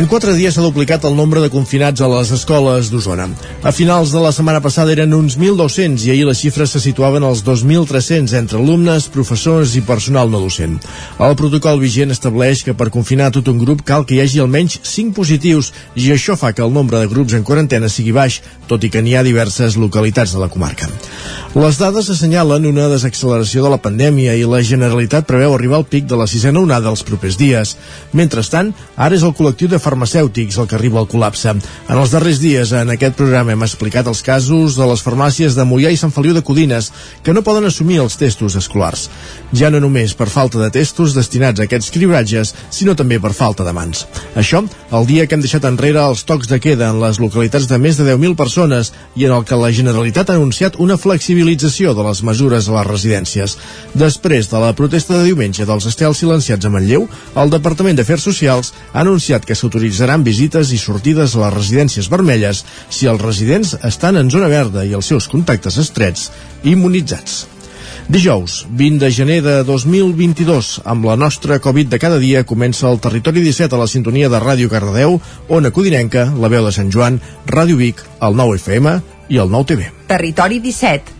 En quatre dies s'ha duplicat el nombre de confinats a les escoles d'Osona. A finals de la setmana passada eren uns 1.200 i ahir les xifres se situaven als 2.300 entre alumnes, professors i personal no docent. El protocol vigent estableix que per confinar tot un grup cal que hi hagi almenys 5 positius i això fa que el nombre de grups en quarantena sigui baix, tot i que n'hi ha diverses localitats de la comarca. Les dades assenyalen una desacceleració de la pandèmia i la Generalitat preveu arribar al pic de la sisena onada els propers dies. Mentrestant, ara és el col·lectiu de farmacèutics el que arriba al col·lapse. En els darrers dies, en aquest programa hem explicat els casos de les farmàcies de Mollà i Sant Feliu de Codines, que no poden assumir els testos escolars. Ja no només per falta de testos destinats a aquests cribratges, sinó també per falta de mans. Això, el dia que hem deixat enrere els tocs de queda en les localitats de més de 10.000 persones i en el que la Generalitat ha anunciat una flexibilització de les mesures a les residències. Després de la protesta de diumenge dels estels silenciats a Manlleu, el Departament d'Afers Socials ha anunciat que s'autoritzaran visites i sortides a les residències vermelles si els residents estan en zona verda i els seus contactes estrets immunitzats. Dijous, 20 de gener de 2022, amb la nostra Covid de cada dia, comença el Territori 17 a la sintonia de Ràdio Cardedeu, Ona Codinenca, la veu de Sant Joan, Ràdio Vic, el 9 FM i el 9 TV. Territori 17,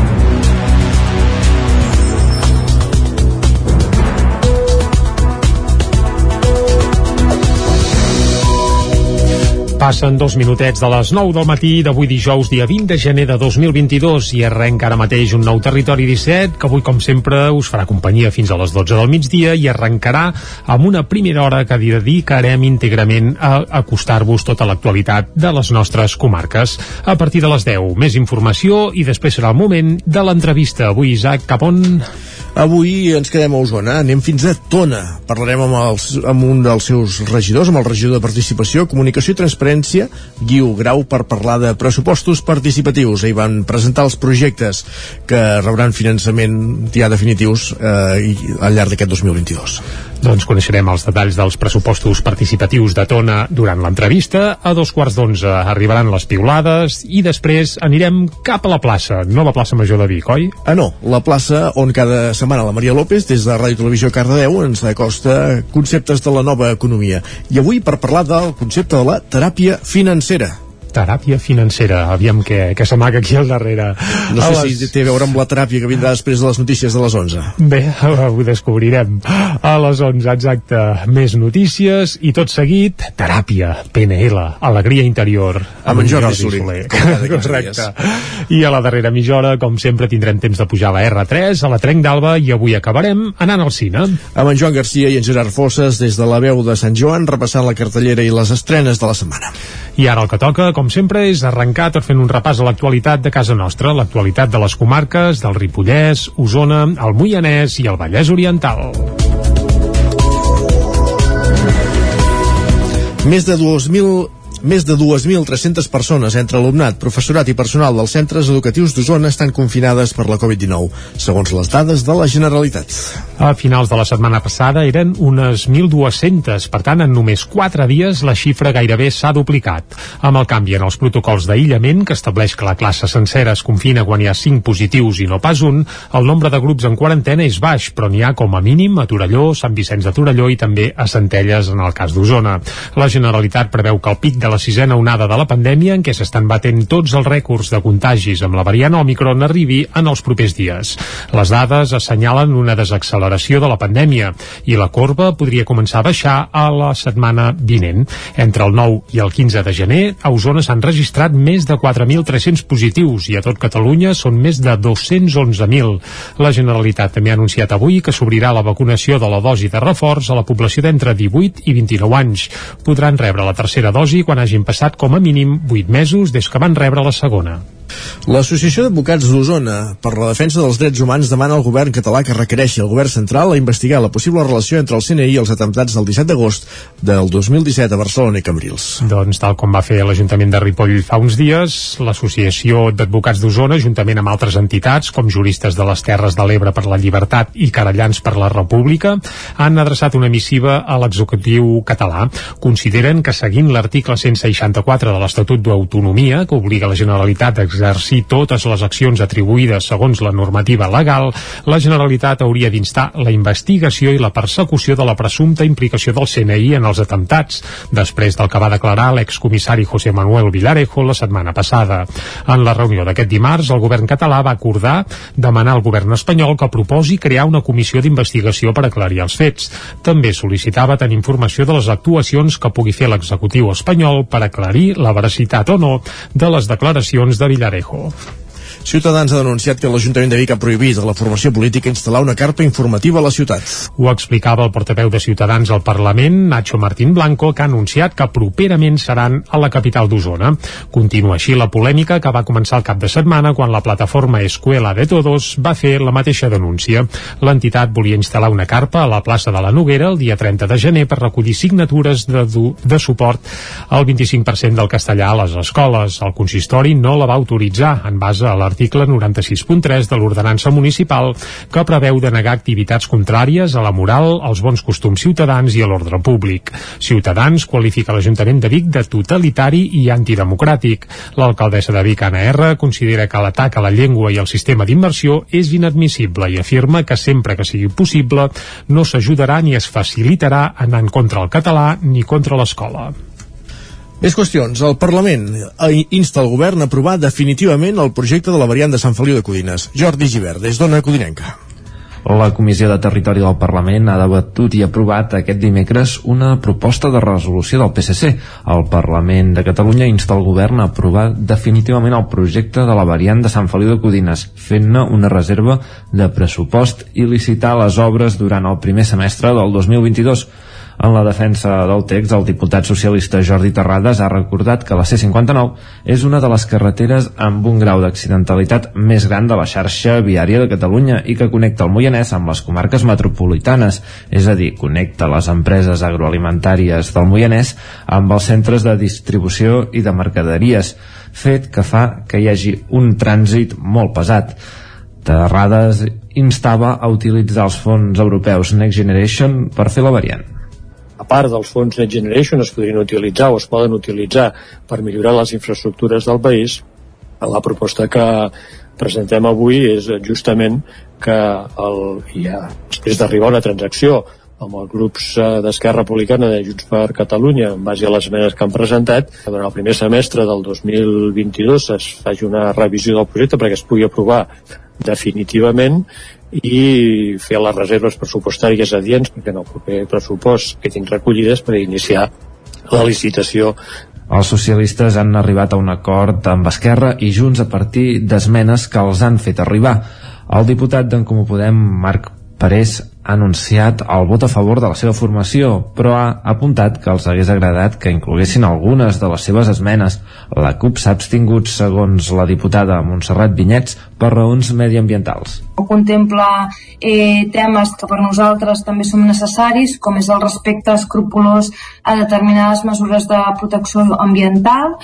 Passen dos minutets de les 9 del matí d'avui dijous, dia 20 de gener de 2022 i arrenca ara mateix un nou Territori 17 que avui, com sempre, us farà companyia fins a les 12 del migdia i arrencarà amb una primera hora que dedicarem íntegrament a acostar-vos tota l'actualitat de les nostres comarques. A partir de les 10, més informació i després serà el moment de l'entrevista. Avui, Isaac, cap on... Avui ens quedem a Osona, anem fins a Tona. Parlarem amb, els, amb un dels seus regidors, amb el regidor de Participació, Comunicació i Transparència, Guiu Grau, per parlar de pressupostos participatius. Ahir van presentar els projectes que rebran finançament ja definitius eh, al llarg d'aquest 2022. Doncs coneixerem els detalls dels pressupostos participatius de Tona durant l'entrevista. A dos quarts d'onze arribaran les piulades i després anirem cap a la plaça, no la plaça Major de Vic, oi? Ah, no, la plaça on cada setmana la Maria López, des de Ràdio Televisió Cardedeu, ens acosta conceptes de la nova economia. I avui per parlar del concepte de la teràpia financera teràpia financera. Aviam què, què s'amaga aquí al darrere. No sé les... si té a veure amb la teràpia que vindrà després de les notícies de les 11. Bé, ho descobrirem. A les 11, exacte. Més notícies i tot seguit, teràpia, PNL, alegria interior. Amb, amb en Jordi Soler. Correcte. I a la darrera mitja hora, com sempre, tindrem temps de pujar a la R3, a la Trenc d'Alba, i avui acabarem anant al cine. Amb en Joan Garcia i en Gerard Fosses, des de la veu de Sant Joan, repassant la cartellera i les estrenes de la setmana. I ara el que toca, com sempre, és arrencar tot fent un repàs a l'actualitat de casa nostra, l'actualitat de les comarques del Ripollès, Osona, el Moianès i el Vallès Oriental. Més de 2.000 més de 2.300 persones, entre alumnat, professorat i personal dels centres educatius d'Osona, estan confinades per la Covid-19, segons les dades de la Generalitat. A finals de la setmana passada eren unes 1.200, per tant, en només 4 dies la xifra gairebé s'ha duplicat. Amb el canvi en els protocols d'aïllament, que estableix que la classe sencera es confina quan hi ha 5 positius i no pas un, el nombre de grups en quarantena és baix, però n'hi ha com a mínim a Torelló, Sant Vicenç de Torelló i també a Centelles en el cas d'Osona. La Generalitat preveu que el pic de la sisena onada de la pandèmia en què s'estan batent tots els rècords de contagis amb la variant Omicron arribi en els propers dies. Les dades assenyalen una desacceleració de la pandèmia i la corba podria començar a baixar a la setmana vinent. Entre el 9 i el 15 de gener, a Osona s'han registrat més de 4.300 positius i a tot Catalunya són més de 211.000. La Generalitat també ha anunciat avui que s'obrirà la vacunació de la dosi de reforç a la població d'entre 18 i 29 anys. Podran rebre la tercera dosi quan hagin passat com a mínim 8 mesos des que van rebre la segona. L'Associació d'Advocats d'Osona per la Defensa dels Drets Humans demana al govern català que requereixi el govern central a investigar la possible relació entre el CNI i els atemptats del 17 d'agost del 2017 a Barcelona i Cambrils. Doncs tal com va fer l'Ajuntament de Ripoll fa uns dies, l'Associació d'Advocats d'Osona, juntament amb altres entitats com Juristes de les Terres de l'Ebre per la Llibertat i Carallans per la República, han adreçat una missiva a l'executiu català. Consideren que seguint l'article 164 de l'Estatut d'Autonomia, que obliga la Generalitat a exercir totes les accions atribuïdes segons la normativa legal, la Generalitat hauria d'instar la investigació i la persecució de la presumpta implicació del CNI en els atemptats, després del que va declarar l'excomissari José Manuel Villarejo la setmana passada. En la reunió d'aquest dimarts, el govern català va acordar demanar al govern espanyol que proposi crear una comissió d'investigació per aclarir els fets. També sol·licitava tenir informació de les actuacions que pugui fer l'executiu espanyol per aclarir la veracitat o no de les declaracions de Villarejo. Melgarejo. Ciutadans ha denunciat que l'Ajuntament de Vic ha prohibit a la formació política instal·lar una carpa informativa a la ciutat. Ho explicava el portaveu de Ciutadans al Parlament, Nacho Martín Blanco, que ha anunciat que properament seran a la capital d'Osona. Continua així la polèmica que va començar el cap de setmana quan la plataforma Escuela de Todos va fer la mateixa denúncia. L'entitat volia instal·lar una carpa a la plaça de la Noguera el dia 30 de gener per recollir signatures de, de suport al 25% del castellà a les escoles. El consistori no la va autoritzar en base a la l'article 96.3 de l'ordenança municipal que preveu denegar activitats contràries a la moral, als bons costums ciutadans i a l'ordre públic. Ciutadans qualifica l'Ajuntament de Vic de totalitari i antidemocràtic. L'alcaldessa de Vic, Anna R, considera que l'atac a la llengua i al sistema d'immersió és inadmissible i afirma que sempre que sigui possible no s'ajudarà ni es facilitarà anar en contra el català ni contra l'escola. Més qüestions. El Parlament insta el govern a aprovar definitivament el projecte de la variant de Sant Feliu de Codines. Jordi Givert, des d'Ona Codinenca. La Comissió de Territori del Parlament ha debatut i aprovat aquest dimecres una proposta de resolució del PSC. El Parlament de Catalunya insta el govern a aprovar definitivament el projecte de la variant de Sant Feliu de Codines, fent-ne una reserva de pressupost i licitar les obres durant el primer semestre del 2022. En la defensa del text, el diputat socialista Jordi Terrades ha recordat que la C-59 és una de les carreteres amb un grau d'accidentalitat més gran de la xarxa viària de Catalunya i que connecta el Moianès amb les comarques metropolitanes, és a dir, connecta les empreses agroalimentàries del Moianès amb els centres de distribució i de mercaderies, fet que fa que hi hagi un trànsit molt pesat. Terrades instava a utilitzar els fons europeus Next Generation per fer la variant a part dels fons Next Generation es podrien utilitzar o es poden utilitzar per millorar les infraestructures del país, la proposta que presentem avui és justament que el, ja, després d'arribar a una transacció amb els grups eh, d'Esquerra Republicana de Junts per Catalunya en base a les esmenes que han presentat durant el primer semestre del 2022 es faci una revisió del projecte perquè es pugui aprovar definitivament i fer les reserves pressupostàries adients perquè en el proper pressupost que tinc recollides per iniciar la licitació els socialistes han arribat a un acord amb Esquerra i Junts a partir d'esmenes que els han fet arribar. El diputat d'en Comú Podem, Marc Parés, ha anunciat el vot a favor de la seva formació, però ha apuntat que els hagués agradat que incloguessin algunes de les seves esmenes. La CUP s'ha abstingut, segons la diputada Montserrat Vinyets, per raons mediambientals. Contempla eh, temes que per nosaltres també són necessaris, com és el respecte escrupulós a determinades mesures de protecció ambiental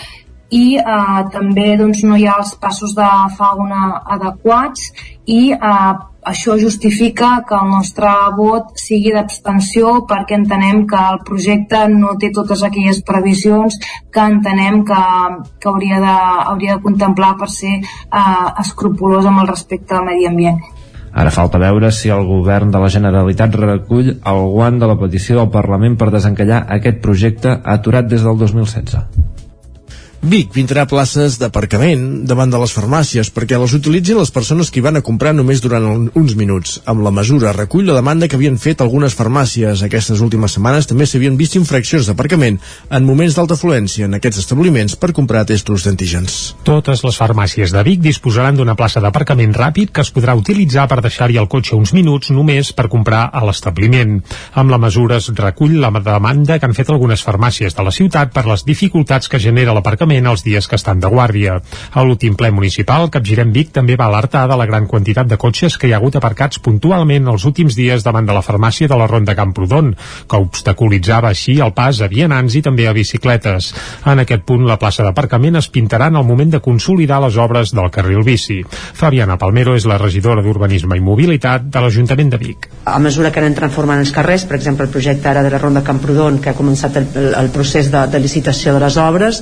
i eh, també doncs, no hi ha els passos de fauna adequats i eh, això justifica que el nostre vot sigui d'abstenció perquè entenem que el projecte no té totes aquelles previsions que entenem que, que hauria, de, hauria de contemplar per ser eh, escrupulós amb el respecte al medi ambient. Ara falta veure si el govern de la Generalitat recull el guant de la petició del Parlament per desencallar aquest projecte aturat des del 2016. Vic pintarà places d'aparcament davant de les farmàcies perquè les utilitzin les persones que hi van a comprar només durant uns minuts. Amb la mesura recull la demanda que havien fet algunes farmàcies. Aquestes últimes setmanes també s'havien vist infraccions d'aparcament en moments d'alta afluència en aquests establiments per comprar testos d'antígens. Totes les farmàcies de Vic disposaran d'una plaça d'aparcament ràpid que es podrà utilitzar per deixar-hi el cotxe uns minuts només per comprar a l'establiment. Amb la mesura es recull la demanda que han fet algunes farmàcies de la ciutat per les dificultats que genera l'aparcament únicament els dies que estan de guàrdia. A l'últim ple municipal, Capgirem Vic també va alertar de la gran quantitat de cotxes que hi ha hagut aparcats puntualment els últims dies davant de la farmàcia de la Ronda Camprodon, que obstaculitzava així el pas a vianants i també a bicicletes. En aquest punt, la plaça d'aparcament es pintarà en el moment de consolidar les obres del carril bici. Fabiana Palmero és la regidora d'Urbanisme i Mobilitat de l'Ajuntament de Vic. A mesura que anem transformant els carrers, per exemple, el projecte ara de la Ronda Camprodon, que ha començat el, el procés de, de licitació de les obres,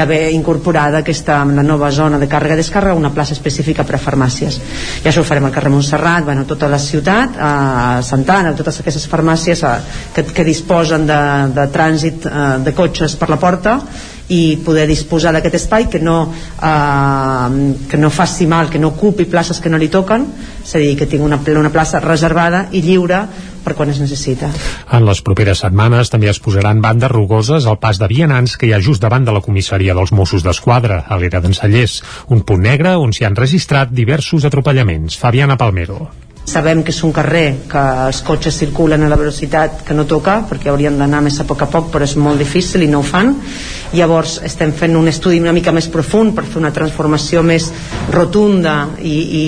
ja ve incorporada aquesta, la nova zona de càrrega i descàrrega, una plaça específica per a farmàcies. Ja això ho farem al carrer Montserrat, bueno, tota la ciutat, a Santana, totes aquestes farmàcies a, que, que disposen de, de trànsit eh, de cotxes per la porta i poder disposar d'aquest espai que no, eh, que no faci mal, que no ocupi places que no li toquen, és a dir, que tingui una, una plaça reservada i lliure per quan es necessita. En les properes setmanes també es posaran bandes rugoses al pas de vianants que hi ha just davant de la comissaria dels Mossos d'Esquadra, a l'era d'Ensallers, un punt negre on s'hi han registrat diversos atropellaments. Fabiana Palmero. Sabem que és un carrer que els cotxes circulen a la velocitat que no toca, perquè haurien d'anar més a poc a poc, però és molt difícil i no ho fan. Llavors estem fent un estudi una mica més profund per fer una transformació més rotunda i, i,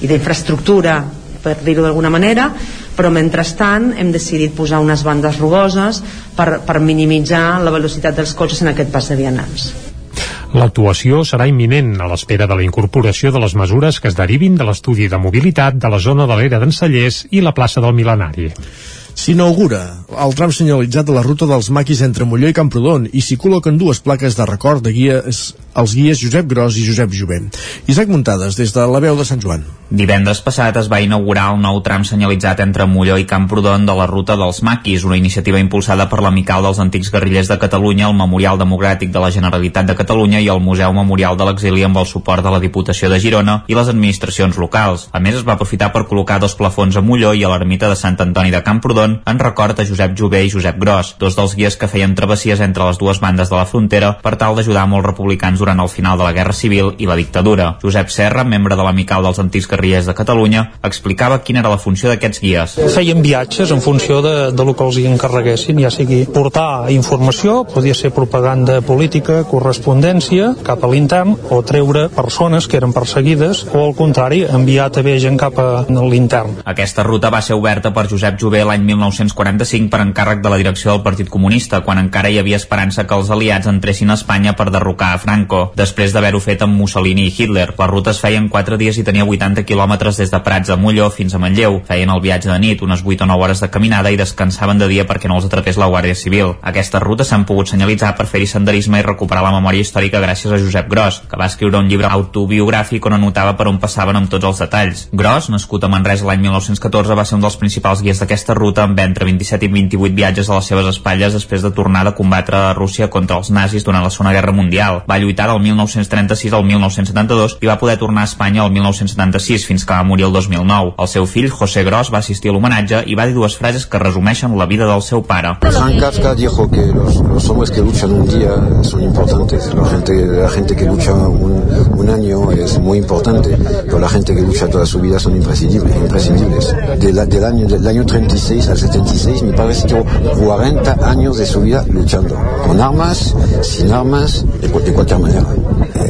i d'infraestructura, per dir-ho d'alguna manera, però mentrestant hem decidit posar unes bandes rugoses per, per minimitzar la velocitat dels cotxes en aquest pas de vianants. L'actuació serà imminent a l'espera de la incorporació de les mesures que es derivin de l'estudi de mobilitat de la zona de l'era d'Encellers i la plaça del Milenari. S'inaugura el tram senyalitzat de la ruta dels maquis entre Molló i Camprodon i s'hi col·loquen dues plaques de record de guies, els guies Josep Gros i Josep Jovent. Isaac Muntades, des de la veu de Sant Joan. Divendres passat es va inaugurar el nou tram senyalitzat entre Molló i Camprodon de la ruta dels maquis, una iniciativa impulsada per l'Amical dels Antics Guerrillers de Catalunya, el Memorial Democràtic de la Generalitat de Catalunya i el Museu Memorial de l'Exili amb el suport de la Diputació de Girona i les administracions locals. A més, es va aprofitar per col·locar dos plafons a Molló i a l'ermita de Sant Antoni de Camprodon en record a Josep Jové i Josep Gros, dos dels guies que feien travessies entre les dues bandes de la frontera per tal d'ajudar molts republicans durant el final de la Guerra Civil i la dictadura. Josep Serra, membre de l'Amical dels Antics Guerrillers de Catalunya, explicava quina era la funció d'aquests guies. Feien viatges en funció de, de lo que els hi encarreguessin, ja sigui portar informació, podia ser propaganda política, correspondència cap a l'intern o treure persones que eren perseguides o al contrari, enviar també gent cap a l'intern. Aquesta ruta va ser oberta per Josep Jové l'any 1945 per encàrrec de la direcció del Partit Comunista, quan encara hi havia esperança que els aliats entressin a Espanya per derrocar a Franco, després d'haver-ho fet amb Mussolini i Hitler. La ruta es feia en 4 dies i tenia 80 quilòmetres des de Prats a Molló fins a Manlleu. Feien el viatge de nit, unes 8 o 9 hores de caminada i descansaven de dia perquè no els atrapés la Guàrdia Civil. Aquestes rutes s'han pogut senyalitzar per fer-hi senderisme i recuperar la memòria històrica gràcies a Josep Gros, que va escriure un llibre autobiogràfic on anotava per on passaven amb tots els detalls. Gros, nascut a Manresa l'any 1914, va ser un dels principals guies d'aquesta ruta amb entre 27 i 28 viatges a les seves espatlles després de tornar de combatre a Rússia contra els nazis durant la Segona Guerra Mundial. Va lluitar del 1936 al 1972 i va poder tornar a Espanya el 1976 fins que va morir el 2009. El seu fill, José Gros, va assistir a l'homenatge i va dir dues frases que resumeixen la vida del seu pare. Frank Kafka dijo que los, los hombres que luchan un día son importantes, la gente, la gente que lucha un, un año es muy importante, pero la gente que lucha toda su vida son imprescindibles. imprescindibles. De la, del, año, del año 36 al 76 mi padre estuvo 40 años de su vida luchando, con armas, sin armas, de cualquier manera.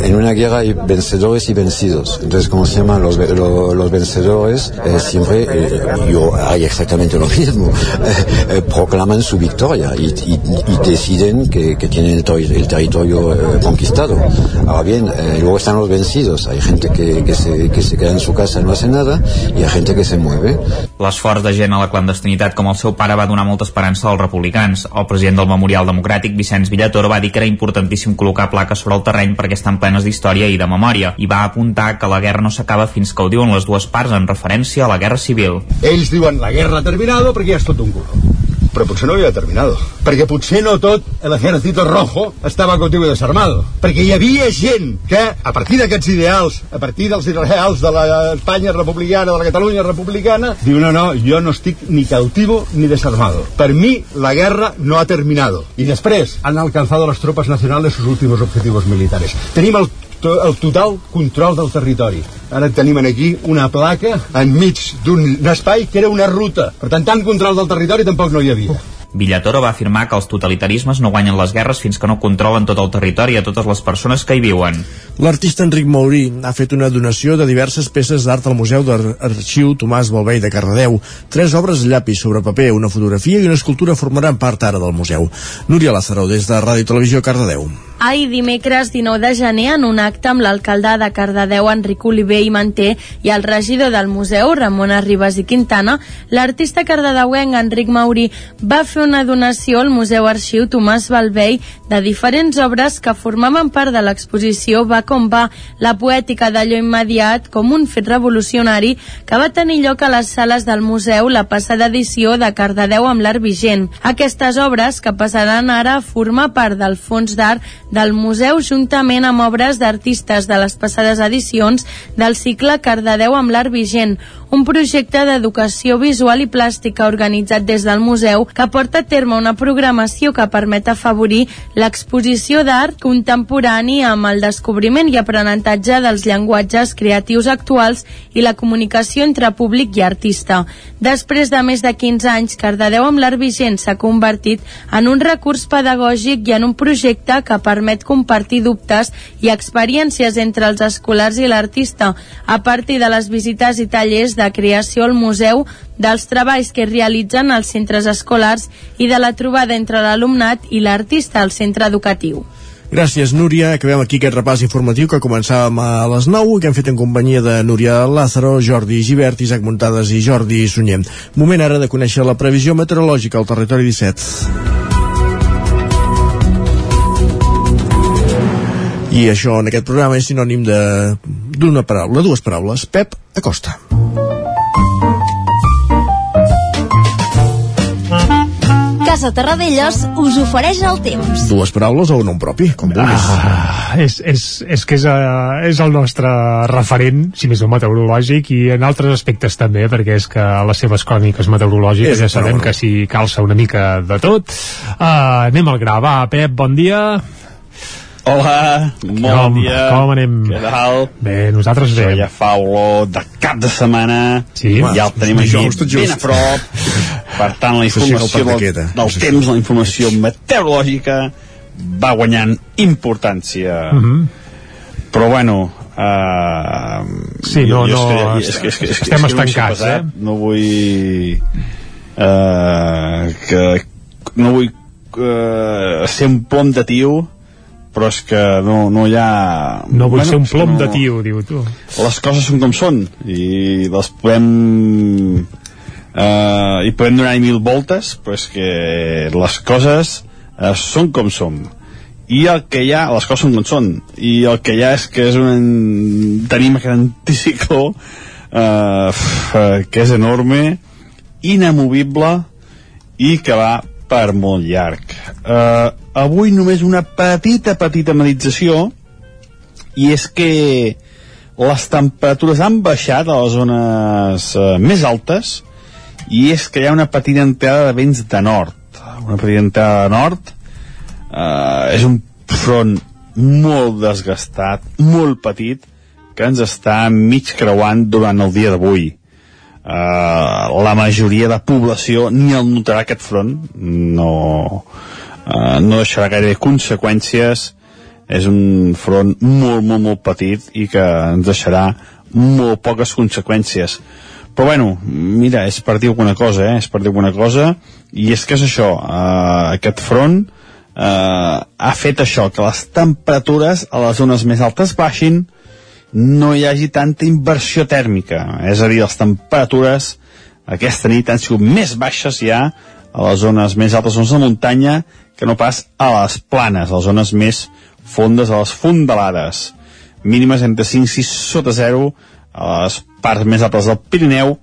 En una guerra hay vencedores y vencidos. Entonces, ¿cómo se llaman los, los, los vencedores? Eh, siempre, eh, yo hay exactamente lo mismo, eh, proclaman su victoria y, y, y deciden que, que, tienen el, ter el territorio eh, conquistado. Ahora bien, eh, luego están los vencidos. Hay gente que, que, se, que se queda en su casa y no hace nada y hay gente que se mueve. L'esforç de gent a la clandestinitat com el seu pare va donar molta esperança als republicans. El president del Memorial Democràtic, Vicenç Villator, va dir que era importantíssim col·locar plaques sobre el terreny perquè estan plenes d'història i de memòria, i va apuntar que la guerra no s'acaba fins que ho diuen les dues parts en referència a la guerra civil. Ells diuen la guerra ha terminado perquè ja és tot un culo però potser no havia terminado. Perquè potser no tot l'ejército rojo estava contigo desarmado. Perquè hi havia gent que, a partir d'aquests ideals, a partir dels ideals de l'Espanya republicana, de la Catalunya republicana, diu, no, no, jo no estic ni cautivo ni desarmado. Per mi, la guerra no ha terminado. I després han alcanzado las tropas nacionales sus últimos objetivos militares. Tenim el el total control del territori. Ara tenim aquí una placa enmig d'un espai que era una ruta. Per tant, tant control del territori tampoc no hi havia. Villatoro va afirmar que els totalitarismes no guanyen les guerres fins que no controlen tot el territori a totes les persones que hi viuen. L'artista Enric Maurí ha fet una donació de diverses peces d'art al Museu d'Arxiu Tomàs Balvei de Cardedeu. Tres obres llapis sobre paper, una fotografia i una escultura formaran part ara del museu. Núria Lázaro, des de Ràdio Televisió Cardedeu. Ahir dimecres 19 de gener, en un acte amb l'alcalde de Cardedeu, Enric Oliver i Manté, i el regidor del museu, Ramon Arribas i Quintana, l'artista cardedeuenc Enric Maurí va fer una donació al Museu Arxiu Tomàs Balvei de diferents obres que formaven part de l'exposició Va com va, la poètica d'allò immediat com un fet revolucionari que va tenir lloc a les sales del museu la passada edició de Cardedeu amb l'art vigent. Aquestes obres, que passaran ara a formar part del fons d'art del museu juntament amb obres d'artistes de les passades edicions del cicle Cardedeu amb l'art vigent, un projecte d'educació visual i plàstica organitzat des del museu que porta a terme una programació que permet afavorir l'exposició d'art contemporani amb el descobriment i aprenentatge dels llenguatges creatius actuals i la comunicació entre públic i artista. Després de més de 15 anys, Cardedeu amb l'art vigent s'ha convertit en un recurs pedagògic i en un projecte que permet compartir dubtes i experiències entre els escolars i l'artista a partir de les visites i tallers de creació al museu, dels treballs que realitzen als centres escolars i de la trobada entre l'alumnat i l'artista al centre educatiu. Gràcies, Núria. Acabem aquí aquest repàs informatiu que començàvem a les 9 i que hem fet en companyia de Núria Lázaro, Jordi Givert, Isaac Muntades i Jordi Sunyem. Moment ara de conèixer la previsió meteorològica al territori 17. I això en aquest programa és sinònim d'una paraula, dues paraules. Pep Acosta. Casa Terradellos us ofereix el temps. Dues paraules o un nom propi, com vulguis. Ah, és, és, és que és, uh, és el nostre referent, si més no meteorològic, i en altres aspectes també, perquè és que a les seves cròniques meteorològiques és ja sabem que s'hi calça una mica de tot. Uh, anem al gra, va, Pep, bon dia. Hola, bon com, dia. Com anem? Què tal? Bé, nosaltres bé. Això ja fa olor de cap de setmana. Sí. Ja el tenim aquí Just, just. ben a prop. Per tant, la informació del, pataqueta. del sí. temps, la informació meteorològica va guanyant importància. Mhm. Però bueno, Uh, Sí, no, no, és que, és que, és estem no estancats, eh? No vull... Uh, que no vull uh, ser un plom de tio però és que no, no hi ha... No vull ser un plom de tio, diu tu. Les coses són com són i les podem... Eh, i podem donar mil voltes, però és que les coses eh, són com són. I el que hi ha, les coses són com són, i el que hi ha és que és un... tenim aquest anticicló eh, eh, que és enorme, inamovible i que va per molt llarg. Eh, avui només una petita, petita medització i és que les temperatures han baixat a les zones eh, més altes i és que hi ha una petita entrada de vents de nord. Una petita entrada de nord eh, és un front molt desgastat, molt petit, que ens està mig creuant durant el dia d'avui. Uh, la majoria de població ni el notarà aquest front. No, uh, no deixarà gaire conseqüències. És un front molt, molt, molt petit i que ens deixarà molt poques conseqüències. Però bueno, mira, és per dir alguna cosa eh? és per dir alguna cosa. I és que és això, uh, aquest front uh, ha fet això que les temperatures a les zones més altes baixin no hi hagi tanta inversió tèrmica. És a dir, les temperatures aquesta nit han sigut més baixes ja a les zones més altes, zones de muntanya, que no pas a les planes, a les zones més fondes, a les fondalades. Mínimes entre 5 i 6 sota 0 a les parts més altes del Pirineu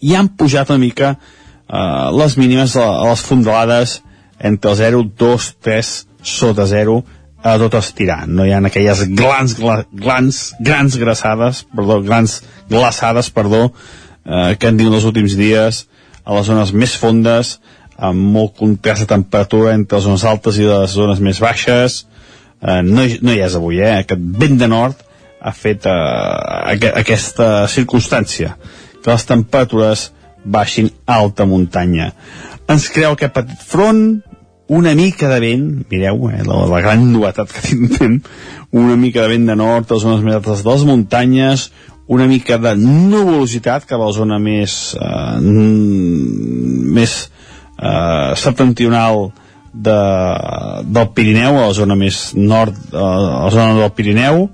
i han pujat una mica eh, les mínimes a, les fondalades entre el 0, 2, 3 sota 0 a tot estirar. No hi ha aquelles glans, gla, glans, grans glaçades, perdó, grans glaçades, perdó, eh, que han tingut els últims dies a les zones més fondes, amb molt contrast de temperatura entre les zones altes i les zones més baixes. Eh, no, no hi és avui, eh? Aquest vent de nord ha fet eh, aqu aquesta circumstància, que les temperatures baixin a alta muntanya. ens creu aquest petit front, una mica de vent, mireu, eh, la, la gran novetat que tindrem, una mica de vent de nord a les zones més altes de les muntanyes, una mica de nuvolositat cap a la zona més eh, més eh, septentrional de, del Pirineu, a la zona més nord, a la zona del Pirineu,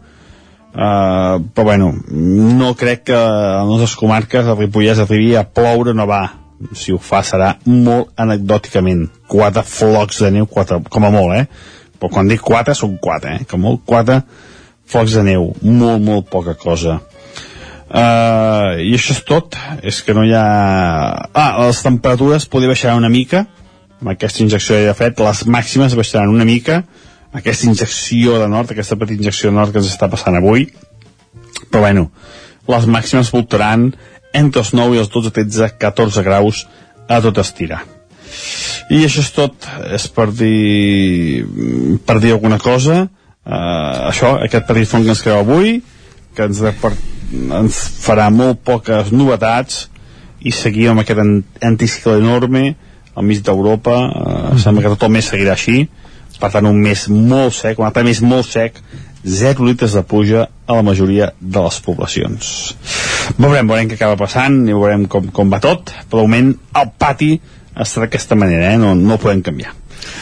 Uh, però bueno, no crec que a les nostres comarques, a Ripollès, arribi a ploure, no va si ho fa serà molt anecdòticament. Quatre flocs de neu quatre, com a molt, eh? però quan dic quatre són quatre, eh? com molt quatre flocs de neu, molt molt poca cosa. Uh, i això és tot. És que no hi ha ah, les temperatures podria baixar una mica. Amb aquesta injecció de fred les màximes baixaran una mica. Aquesta injecció de nord, aquesta petita injecció de nord que ens està passant avui. Però bueno, les màximes voltaran entre els 9 i els 12, 13, 14 graus a tot estirar. I això és tot, és per dir, per dir alguna cosa. Uh, això, aquest petit fons que ens creu avui, que ens, per, ens farà molt poques novetats i seguir amb aquest anticicle enorme al mig d'Europa, uh, sembla que tot el mes seguirà així, per tant un mes molt sec, un altre mes molt sec 0 litres de pluja a la majoria de les poblacions. Veurem, veurem què acaba passant i veurem com, com va tot, però moment el pati està d'aquesta manera, eh? no, no ho podem canviar.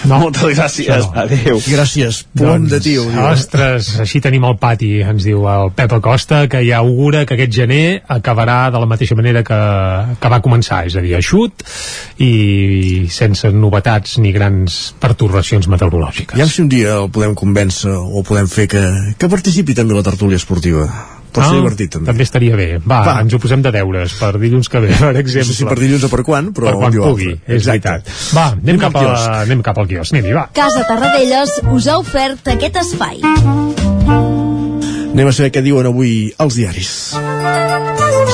No. Moltes gràcies. No. Adéu. Gràcies. Pom doncs, de tio. Diu. Ostres, així tenim el pati, ens diu el Pep Acosta, que ja augura que aquest gener acabarà de la mateixa manera que, que va començar, és a dir, eixut i sense novetats ni grans pertorbacions meteorològiques. Ja si un dia el podem convèncer o podem fer que, que participi també la tertúlia esportiva pot ah, ser divertit també. també estaria bé. Va, Va, ens ho posem de deures per dilluns que ve per exemple. no sé si per dilluns o per quan però per quan pugui, altre. és veritat. Va, anem, anem cap, a, anem cap al quios anem va. Casa Tarradellas us ha ofert aquest espai. Anem a saber què diuen avui els diaris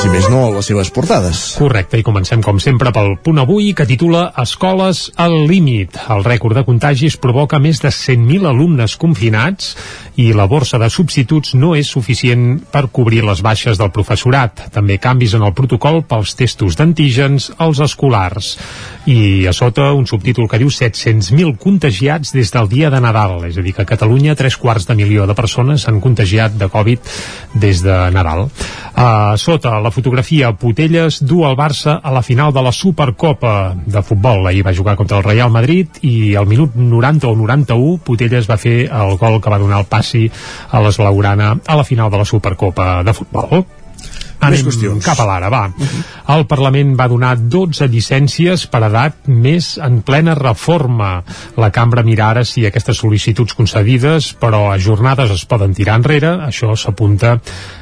si més no, les seves portades. Correcte, i comencem com sempre pel punt avui que titula Escoles al límit. El rècord de contagis provoca més de 100.000 alumnes confinats i la borsa de substituts no és suficient per cobrir les baixes del professorat. També canvis en el protocol pels testos d'antígens als escolars. I a sota un subtítol que diu 700.000 contagiats des del dia de Nadal. És a dir, que a Catalunya tres quarts de milió de persones s'han contagiat de Covid des de Nadal. A sota la fotografia Putelles du el Barça a la final de la Supercopa de futbol. Ahir va jugar contra el Real Madrid i al minut 90 o 91 Putelles va fer el gol que va donar el passi a l'Eslaurana a la final de la Supercopa de futbol. Anem qüestions. cap a l'ara, va. Uh -huh. El Parlament va donar 12 llicències per edat més en plena reforma. La cambra mira ara si aquestes sol·licituds concedides, però ajornades es poden tirar enrere. Això s'apunta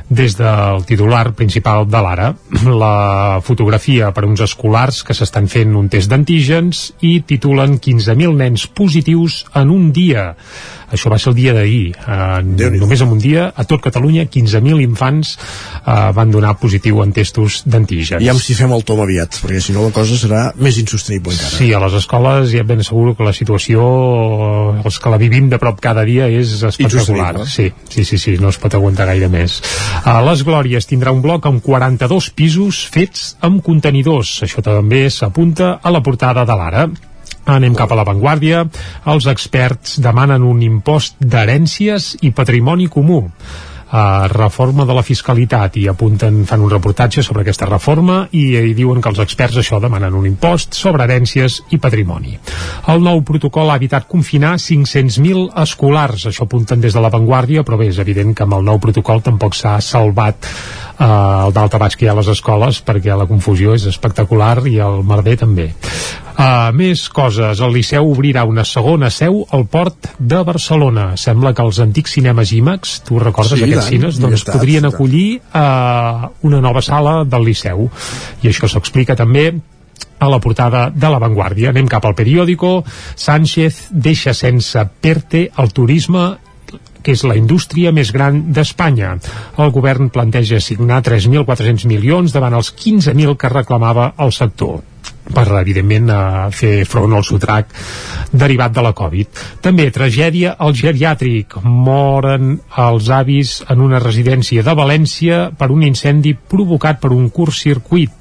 des del titular principal de l'Ara, la fotografia per uns escolars que s'estan fent un test d'antígens i titulen 15.000 nens positius en un dia. Això va ser el dia d'ahir. Eh, només en un dia, a tot Catalunya, 15.000 infants eh, van donar positiu en testos d'antígens. I si fem el tom aviat, perquè si no la cosa serà més insostenible encara. Sí, a les escoles ja ben segur que la situació, els que la vivim de prop cada dia, és espectacular. Sí, sí, sí, sí, no es pot aguantar gaire més. A les Glòries tindrà un bloc amb 42 pisos fets amb contenidors. Això també s'apunta a la portada de l'Ara. Anem cap a l'avantguàrdia. Els experts demanen un impost d'herències i patrimoni comú uh, reforma de la fiscalitat i apunten, fan un reportatge sobre aquesta reforma i, i diuen que els experts això demanen un impost sobre herències i patrimoni. El nou protocol ha evitat confinar 500.000 escolars, això apunten des de l'avantguàrdia, però bé, és evident que amb el nou protocol tampoc s'ha salvat eh, el daltabaix que hi ha a les escoles perquè la confusió és espectacular i el merder també. Uh, més coses. El Liceu obrirà una segona seu al port de Barcelona. Sembla que els antics cinemes IMAX, tu recordes sí, aquests cines, doncs estat, podrien acollir uh, una nova sala del Liceu. I això s'explica també a la portada de La Vanguardia. Anem cap al periòdico. Sánchez deixa sense PERTE el turisme que és la indústria més gran d'Espanya. El govern planteja assignar 3.400 milions davant els 15.000 que reclamava el sector per, evidentment, a fer front al sotrac derivat de la Covid. També tragèdia al geriàtric. Moren els avis en una residència de València per un incendi provocat per un curt circuit.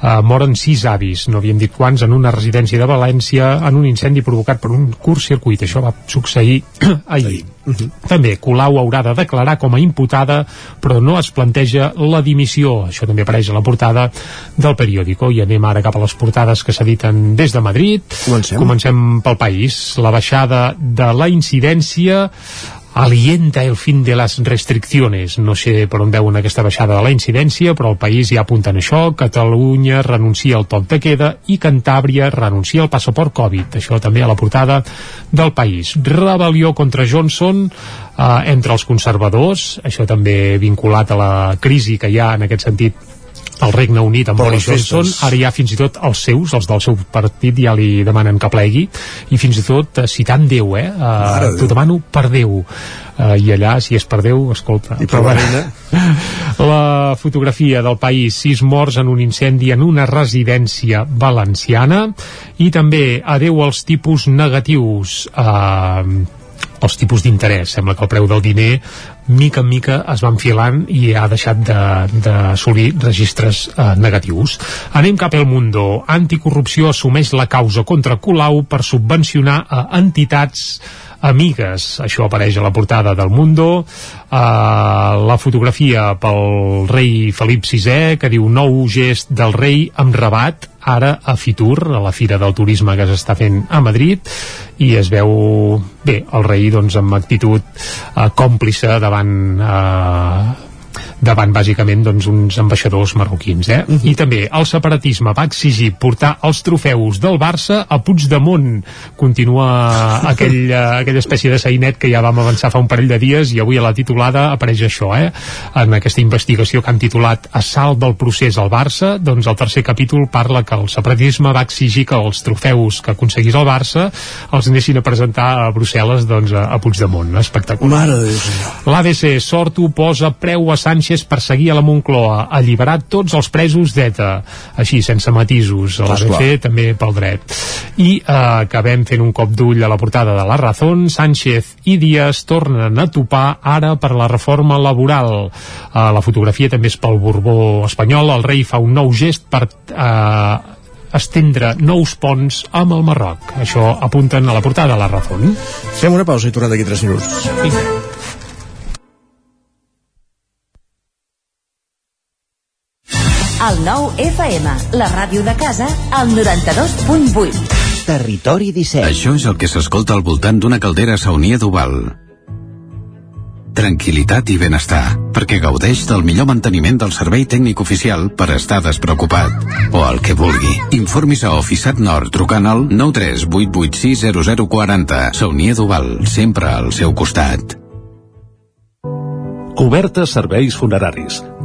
Uh, moren sis avis, no havíem dit quants, en una residència de València en un incendi provocat per un curt circuit. Això va succeir ahir. Uh -huh. També Colau haurà de declarar com a imputada, però no es planteja la dimissió. Això també apareix a la portada del periòdico. I anem ara cap a les portades que s'editen des de Madrid. Comencem. Comencem pel país. La baixada de la incidència alienta el fin de les restricciones. No sé per on veuen aquesta baixada de la incidència, però el país ja apunta en això. Catalunya renuncia al toc de queda i Cantàbria renuncia al passaport Covid. Això també a la portada del país. Rebel·lió contra Johnson eh, entre els conservadors, això també vinculat a la crisi que hi ha en aquest sentit el Regne Unit amb Boris Johnson, ara ja fins i tot els seus, els del seu partit ja li demanen que plegui. I fins i tot eh, citant Déu eh? Uh, T'ho demano per Déu. Uh, i allà si és per Déu, escolta I per la la fotografia del país, sis morts en un incendi en una residència valenciana. I també adeu als tipus negatius. Uh, els tipus d'interès. Sembla que el preu del diner mica en mica es va enfilant i ha deixat d'assolir de, de registres eh, negatius. Anem cap al Mundo. Anticorrupció assumeix la causa contra Colau per subvencionar a entitats amigues. Això apareix a la portada del Mundo. Uh, la fotografia pel rei Felip VI, que diu nou gest del rei amb rabat, ara a Fitur, a la fira del turisme que s'està fent a Madrid, i es veu bé, el rei doncs amb actitud uh, còmplice davant uh, davant bàsicament doncs, uns ambaixadors marroquins eh? Uh -huh. i també el separatisme va exigir portar els trofeus del Barça a Puigdemont continua aquell, uh, aquella espècie de sainet que ja vam avançar fa un parell de dies i avui a la titulada apareix això eh? en aquesta investigació que han titulat Assalt del procés al Barça doncs el tercer capítol parla que el separatisme va exigir que els trofeus que aconseguís el Barça els anessin a presentar a Brussel·les doncs, a, Puigdemont espectacular Déu, L'ADC Sorto posa preu a Sánchez per seguir a la Moncloa, alliberar tots els presos d'ETA, així, sense matisos, a l'ABC també pel dret. I eh, acabem fent un cop d'ull a la portada de La Razón, Sánchez i Díaz tornen a topar ara per la reforma laboral. Eh, la fotografia també és pel Borbó espanyol, el rei fa un nou gest per eh, estendre nous ponts amb el Marroc. Això apunten a la portada de La Razón. Fem una pausa i tornem d'aquí 3 minuts. Vinga. El nou FM, la ràdio de casa, al 92.8. Territori 17. Això és el que s'escolta al voltant d'una caldera saunia d'Oval. Tranquilitat i benestar, perquè gaudeix del millor manteniment del servei tècnic oficial per estar despreocupat. O el que vulgui. Informis a Oficiat Nord trucant al 938860040. Saunia d'Oval, sempre al seu costat. Cobertes serveis funeraris.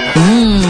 Mmm,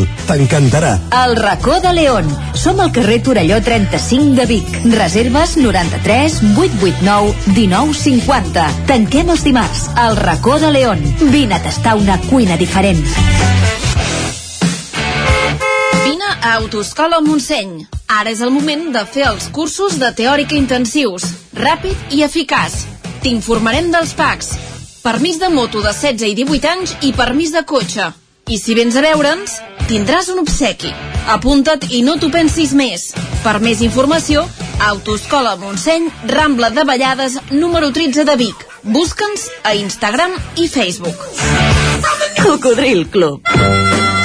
T'encantarà. El racó de León. Som al carrer Torelló 35 de Vic. Reserves 93 889 1950. Tanquem els dimarts. El racó de León. Vine a tastar una cuina diferent. Vine a Autoscola Montseny. Ara és el moment de fer els cursos de teòrica intensius. Ràpid i eficaç. T'informarem dels PACs. Permís de moto de 16 i 18 anys i permís de cotxe. I si vens a veure'ns, tindràs un obsequi. Apunta't i no t'ho pensis més. Per més informació, Autoscola Montseny, Rambla de Vallades, número 13 de Vic. Busca'ns a Instagram i Facebook. Cocodril Club.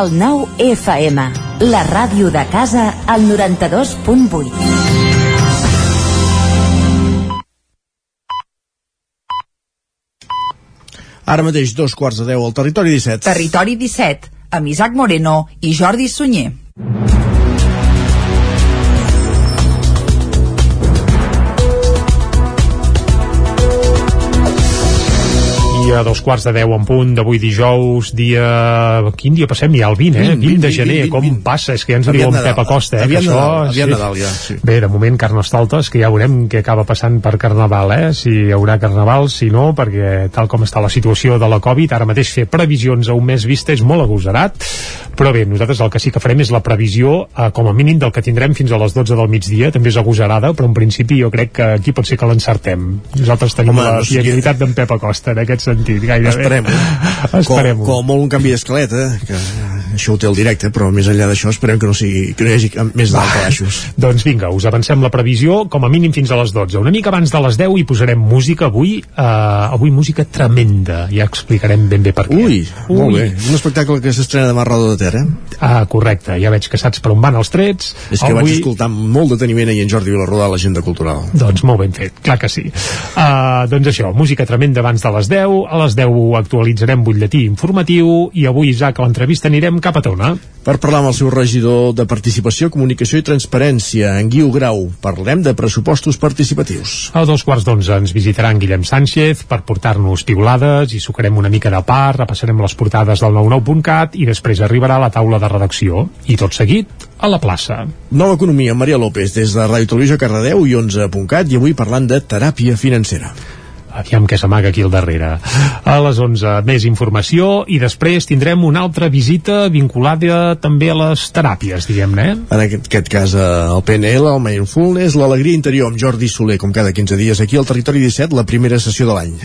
El 9 FM, la ràdio de casa, al 92.8. Ara mateix dos quarts de deu al territori 17. Territori 17, amb Isaac Moreno i Jordi Sunyer. A dos quarts de deu en punt d'avui dijous, dia... Quin dia passem? Ja el 20, eh? 20, 20 de gener, 20, 20, com 20. passa? És que ja ens diuen Nadal. Pep Acosta, eh? Aviat que això, Nadal, aviat Nadal, ja, sí. Bé, de moment Carnestoltes, que ja veurem què acaba passant per Carnaval, eh? Si hi haurà Carnaval, si no, perquè tal com està la situació de la Covid, ara mateix fer previsions a un mes vista és molt agosarat, però bé, nosaltres el que sí que farem és la previsió, eh, com a mínim, del que tindrem fins a les 12 del migdia, també és agosarada, però en principi jo crec que aquí pot ser que l'encertem. Nosaltres tenim Home, la fiabilitat d'en Pep Acosta, en aquest sentit, gairebé. Esperem-ho. Esperem-ho. Com, com molt un canvi d'escaleta, que això ho té el directe, però més enllà d'això esperem que no, sigui, que no hi hagi més dalt que baixos. Doncs vinga, us avancem la previsió com a mínim fins a les 12. Una mica abans de les 10 hi posarem música avui, uh, avui música tremenda. Ja explicarem ben bé per què. Ui, molt bé. Un espectacle que s'estrena demà a Roda de Ter, eh? Ah, correcte. Ja veig que saps per on van els trets. És que vaig escoltar amb molt deteniment ahir en Jordi Vilarrodà a l'agenda cultural. Doncs molt ben fet, clar que sí. Uh, doncs això, música tremenda abans de les 10. A les 10 actualitzarem butlletí informatiu i avui, Isaac, a l'entrevista anirem cap a Tona. Per parlar amb el seu regidor de Participació, Comunicació i Transparència, en Guiu Grau, parlem de pressupostos participatius. A dos quarts d'onze ens visitarà en Guillem Sánchez per portar-nos piulades i sucarem una mica de pa, repassarem les portades del 99.cat i després arribarà la taula de redacció. I tot seguit, a la plaça. Nova Economia, Maria López, des de Ràdio Televisió Cardedeu i 11.cat, i avui parlant de teràpia financera. Aviam què s'amaga aquí al darrere. A les 11 més informació i després tindrem una altra visita vinculada també a les teràpies, diguem-ne. eh? En aquest, aquest cas, eh, el PNL, el Mindfulness, l'alegria interior amb Jordi Soler, com cada 15 dies aquí al Territori 17, la primera sessió de l'any.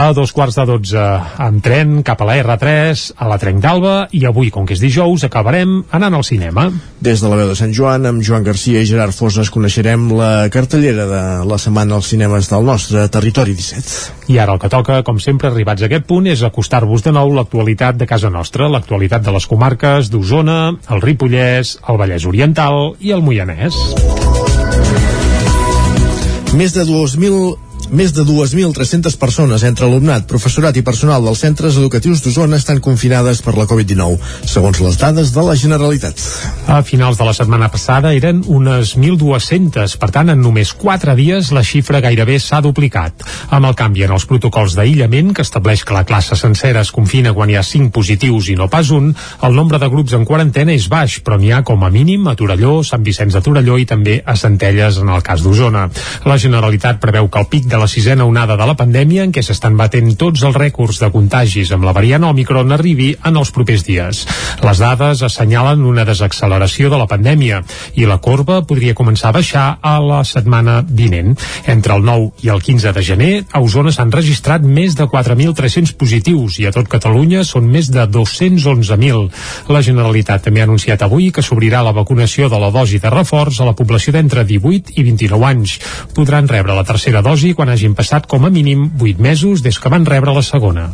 A dos quarts de 12 amb tren cap a la R3, a la Trenc d'Alba i avui, com que és dijous, acabarem anant al cinema. Des de la veu de Sant Joan, amb Joan Garcia i Gerard Fosses, coneixerem la cartellera de la setmana als cinemes del nostre Territori 17. I ara el que toca, com sempre, arribats a aquest punt, és acostar-vos de nou l'actualitat de casa nostra, l'actualitat de les comarques d'Osona, el Ripollès, el Vallès Oriental i el Moianès. Més de 2.000 més de 2.300 persones entre alumnat, professorat i personal dels centres educatius d'Osona estan confinades per la Covid-19, segons les dades de la Generalitat. A finals de la setmana passada eren unes 1.200, per tant, en només 4 dies la xifra gairebé s'ha duplicat. Amb el canvi en els protocols d'aïllament, que estableix que la classe sencera es confina quan hi ha 5 positius i no pas un, el nombre de grups en quarantena és baix, però n'hi ha com a mínim a Torelló, Sant Vicenç de Torelló i també a Centelles, en el cas d'Osona. La Generalitat preveu que el pic de la sisena onada de la pandèmia, en què s'estan batent tots els rècords de contagis amb la variant Omicron, arribi en els propers dies. Les dades assenyalen una desacceleració de la pandèmia i la corba podria començar a baixar a la setmana vinent. Entre el 9 i el 15 de gener, a Osona s'han registrat més de 4.300 positius i a tot Catalunya són més de 211.000. La Generalitat també ha anunciat avui que s'obrirà la vacunació de la dosi de reforç a la població d'entre 18 i 29 anys. Podran rebre la tercera dosi quan hagin passat com a mínim 8 mesos des que van rebre la segona.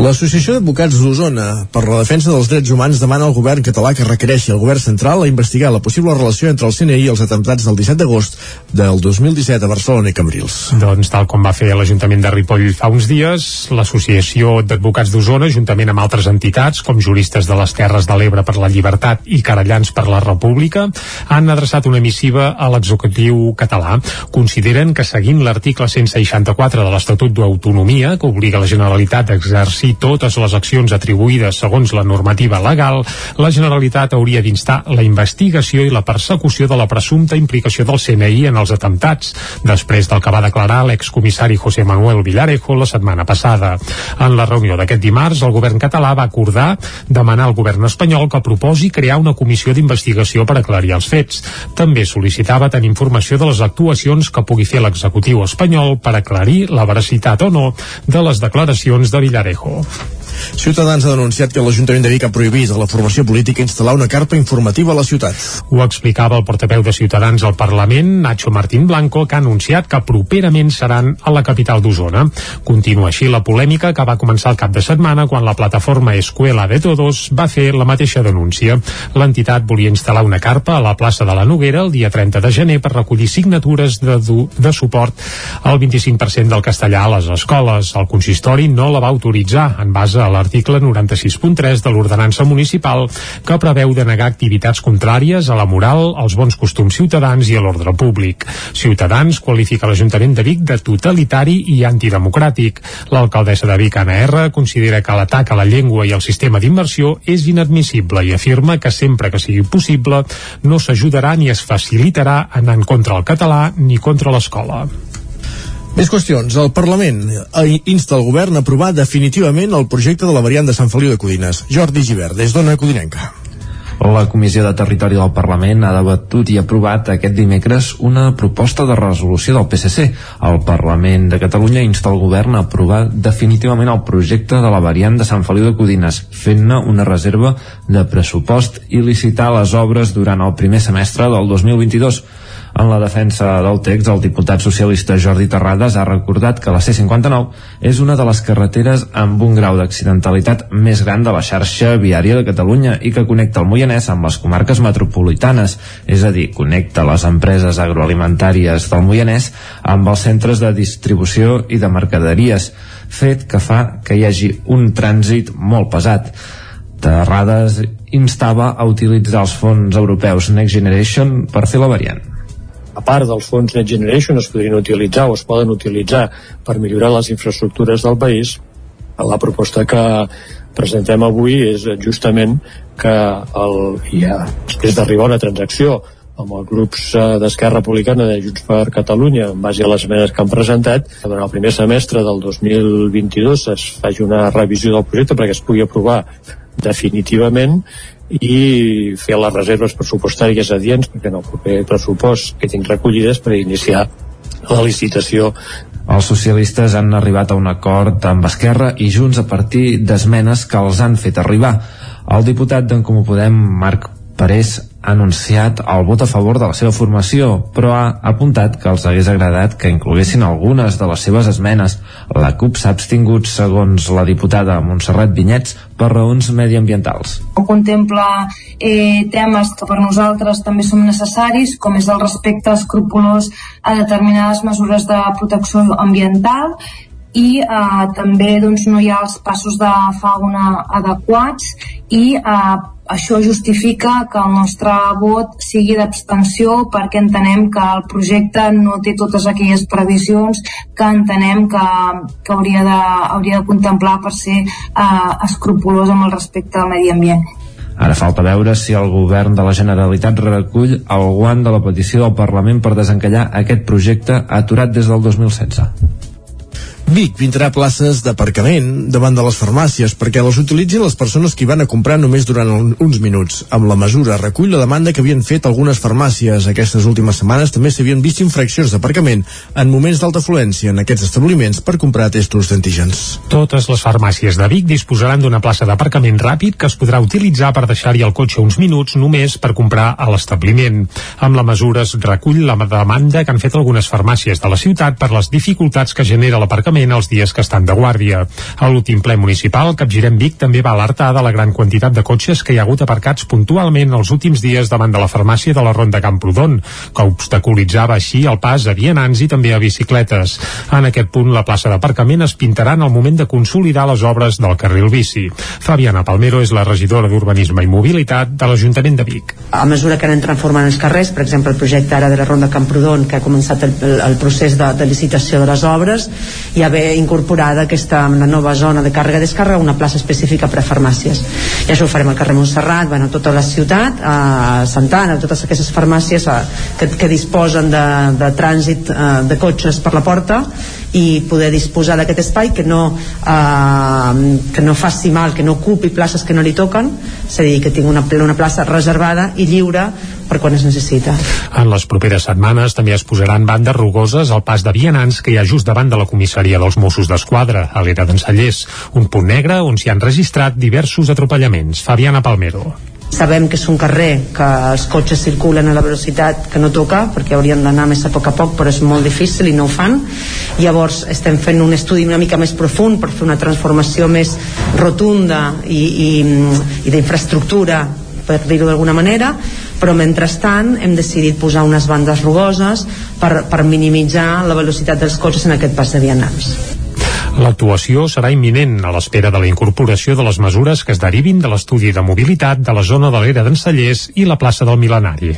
L'Associació d'Advocats d'Osona per la Defensa dels Drets Humans demana al govern català que requereixi al govern central a investigar la possible relació entre el CNI i els atemptats del 17 d'agost del 2017 a Barcelona i Cambrils. Doncs tal com va fer l'Ajuntament de Ripoll fa uns dies, l'Associació d'Advocats d'Osona, juntament amb altres entitats com Juristes de les Terres de l'Ebre per la Llibertat i Carallans per la República, han adreçat una missiva a l'executiu català. Consideren que seguint l'article 164 de l'Estatut d'autonomia, que obliga la Generalitat a exercir totes les accions atribuïdes segons la normativa legal, la Generalitat hauria d'instar la investigació i la persecució de la presumpta implicació del CNI en els atemptats, després del que va declarar l'excomissari José Manuel Villarejo la setmana passada. En la reunió d'aquest dimarts, el govern català va acordar demanar al govern espanyol que proposi crear una comissió d'investigació per aclarir els fets. També sol·licitava tenir informació de les actuacions que pugui fer l'executiu espanyol per aclarir la veracitat o no de les declaracions de Villarejo. Ciutadans ha denunciat que l'Ajuntament de Vic ha prohibit a la formació política instal·lar una carpa informativa a la ciutat. Ho explicava el portaveu de Ciutadans al Parlament, Nacho Martín Blanco, que ha anunciat que properament seran a la capital d'Osona. Continua així la polèmica que va començar el cap de setmana quan la plataforma Escuela de Todos va fer la mateixa denúncia. L'entitat volia instal·lar una carpa a la plaça de la Noguera el dia 30 de gener per recollir signatures de, de suport al 25% del castellà a les escoles. El consistori no la va autoritzar en base a l'article 96.3 de l'ordenança municipal que preveu denegar activitats contràries a la moral, als bons costums ciutadans i a l'ordre públic. Ciutadans qualifica l'Ajuntament de Vic de totalitari i antidemocràtic. L'alcaldessa de Vic, Anna R, considera que l'atac a la llengua i al sistema d'immersió és inadmissible i afirma que sempre que sigui possible no s'ajudarà ni es facilitarà anant contra el català ni contra l'escola. Més qüestions. El Parlament insta el govern a aprovar definitivament el projecte de la variant de Sant Feliu de Codines. Jordi Givert, des d'Ona Codinenca. La Comissió de Territori del Parlament ha debatut i aprovat aquest dimecres una proposta de resolució del PSC. El Parlament de Catalunya insta el govern a aprovar definitivament el projecte de la variant de Sant Feliu de Codines, fent-ne una reserva de pressupost i licitar les obres durant el primer semestre del 2022. En la defensa del text, el diputat socialista Jordi Terrades ha recordat que la C-59 és una de les carreteres amb un grau d'accidentalitat més gran de la xarxa viària de Catalunya i que connecta el Moianès amb les comarques metropolitanes, és a dir, connecta les empreses agroalimentàries del Moianès amb els centres de distribució i de mercaderies, fet que fa que hi hagi un trànsit molt pesat. Terrades instava a utilitzar els fons europeus Next Generation per fer la variant a part dels fons Next Generation es podrien utilitzar o es poden utilitzar per millorar les infraestructures del país, la proposta que presentem avui és justament que el, ja, després d'arribar a una transacció amb els grups d'Esquerra Republicana de Junts per Catalunya en base a les esmenes que han presentat que durant el primer semestre del 2022 es faci una revisió del projecte perquè es pugui aprovar definitivament i fer les reserves pressupostàries adients perquè en el proper pressupost que tinc recollides per iniciar la licitació els socialistes han arribat a un acord amb Esquerra i Junts a partir d'esmenes que els han fet arribar. El diputat d'en Comú Podem, Marc Parés, ha anunciat el vot a favor de la seva formació, però ha apuntat que els hagués agradat que incloguessin algunes de les seves esmenes. La CUP s'ha abstingut, segons la diputada Montserrat Vinyets, per raons mediambientals. Contempla eh, temes que per nosaltres també són necessaris, com és el respecte escrupulós a determinades mesures de protecció ambiental i eh, també doncs, no hi ha els passos de fauna adequats i eh, això justifica que el nostre vot sigui d'abstenció perquè entenem que el projecte no té totes aquelles previsions que entenem que, que hauria, de, hauria de contemplar per ser eh, escrupulós amb el respecte al medi ambient. Ara falta veure si el govern de la Generalitat recull el guant de la petició del Parlament per desencallar aquest projecte aturat des del 2016. Vic pintarà places d'aparcament davant de les farmàcies perquè les utilitzin les persones que hi van a comprar només durant un, uns minuts. Amb la mesura recull la demanda que havien fet algunes farmàcies. Aquestes últimes setmanes també s'havien vist infraccions d'aparcament en moments d'alta afluència en aquests establiments per comprar testos d'antígens. Totes les farmàcies de Vic disposaran d'una plaça d'aparcament ràpid que es podrà utilitzar per deixar-hi el cotxe uns minuts només per comprar a l'establiment. Amb la mesura es recull la demanda que han fet algunes farmàcies de la ciutat per les dificultats que genera l'aparcament especialment els dies que estan de guàrdia. A l'últim ple municipal, Capgirem Vic també va alertar de la gran quantitat de cotxes que hi ha hagut aparcats puntualment els últims dies davant de la farmàcia de la Ronda Camprodon, que obstaculitzava així el pas a vianants i també a bicicletes. En aquest punt, la plaça d'aparcament es pintarà en el moment de consolidar les obres del carril bici. Fabiana Palmero és la regidora d'Urbanisme i Mobilitat de l'Ajuntament de Vic. A mesura que anem transformant els carrers, per exemple, el projecte ara de la Ronda Camprodon, que ha començat el, el, procés de, de licitació de les obres, hi ha haver incorporada aquesta, la nova zona de càrrega i descàrrega una plaça específica per a farmàcies. I això ho farem al carrer Montserrat bueno, a tota la ciutat, a Santana a totes aquestes farmàcies a, que, que disposen de, de trànsit a, de cotxes per la porta i poder disposar d'aquest espai que no, eh, que no faci mal, que no ocupi places que no li toquen, és a dir, que tingui una, una plaça reservada i lliure per quan es necessita. En les properes setmanes també es posaran bandes rugoses al pas de vianants que hi ha just davant de la comissaria dels Mossos d'Esquadra, a l'era d'Ensallers, un punt negre on s'hi han registrat diversos atropellaments. Fabiana Palmero. Sabem que és un carrer que els cotxes circulen a la velocitat que no toca, perquè haurien d'anar més a poc a poc, però és molt difícil i no ho fan. Llavors estem fent un estudi una mica més profund per fer una transformació més rotunda i, i, i d'infraestructura per dir-ho d'alguna manera, però mentrestant hem decidit posar unes bandes rugoses per, per minimitzar la velocitat dels cotxes en aquest pas de vianants. L'actuació serà imminent a l'espera de la incorporació de les mesures que es derivin de l'estudi de mobilitat de la zona de l'era d'Encellers i la plaça del Milenari.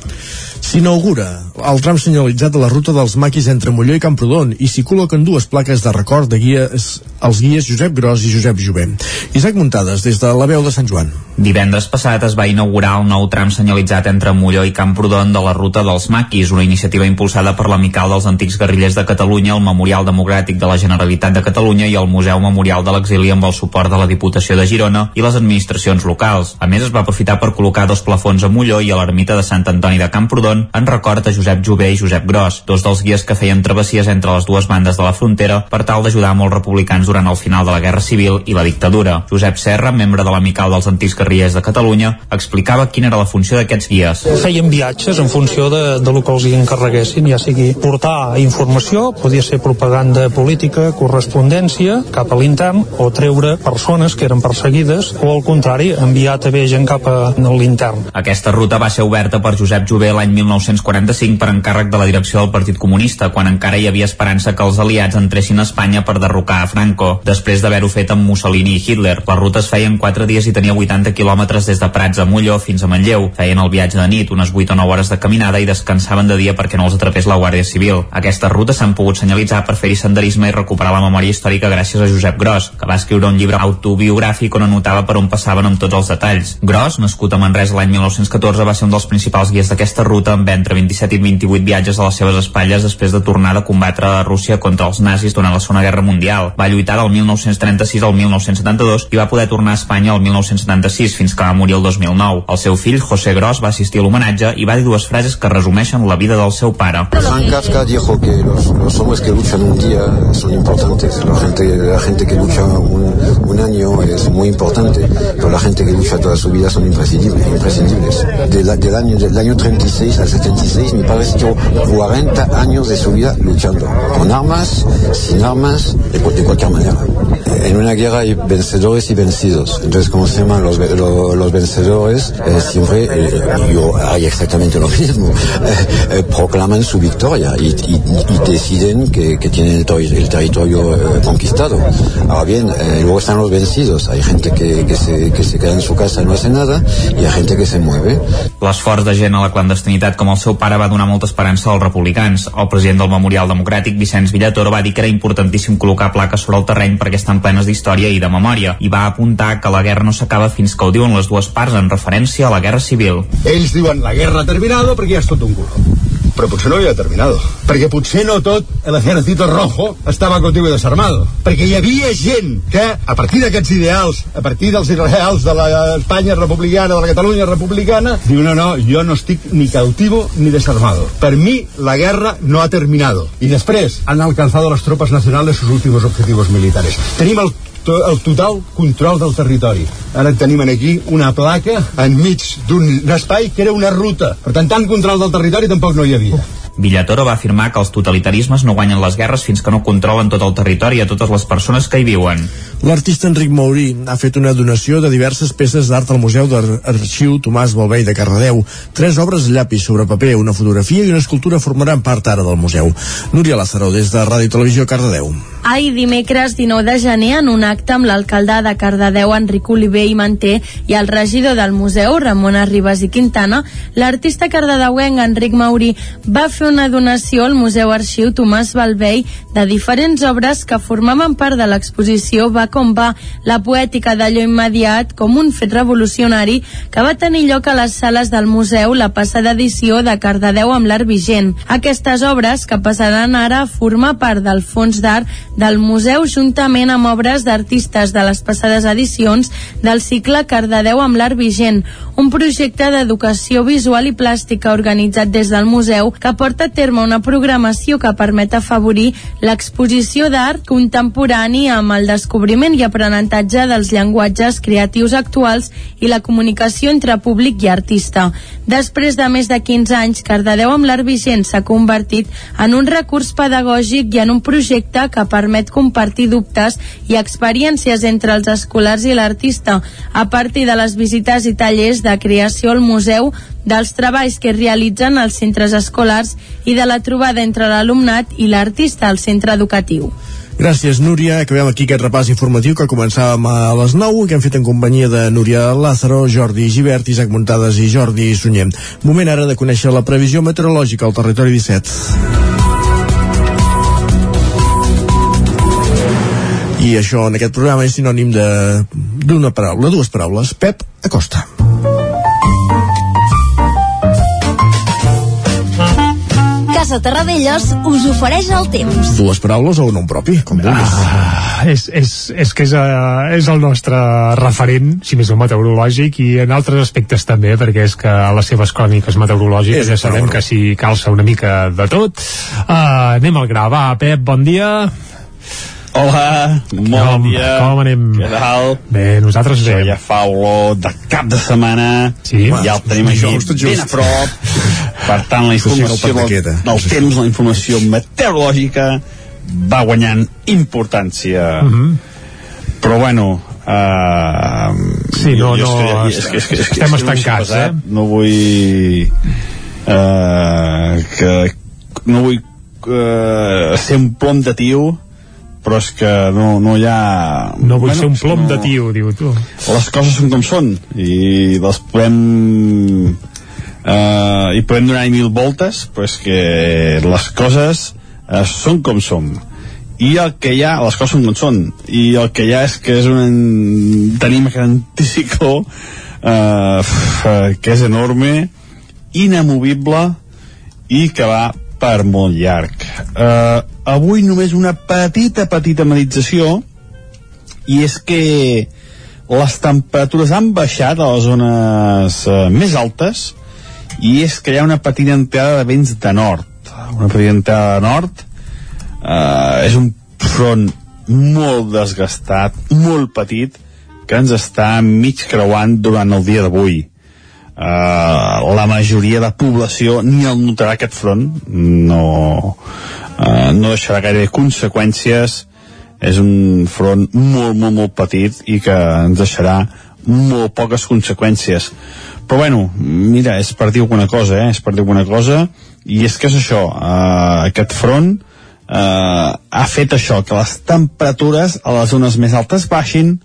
S'inaugura el tram senyalitzat de la ruta dels maquis entre Molló i Camprodon i s'hi col·loquen dues plaques de record de guies, els guies Josep Gros i Josep Jové. Isaac Muntades, des de la veu de Sant Joan. Divendres passat es va inaugurar el nou tram senyalitzat entre Molló i Camprodon de la ruta dels maquis, una iniciativa impulsada per l'Amical dels Antics Guerrillers de Catalunya, el Memorial Democràtic de la Generalitat de Catalunya i el Museu Memorial de l'Exili amb el suport de la Diputació de Girona i les administracions locals. A més, es va aprofitar per col·locar dos plafons a Molló i a l'ermita de Sant Antoni de Camprodon en record a Josep Jové i Josep Gros, dos dels guies que feien travessies entre les dues bandes de la frontera per tal d'ajudar molts republicans durant el final de la Guerra Civil i la dictadura. Josep Serra, membre de l'Amical dels Antics Guerrillers de Catalunya, explicava quina era la funció d'aquests guies. Feien viatges en funció de, de lo que els hi encarreguessin, ja sigui portar informació, podia ser propaganda política, correspondència cap a l'intern, o treure persones que eren perseguides, o al contrari, enviar també gent cap a l'intern. Aquesta ruta va ser oberta per Josep Jové l'any 1945 per encàrrec de la direcció del Partit Comunista, quan encara hi havia esperança que els aliats entressin a Espanya per derrocar a Franco, després d'haver-ho fet amb Mussolini i Hitler. La ruta es feia en 4 dies i tenia 80 quilòmetres des de Prats a Molló fins a Manlleu. Feien el viatge de nit, unes 8 o 9 hores de caminada i descansaven de dia perquè no els atrapés la Guàrdia Civil. Aquestes rutes s'han pogut senyalitzar per fer-hi senderisme i recuperar la memòria històrica gràcies a Josep Gros, que va escriure un llibre autobiogràfic on anotava per on passaven amb tots els detalls. Gros, nascut a Manresa l'any 1914, va ser un dels principals guies d'aquesta ruta amb entre 27 i 28 viatges a les seves espatlles després de tornar de combatre a Rússia contra els nazis durant la Segona Guerra Mundial. Va lluitar del 1936 al 1972 i va poder tornar a Espanya el 1976 fins que va morir el 2009. El seu fill, José Gros, va assistir a l'homenatge i va dir dues frases que resumeixen la vida del seu pare. Frank Kafka dijo que los, los hombres que luchan un día son importantes, la gente, la gente que lucha un, un año es muy importante, pero la gente que lucha toda su vida son imprescindibles. imprescindibles. De la, del, año, del año 36 al 76 mi padre estuvo 40 años de su vida luchando, con armas, sin armas, de, de cualquier manera. En una guerra hay vencedores y vencidos, entonces como se llaman los, los, los vencedores, eh, siempre eh, yo, hay exactamente lo mismo, eh, eh, proclaman su victoria y, y, y deciden que, que, tienen el, el territorio eh, conquistado. Ahora bien, eh, luego están los vencidos. Hay gente que, que, se, que se queda en su casa y no hace nada y hay gente que se mueve. L'esforç de gent a la clandestinitat com el seu pare va donar molta esperança als republicans. El president del Memorial Democràtic, Vicenç Villatoro, va dir que era importantíssim col·locar plaques sobre el terreny perquè estan plenes d'història i de memòria i va apuntar que la guerra no s'acaba fins que ho diuen les dues parts en referència a la guerra civil. Ells diuen la guerra ha terminado perquè ja és tot un culo però potser no havia terminat perquè potser no tot l'ejército rojo estava contigo i desarmado. Perquè hi havia gent que a partir d'aquests ideals a partir dels ideals de l'Espanya republicana de la Catalunya republicana diu no, no, jo no estic ni cautivo ni desarmado. Per mi la guerra no ha terminado i després han alcanzado las tropas nacionales sus últimos objetivos militares. Tenim el el total control del territori. Ara tenim aquí una placa enmig d'un espai que era una ruta. Per tant, tant control del territori tampoc no hi havia. Villatoro va afirmar que els totalitarismes no guanyen les guerres fins que no controlen tot el territori i a totes les persones que hi viuen. L'artista Enric Maurí ha fet una donació de diverses peces d'art al Museu d'Arxiu Tomàs Balvei de Cardedeu. Tres obres de llapis sobre paper, una fotografia i una escultura formaran part ara del museu. Núria Lázaro, des de Ràdio Televisió Cardedeu. Ahir dimecres 19 de gener, en un acte amb l'alcalde de Cardedeu, Enric Oliver i Manté, i el regidor del museu, Ramon Arribas i Quintana, l'artista cardedeuenc Enric Mauri va fer una donació al Museu Arxiu Tomàs Balvei de diferents obres que formaven part de l'exposició Va com va, la poètica d'allò immediat com un fet revolucionari que va tenir lloc a les sales del museu la passada edició de Cardedeu amb l'art vigent. Aquestes obres, que passaran ara a formar part del fons d'art del museu juntament amb obres d'artistes de les passades edicions del cicle Cardedeu amb l'art vigent, un projecte d'educació visual i plàstica organitzat des del museu que porta a terme una programació que permet afavorir l'exposició d'art contemporani amb el descobriment i aprenentatge dels llenguatges creatius actuals i la comunicació entre públic i artista. Després de més de 15 anys, Cardedeu amb l'art vigent s'ha convertit en un recurs pedagògic i en un projecte que permet compartir dubtes i experiències entre els escolars i l'artista a partir de les visites i tallers de creació al museu, dels treballs que realitzen als centres escolars i de la trobada entre l'alumnat i l'artista al centre educatiu. Gràcies, Núria. Acabem aquí aquest repàs informatiu que començàvem a les 9 i que hem fet en companyia de Núria Lázaro, Jordi Givert, Isaac Muntades i Jordi Sunyer. Moment ara de conèixer la previsió meteorològica al territori 17. I això en aquest programa és sinònim d'una paraula, dues paraules. Pep Acosta. Casa Terradellos us ofereix el temps. Dues paraules o un nom propi, com vulguis. Ah, és, és, és que és, uh, és el nostre referent, si més no meteorològic, i en altres aspectes també, perquè és que a les seves cròniques meteorològiques És ja sabem que s'hi calça una mica de tot. Uh, anem al gra, va, Pep, bon dia. Hola, bon dia. Com anem? Què tal? Bé, nosaltres Això bé. ja fa olor de cap de setmana. Sí. Ja el tenim aquí Just, just. ben a prop. Per tant, la Això informació del, pataqueta. del temps, la informació meteorològica va guanyant importància. Mhm. Però bueno, uh, Sí, no, no, estem estancats, eh? No vull uh, que no vull uh, ser un plom de tio però és que no, no hi ha... No vull ser un plom de tio, diu tu. les coses són com són i les podem eh, i podem donar mil voltes però és que les coses eh, són com són i el que hi ha, les coses són com són i el que hi ha és que és un tenim aquest anticicló eh, f- que és enorme inamovible i que va per molt llarg eh, avui només una petita petita medització i és que les temperatures han baixat a les zones eh, més altes i és que hi ha una petita entrada de vents de nord. Una petita entrada de nord eh, és un front molt desgastat, molt petit que ens està mig creuant durant el dia d'avui uh, la majoria de població ni el notarà aquest front. No, uh, no deixarà gaire conseqüències. És un front molt, molt, molt petit i que ens deixarà molt poques conseqüències. Però bueno, mira, és per dir alguna cosa eh? és per dir alguna cosa. I és que és això, uh, aquest front uh, ha fet això que les temperatures a les zones més altes baixin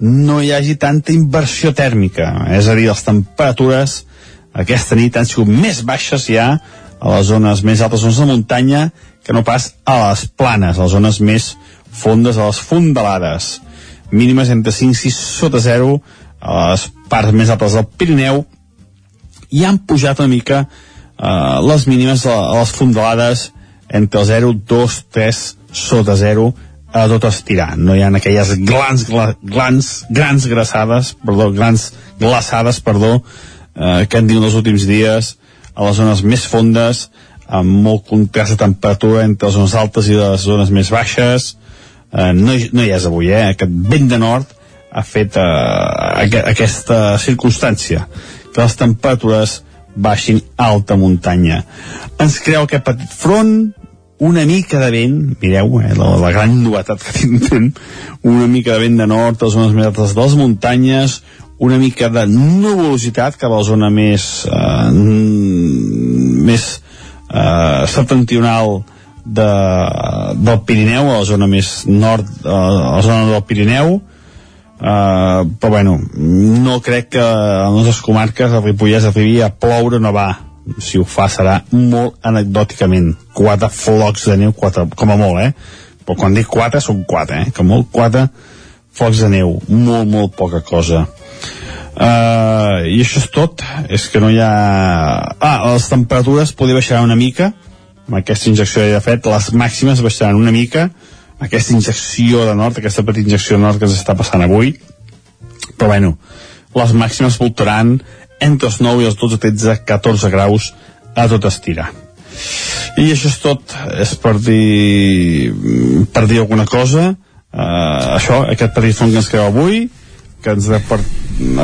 no hi hagi tanta inversió tèrmica. És a dir, les temperatures aquesta nit han sigut més baixes ja a les zones més altes zones de muntanya que no pas a les planes, a les zones més fondes, a les fondalades. Mínimes entre 5 i 6 sota 0 a les parts més altes del Pirineu. I han pujat una mica eh, les mínimes a, les fondalades entre el 0, 2, 3 sota 0 a tot estirar. No hi ha aquelles glans, gla, glans, grans glaçades, perdó, grans glaçades, perdó, eh, que han dit els últims dies a les zones més fondes, amb molt contrast de temperatura entre les zones altes i les zones més baixes. Eh, no, no hi és avui, eh? Aquest vent de nord ha fet eh, aqu aquesta circumstància, que les temperatures baixin alta muntanya. Ens creu aquest petit front, una mica de vent, mireu, eh, la, la gran novetat que tindrem, una mica de vent de nord a les zones més altes de les muntanyes, una mica de nuvolositat cap a la zona més eh, més eh, septentrional de, del Pirineu, a la zona més nord, a la zona del Pirineu, Uh, però bueno, no crec que a les nostres comarques, a Ripollès, arribi a ploure no va si ho fa serà molt anecdòticament. Quatre flocs de neu, quatre, com a molt eh? però quan dic quatre són quatre eh? que molt quatre flocs de neu. Molt molt poca cosa. Uh, i això és tot. És que no hi ha ah, les temperatures podria baixar una mica. Amb aquesta injecció de fet les màximes baixaran una mica. Aquesta injecció de nord, aquesta petita injecció de nord que s'està passant avui. Però bueno, les màximes voltaran entre els 9 i els 12, 13, 14 graus a tot estirar i això és tot. És per dir per dir alguna cosa. Uh, això, aquest petit front que ens creu avui que ens, per,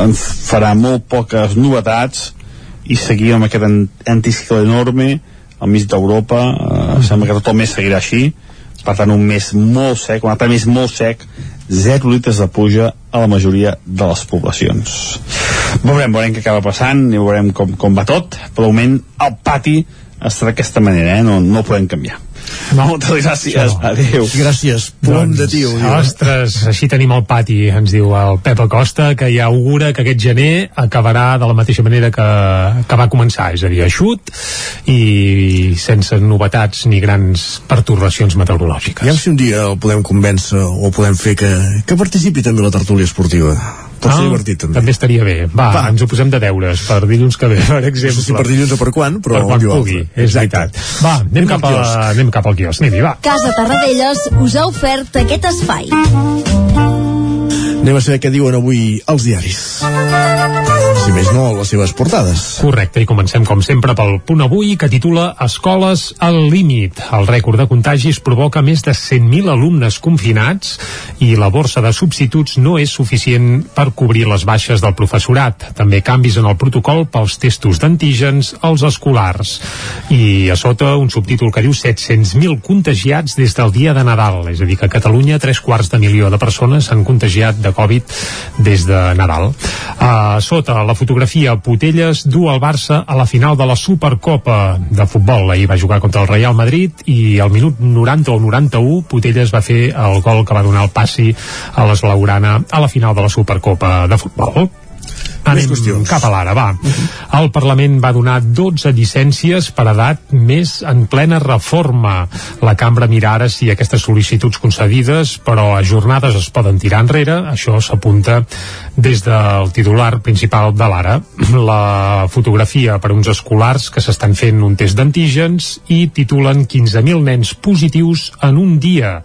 ens farà molt poques novetats i seguir amb aquest anticicle enorme al mig d'Europa. Uh, sembla que tot el mes seguirà així. Per tant un mes molt sec, un altre mes molt sec. 0 litres de pluja a la majoria de les poblacions veurem, veurem què acaba passant i veurem com, com va tot però de moment el pati estarà d'aquesta manera eh? no, no ho podem canviar moltes gràcies, no. adéu. Gràcies, plom doncs, de tio. Ostres, així tenim el pati, ens diu el Pep Acosta, que ja augura que aquest gener acabarà de la mateixa manera que, que va començar, és a dir, eixut i sense novetats ni grans pertorbacions meteorològiques. Ja si un dia el podem convèncer o podem fer que, que participi també la tertúlia esportiva pot ah, ser divertit també. També estaria bé. Va, Va, ens ho posem de deures per dilluns que ve, per exemple. No sé si per dilluns o per quan, però per quan pugui, és veritat. Va, anem, anem cap, a, anem cap al quiosc. Anem va. Casa Tarradellas us ha ofert aquest espai. Anem a saber què diuen avui els diaris si més no, les seves portades. Correcte, i comencem com sempre pel punt avui que titula Escoles al límit. El rècord de contagis provoca més de 100.000 alumnes confinats i la borsa de substituts no és suficient per cobrir les baixes del professorat. També canvis en el protocol pels testos d'antígens als escolars. I a sota un subtítol que diu 700.000 contagiats des del dia de Nadal. És a dir, que a Catalunya tres quarts de milió de persones s'han contagiat de Covid des de Nadal. A sota la fotografia Putelles du el Barça a la final de la Supercopa de futbol. Ahir va jugar contra el Real Madrid i al minut 90 o 91 Putelles va fer el gol que va donar el passi a l'Eslaurana a la final de la Supercopa de futbol. Anem cap a l'ara, va. Uh. -huh. El Parlament va donar 12 llicències per edat més en plena reforma. La cambra mira ara si aquestes sol·licituds concedides, però a jornades es poden tirar enrere. Això s'apunta des del titular principal de l'ara. La fotografia per uns escolars que s'estan fent un test d'antígens i titulen 15.000 nens positius en un dia.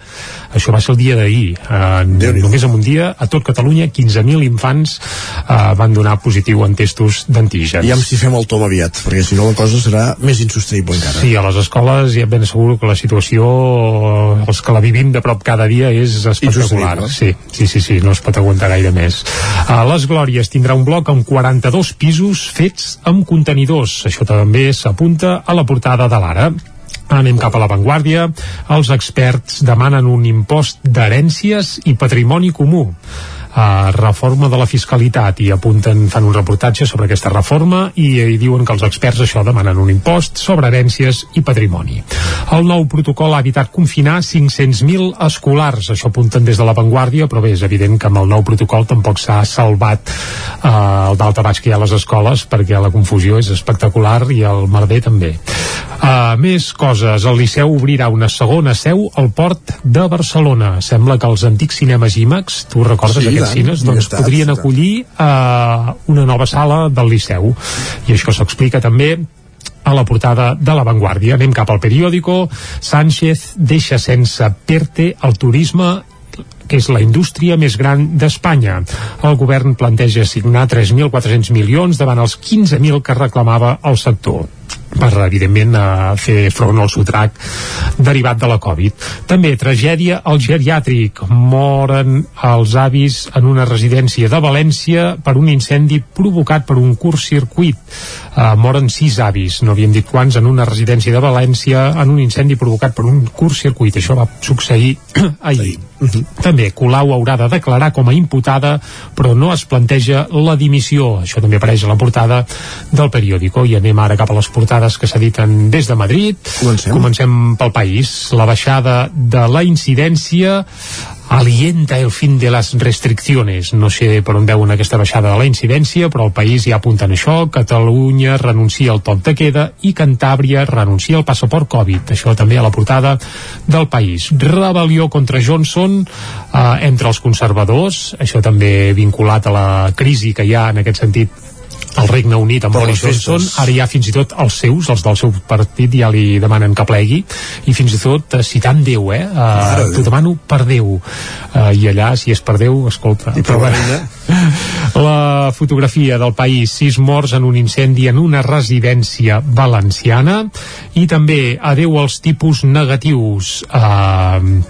Això va ser el dia d'ahir. Eh, només en un dia, a tot Catalunya, 15.000 infants eh, van donar donar positiu en testos d'antígens. I si fem el tom aviat, perquè si no la cosa serà més insostenible encara. Sí, a les escoles ja ben segur que la situació, els que la vivim de prop cada dia, és espectacular. Sí, sí, sí, sí, no es pot aguantar gaire més. A les Glòries tindrà un bloc amb 42 pisos fets amb contenidors. Això també s'apunta a la portada de l'Ara. Anem cap a l'avantguàrdia. Els experts demanen un impost d'herències i patrimoni comú uh, reforma de la fiscalitat i apunten, fan un reportatge sobre aquesta reforma i, i diuen que els experts això demanen un impost sobre herències i patrimoni. El nou protocol ha evitat confinar 500.000 escolars, això apunten des de l'avantguàrdia, però bé, és evident que amb el nou protocol tampoc s'ha salvat uh, el baix que hi ha a les escoles perquè la confusió és espectacular i el merder també. Uh, més coses, el Liceu obrirà una segona seu al port de Barcelona. Sembla que els antics cinemes IMAX, tu recordes sí, aquests cines, doncs estat, podrien acollir uh, una nova sala del Liceu. I això s'explica també a la portada de La Vanguardia. Anem cap al periòdico. Sánchez deixa sense PERTE el turisme que és la indústria més gran d'Espanya. El govern planteja assignar 3.400 milions davant els 15.000 que reclamava el sector per, evidentment, a fer front al sotrac derivat de la Covid. També tragèdia al geriàtric. Moren els avis en una residència de València per un incendi provocat per un curt circuit. Uh, moren sis avis, no havíem dit quants, en una residència de València en un incendi provocat per un curt circuit. Això va succeir ahir. ahir Uh -huh. També Colau haurà de declarar com a imputada, però no es planteja la dimissió. Això també apareix a la portada del periòdico. I anem ara cap a les portades que s'editen des de Madrid. Comencem. Comencem pel país. La baixada de la incidència alienta el fin de les restriccions. No sé per on veuen aquesta baixada de la incidència, però el país ja apunta en això. Catalunya renuncia al toc de queda i Cantàbria renuncia al passaport Covid. Això també a la portada del país. Rebel·lió contra Johnson eh, entre els conservadors, això també vinculat a la crisi que hi ha en aquest sentit el Regne Unit amb Boris. Johnson. Ara ja fins i tot els seus, els del seu partit ja li demanen que plegui. I fins i tot eh, citant Déu eh? Uh, t'ho demano per Déu. Uh, i allà si és per Déu, escolta I per la la fotografia del país sis morts en un incendi en una residència valenciana. I també adeu als tipus negatius. Uh,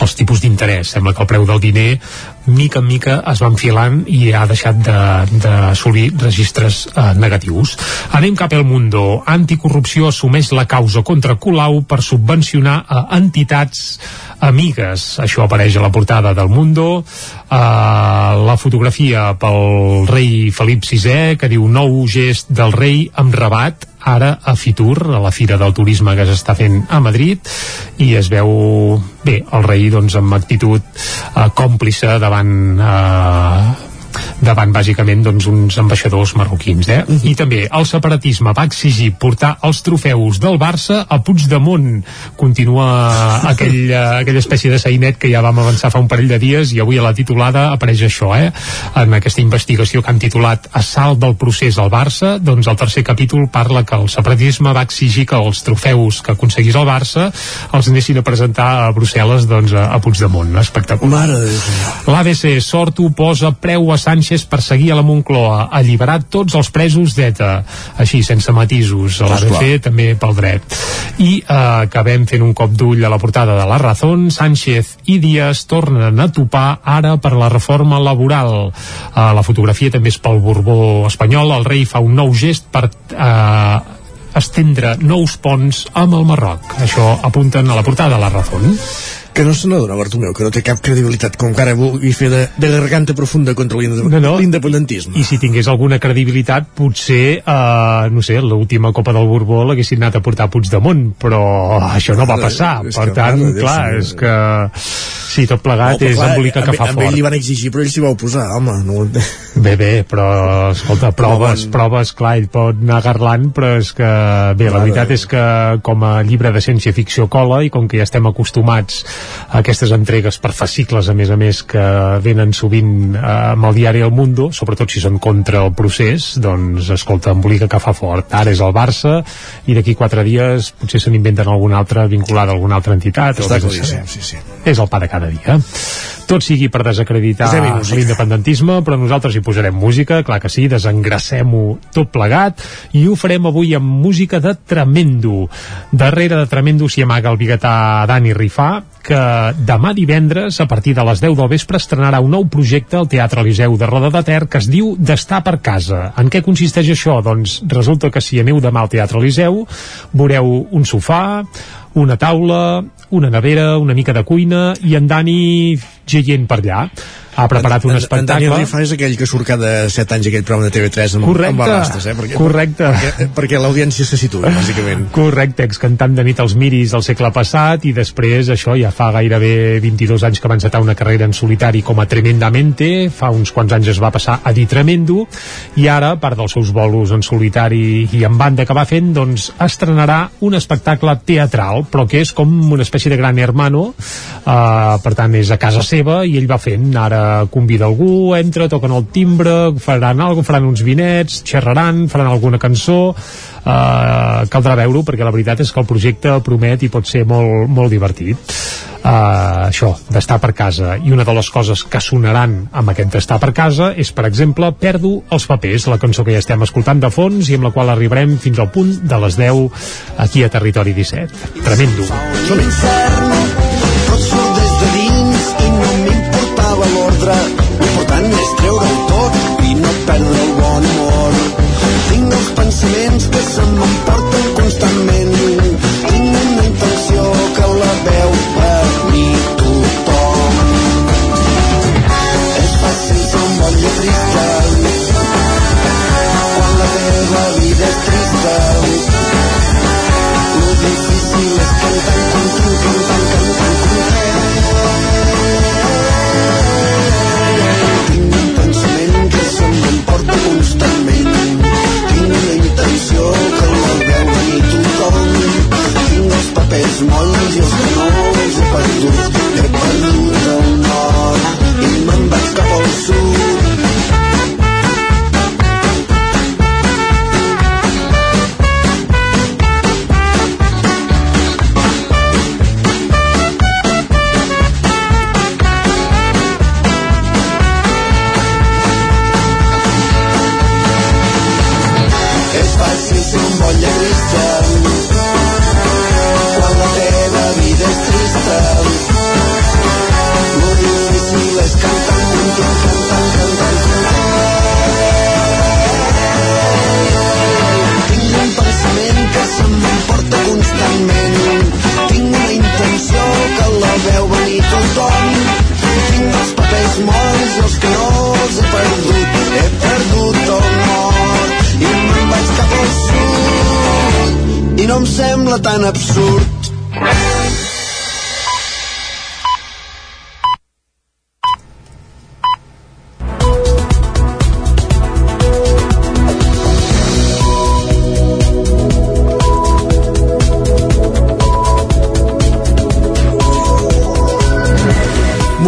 els tipus d'interès. Sembla que el preu del diner mica en mica es va enfilant i ha deixat de- d'assolir registres eh, negatius. Anem cap al Mundo. Anticorrupció assumeix la causa contra Colau per subvencionar a entitats amigues. Això apareix a la portada del Mundo. Uh, la fotografia pel rei Felip VI que diu nou gest del rei amb rabat ara a Fitur, a la Fira del Turisme que s'està fent a Madrid i es veu bé el rei doncs amb actitud eh, còmplice davant eh, davant bàsicament doncs, uns ambaixadors marroquins eh? i també el separatisme va exigir portar els trofeus del Barça a Puigdemont continua aquell, eh, aquella espècie de sainet que ja vam avançar fa un parell de dies i avui a la titulada apareix això eh? en aquesta investigació que han titulat Assalt del procés al Barça doncs el tercer capítol parla que el separatisme va exigir que els trofeus que aconseguís el Barça els anessin a presentar a Brussel·les doncs, a, Puigdemont espectacular. L'ABC Sortu posa preu a Sánchez per seguir a la Moncloa, alliberar tots els presos d'ETA, així, sense matisos, a l'ABC també pel dret. I eh, acabem fent un cop d'ull a la portada de La Razón, Sánchez i Díaz tornen a topar ara per la reforma laboral. Eh, la fotografia també és pel Borbó espanyol, el rei fa un nou gest per eh, estendre nous ponts amb el Marroc. Això apunten a la portada de La Razón. Que no se n'adona, Bartomeu, que no té cap credibilitat, com que ara vulgui fer de, de garganta profunda contra l'inde- No, no. l'independentisme. I si tingués alguna credibilitat, potser, eh, no sé, l'última Copa del Borbó l'haguessin anat a portar a Puigdemont, però això no va Mare, passar. és Per que, tant, mare Déu, clar, senyor. és que sí, tot plegat però és clar, embolica que amb- fa amb ell fort. li van exigir, però ell s'hi va oposar, home. No. Bé, bé, però, escolta, proves, proves, clar, ell pot anar garlant, però és que, bé, la Mare veritat de és que com a llibre de ciència-ficció cola, i com que ja estem acostumats aquestes entregues per fascicles, a més a més, que venen sovint eh, amb el diari El Mundo, sobretot si són contra el procés, doncs, escolta, embolica que fa fort. Ara és el Barça, i d'aquí quatre dies potser se n'inventen alguna altra vinculada a alguna altra entitat. o Està a claríssim, saber. sí, sí. És el pa de cada dia. Tot sigui per desacreditar l'independentisme, però nosaltres hi posarem música, clar que sí, desengracem-ho tot plegat, i ho farem avui amb música de Tremendo. Darrere de Tremendo s'hi amaga el biguetà Dani Rifà, que demà divendres, a partir de les 10 del vespre, estrenarà un nou projecte al Teatre Eliseu de Roda de Ter que es diu D'estar per casa. En què consisteix això? Doncs resulta que si aneu demà al Teatre Eliseu, veureu un sofà, una taula, una nevera, una mica de cuina i en Dani geient per allà. Ha preparat un En- En espectacle. Daniel Rifà és aquell que surt cada 7 anys aquell programa de TV3 amb, Correcte, amb barrastes, eh? Perquè, correcte. Perquè, perquè l'audiència se situa, bàsicament. Correcte, excantant de nit els miris del segle passat i després això ja fa gairebé 22 anys que va encetar una carrera en solitari com a Tremendamente, fa uns quants anys es va passar a dir Tremendo i ara, a part dels seus bolos en solitari i en banda que va fent, doncs estrenarà un espectacle teatral, però que és com una espècie de gran hermano, eh, per tant és a casa seva i ell va fent, ara convida algú, entra, toquen el timbre, faran alguna faran uns vinets, xerraran, faran alguna cançó, eh, caldrà veure-ho perquè la veritat és que el projecte promet i pot ser molt, molt divertit. Uh, això, d'estar per casa. I una de les coses que sonaran amb aquest d'estar per casa és per exemple Perdo els papers, la cançó que ja estem escoltant de fons i amb la qual arribarem fins al punt de les 10 aquí a Territori 17 tremendo. L'infern m'importava l'ordre. L'important és treure'l tot i no perdre el bon humor. Tinc els pensaments que se m'emporten Los monos y los colores de París. Recuerdo no em sembla tan absurd.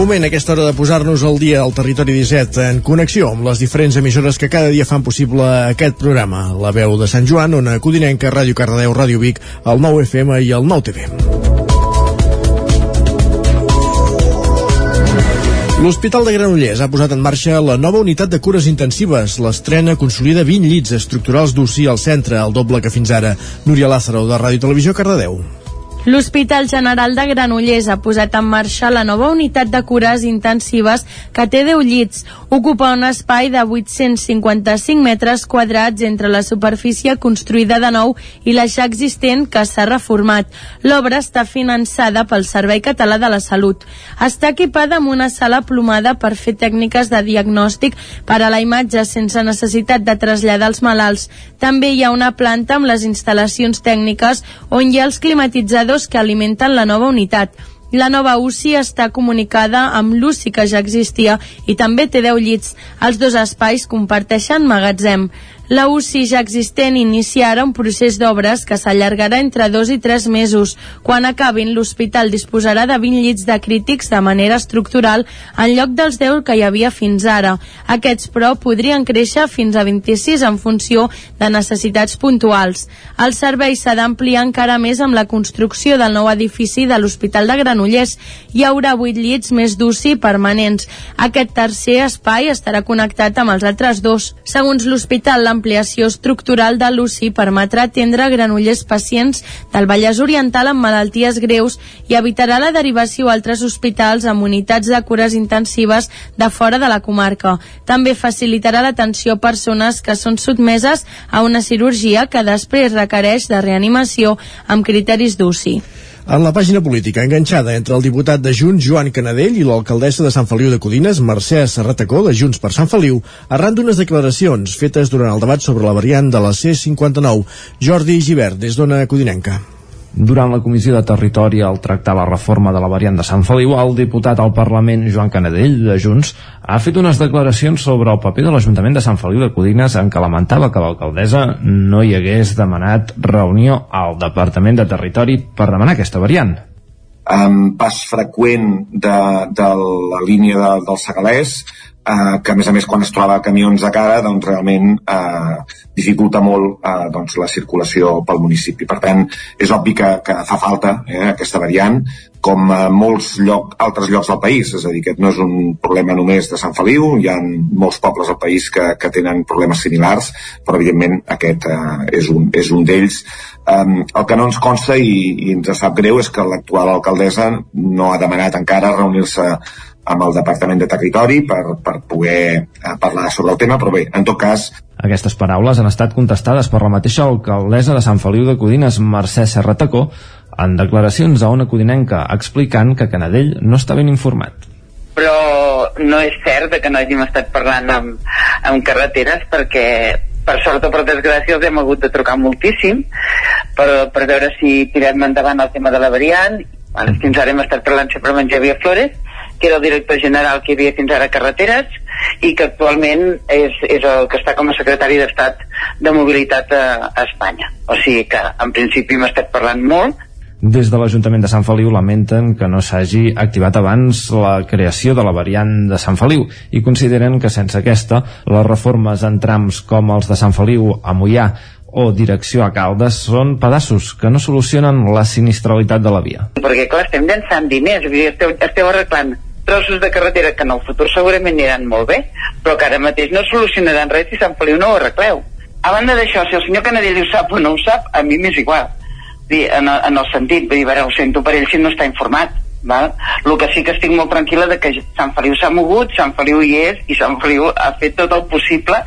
Moment a aquesta hora de posar-nos al dia al territori 17 en connexió amb les diferents emissores que cada dia fan possible aquest programa. La veu de Sant Joan, Ona Codinenca, Ràdio Cardedeu, Ràdio Vic, el 9 FM i el 9 TV. L'Hospital de Granollers ha posat en marxa la nova unitat de cures intensives. L'estrena consolida 20 llits estructurals d'UCI al centre, el doble que fins ara. Núria Lázaro, de Ràdio Televisió, Cardedeu. L'Hospital General de Granollers ha posat en marxa la nova unitat de cures intensives que té 10 llits. Ocupa un espai de 855 metres quadrats entre la superfície construïda de nou i la ja existent que s'ha reformat. L'obra està finançada pel Servei Català de la Salut. Està equipada amb una sala plomada per fer tècniques de diagnòstic per a la imatge sense necessitat de traslladar els malalts. També hi ha una planta amb les instal·lacions tècniques on hi ha els climatitzadors que alimenten la nova unitat. La nova UCI està comunicada amb l'UCI que ja existia i també té 10 llits. Els dos espais comparteixen magatzem. La UCI ja existent inicia ara un procés d'obres que s'allargarà entre dos i tres mesos. Quan acabin, l'hospital disposarà de 20 llits de crítics de manera estructural en lloc dels 10 que hi havia fins ara. Aquests, però, podrien créixer fins a 26 en funció de necessitats puntuals. El servei s'ha d'ampliar encara més amb la construcció del nou edifici de l'Hospital de Granollers. Hi haurà 8 llits més d'UCI permanents. Aquest tercer espai estarà connectat amb els altres dos. Segons l'hospital, l'ampliació estructural de l'UCI permetrà atendre granollers pacients del Vallès Oriental amb malalties greus i evitarà la derivació a altres hospitals amb unitats de cures intensives de fora de la comarca. També facilitarà l'atenció a persones que són sotmeses a una cirurgia que després requereix de reanimació amb criteris d'UCI. En la pàgina política enganxada entre el diputat de Junts, Joan Canadell, i l'alcaldessa de Sant Feliu de Codines, Mercè Serratacó, de Junts per Sant Feliu, arran d'unes declaracions fetes durant el debat sobre la variant de la C-59. Jordi Givert, des d'Ona Codinenca. Durant la Comissió de Territori al tractar la reforma de la variant de Sant Feliu, el diputat al Parlament Joan Canadell, de Junts, ha fet unes declaracions sobre el paper de l'Ajuntament de Sant Feliu de Codines en què lamentava que l'alcaldessa no hi hagués demanat reunió al Departament de Territori per demanar aquesta variant. Um, pas freqüent de, de la línia de, del Segalès eh, que a més a més quan es troba camions de cara doncs realment eh, dificulta molt eh, doncs, la circulació pel municipi. Per tant, és obvi que, que fa falta eh, aquesta variant com a molts lloc, altres llocs del país, és a dir, que no és un problema només de Sant Feliu, hi ha molts pobles al país que, que tenen problemes similars, però evidentment aquest eh, és un, és un d'ells. Um, el que no ens consta i, i ens sap greu és que l'actual alcaldessa no ha demanat encara reunir-se amb el Departament de Territori per, per poder eh, parlar sobre el tema, però bé, en tot cas... Aquestes paraules han estat contestades per la mateixa alcaldessa de Sant Feliu de Codines, Mercè Serratacó, en declaracions a una codinenca explicant que Canadell no està ben informat. Però no és cert que no hàgim estat parlant amb, amb carreteres perquè per sort o per desgràcia els hem hagut de trucar moltíssim per, per veure si tirem endavant el tema de la variant. Bueno, fins ara hem estat parlant sempre amb en Javier Flores que era el director general que hi havia fins ara Carreteres i que actualment és, és el que està com a secretari d'Estat de Mobilitat a, a Espanya. O sigui que en principi hem estat parlant molt des de l'Ajuntament de Sant Feliu lamenten que no s'hagi activat abans la creació de la variant de Sant Feliu i consideren que sense aquesta les reformes en trams com els de Sant Feliu a Mollà o direcció a Caldes són pedaços que no solucionen la sinistralitat de la via. Perquè clar, estem llançant diners, esteu, esteu arreglant trossos de carretera que en el futur segurament aniran molt bé, però que ara mateix no solucionaran res si Sant Feliu no ho arregleu. A banda d'això, si el senyor Canadell ho sap o no ho sap, a mi m'és igual. En, el, en el sentit, dir, veure, ho sento per ell si no està informat. Val? El que sí que estic molt tranquil·la de que Sant Feliu s'ha mogut, Sant Feliu hi és i Sant Feliu ha fet tot el possible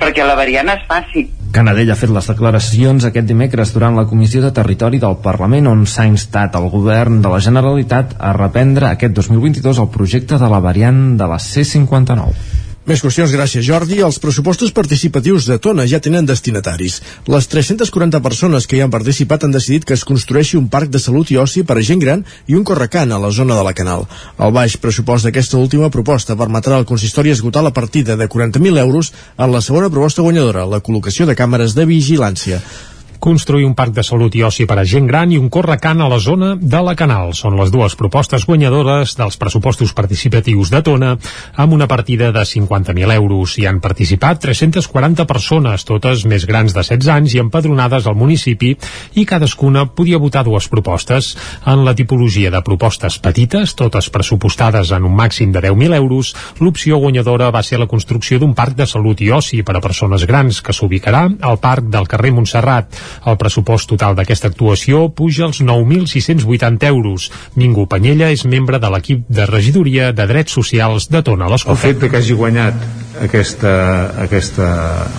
perquè la variant es faci. Canadell ha fet les declaracions aquest dimecres durant la Comissió de Territori del Parlament on s'ha instat el govern de la Generalitat a reprendre aquest 2022 el projecte de la variant de la C-59. Més qüestions, gràcies Jordi. Els pressupostos participatius de Tona ja tenen destinataris. Les 340 persones que hi han participat han decidit que es construeixi un parc de salut i oci per a gent gran i un correcant a la zona de la Canal. El baix pressupost d'aquesta última proposta permetrà al consistori esgotar la partida de 40.000 euros en la segona proposta guanyadora, la col·locació de càmeres de vigilància construir un parc de salut i oci per a gent gran i un correcant a la zona de la Canal. Són les dues propostes guanyadores dels pressupostos participatius de Tona amb una partida de 50.000 euros. Hi han participat 340 persones, totes més grans de 16 anys i empadronades al municipi i cadascuna podia votar dues propostes. En la tipologia de propostes petites, totes pressupostades en un màxim de 10.000 euros, l'opció guanyadora va ser la construcció d'un parc de salut i oci per a persones grans que s'ubicarà al parc del carrer Montserrat. El pressupost total d'aquesta actuació puja als 9.680 euros. Ningú Panyella és membre de l'equip de regidoria de Drets Socials de Tona. El fet que hagi guanyat aquesta, aquesta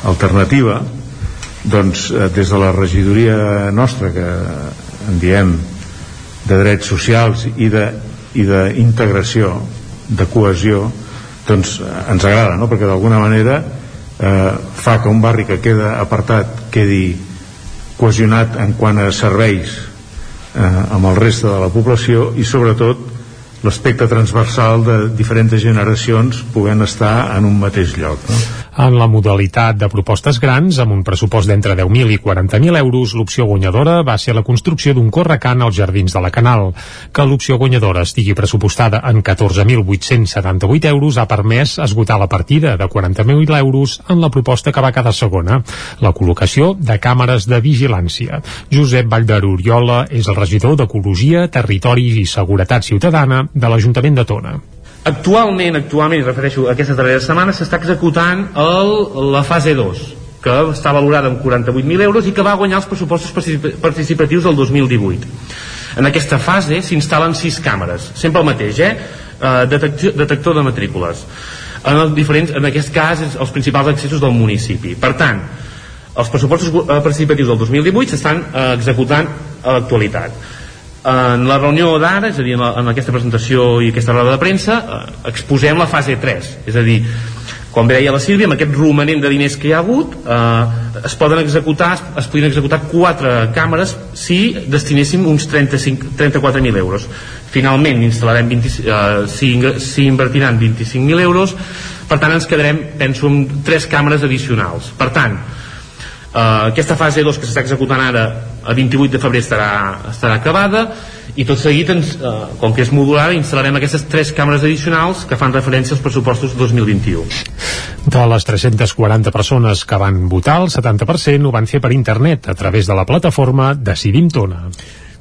alternativa doncs eh, des de la regidoria nostra que en diem de drets socials i de i d'integració, de cohesió doncs ens agrada, no? perquè d'alguna manera eh, fa que un barri que queda apartat quedi cohesionat en quant a serveis eh, amb el reste de la població i sobretot l'aspecte transversal de diferents generacions puguen estar en un mateix lloc no? En la modalitat de propostes grans, amb un pressupost d'entre 10.000 i 40.000 euros, l'opció guanyadora va ser la construcció d'un correcant als jardins de la Canal. Que l'opció guanyadora estigui pressupostada en 14.878 euros ha permès esgotar la partida de 40.000 euros en la proposta que va quedar segona, la col·locació de càmeres de vigilància. Josep Valldaroriola és el regidor d'Ecologia, Territori i Seguretat Ciutadana de l'Ajuntament de Tona. Actualment, actualment, refereixo a aquestes darreres setmanes, s'està executant el, la fase 2, que està valorada amb 48.000 euros i que va guanyar els pressupostos participatius del 2018. En aquesta fase s'instal·len sis càmeres, sempre el mateix, eh? Uh, detector, de matrícules. En, el diferents, en aquest cas, els principals accessos del municipi. Per tant, els pressupostos eh, participatius del 2018 s'estan uh, executant a l'actualitat en la reunió d'ara, és a dir, en, la, en aquesta presentació i aquesta roda de premsa, eh, exposem la fase 3, és a dir, com deia la Sílvia, amb aquest romanent de diners que hi ha hagut, eh, es poden executar, es, es executar quatre càmeres si destinéssim uns 34.000 euros. Finalment instal·larem 20, eh, si, si invertiran 25.000 euros, per tant ens quedarem, penso, amb tres càmeres addicionals. Per tant, Uh, aquesta fase 2 que s'està executant ara a 28 de febrer estarà, estarà acabada i tot seguit ens, uh, com que és modular instal·larem aquestes tres càmeres addicionals que fan referència als pressupostos 2021 De les 340 persones que van votar el 70% ho van fer per internet a través de la plataforma Decidim Tona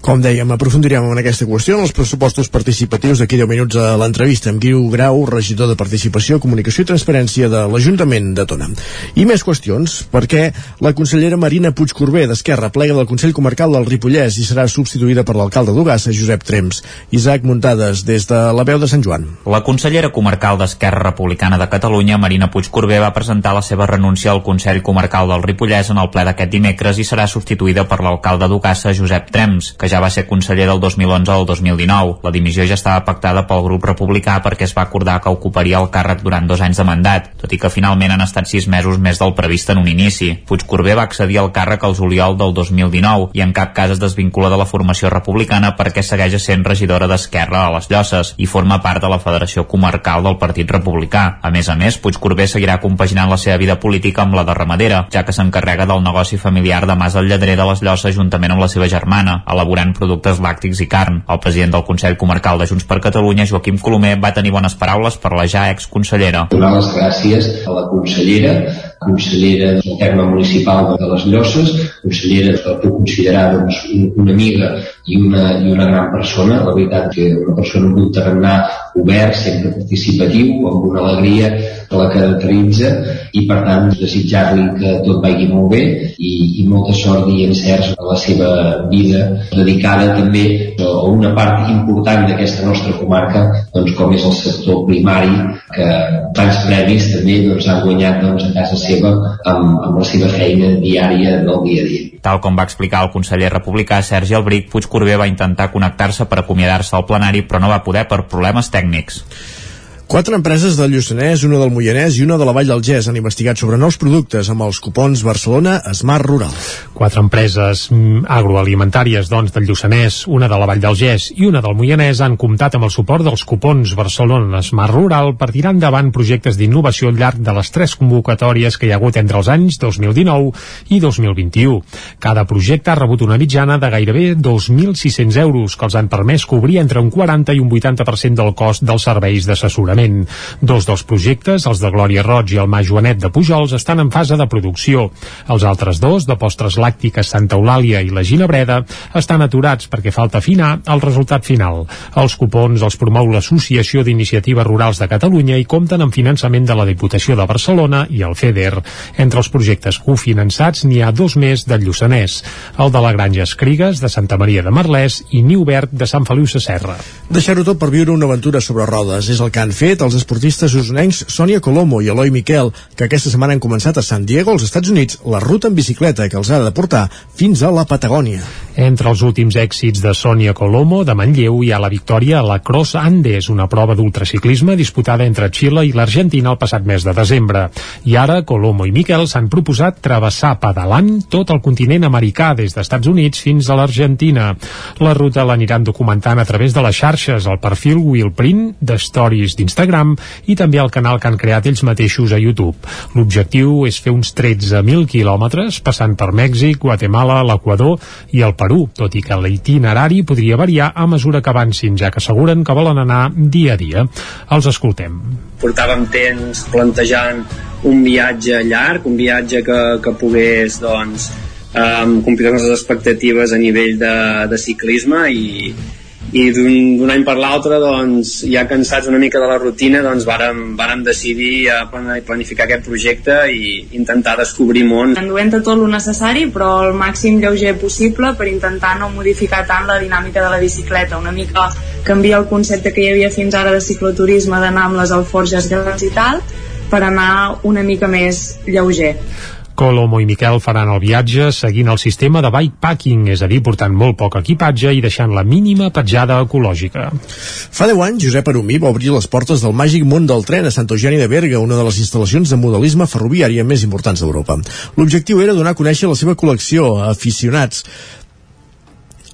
com dèiem, aprofundirem en aquesta qüestió en els pressupostos participatius d'aquí 10 minuts a l'entrevista amb Guiu Grau, regidor de Participació, Comunicació i Transparència de l'Ajuntament de Tona. I més qüestions, perquè la consellera Marina Puigcorbé d'Esquerra plega del Consell Comarcal del Ripollès i serà substituïda per l'alcalde d'Ugassa, Josep Trems. Isaac Muntades, des de la veu de Sant Joan. La consellera comarcal d'Esquerra Republicana de Catalunya, Marina Puigcorbé, va presentar la seva renúncia al Consell Comarcal del Ripollès en el ple d'aquest dimecres i serà substituïda per l'alcalde d'Ugassa, Josep Trems, que ja va ser conseller del 2011 al 2019. La dimissió ja estava pactada pel grup republicà perquè es va acordar que ocuparia el càrrec durant dos anys de mandat, tot i que finalment han estat sis mesos més del previst en un inici. Puigcorbé va accedir al càrrec al juliol del 2019 i en cap cas es desvincula de la formació republicana perquè segueix sent regidora d'Esquerra a les Llosses i forma part de la Federació Comarcal del Partit Republicà. A més a més, Puigcorbé seguirà compaginant la seva vida política amb la de ramadera, ja que s'encarrega del negoci familiar de Mas al Lledrer de les Llosses juntament amb la seva germana, elaborant elaborant productes làctics i carn. El president del Consell Comarcal de Junts per Catalunya, Joaquim Colomer, va tenir bones paraules per la ja exconsellera. Donar les gràcies a la consellera, consellera del terme municipal de les Llosses, consellera que puc considerar doncs, una amiga i una, i una gran persona, la veritat que una persona amb un tarannà obert, sempre participatiu, amb una alegria que la caracteritza i per tant desitjar-li que tot vagi molt bé i, i molta sort i encerts a la seva vida dedicada també a una part important d'aquesta nostra comarca doncs, com és el sector primari que tants premis també doncs, ha guanyat doncs, a casa seva amb, amb la seva feina diària del dia a dia. Tal com va explicar el conseller republicà Sergi Albric, Puigcorbé va intentar connectar-se per acomiadar-se al plenari però no va poder per problemes tècnics. Quatre empreses del Lluçanès, una del Moianès i una de la Vall del Gès han investigat sobre nous productes amb els cupons Barcelona Smart Rural. Quatre empreses mm, agroalimentàries, doncs, del Lluçanès, una de la Vall del Gès i una del Moianès han comptat amb el suport dels cupons Barcelona Smart Rural per tirar endavant projectes d'innovació al llarg de les tres convocatòries que hi ha hagut entre els anys 2019 i 2021. Cada projecte ha rebut una mitjana de gairebé 2.600 euros que els han permès cobrir entre un 40 i un 80% del cost dels serveis d'assessorament. Dos dels projectes, els de Glòria Roig i el Mà Joanet de Pujols, estan en fase de producció. Els altres dos, de postres làctiques Santa Eulàlia i la Ginebreda, estan aturats perquè falta afinar el resultat final. Els cupons els promou l'Associació d'Iniciatives Rurals de Catalunya i compten amb finançament de la Diputació de Barcelona i el FEDER. Entre els projectes cofinançats n'hi ha dos més del Lluçanès, el de la Granja Escrigues, de Santa Maria de Merlès i Niu Verd de Sant Feliu Sasserra. Deixar-ho tot per viure una aventura sobre rodes és el que han fet els esportistes usonencs Sònia Colomo i Eloi Miquel, que aquesta setmana han començat a San Diego, als Estats Units, la ruta en bicicleta que els ha de portar fins a la Patagònia. Entre els últims èxits de Sònia Colomo de Manlleu hi ha la victòria a la Cross Andes, una prova d'ultraciclisme disputada entre Xile i l'Argentina el passat mes de desembre. I ara Colomo i Miquel s'han proposat travessar pedalant tot el continent americà des dels Estats Units fins a l'Argentina. La ruta l'aniran documentant a través de les xarxes, el perfil Willprint de Stories d'Instagram i també el canal que han creat ells mateixos a YouTube. L'objectiu és fer uns 13.000 quilòmetres passant per Mèxic, Guatemala, l'Equador i el Perú, tot i que l'itinerari podria variar a mesura que avancin, ja que asseguren que volen anar dia a dia. Els escoltem. Portàvem temps plantejant un viatge llarg, un viatge que, que pogués doncs, um, complir les expectatives a nivell de, de ciclisme i, i d'un any per l'altre doncs, ja cansats una mica de la rutina doncs vàrem, vàrem decidir a planificar aquest projecte i intentar descobrir món. Enduent tot el necessari però el màxim lleuger possible per intentar no modificar tant la dinàmica de la bicicleta. Una mica canviar el concepte que hi havia fins ara de cicloturisme d'anar amb les alforges grans i tal per anar una mica més lleuger Colomo i Miquel faran el viatge seguint el sistema de bikepacking, és a dir, portant molt poc equipatge i deixant la mínima petjada ecològica. Fa 10 anys, Josep Arumí va obrir les portes del màgic món del tren a Sant Eugeni de Berga, una de les instal·lacions de modelisme ferroviària més importants d'Europa. L'objectiu era donar a conèixer la seva col·lecció a aficionats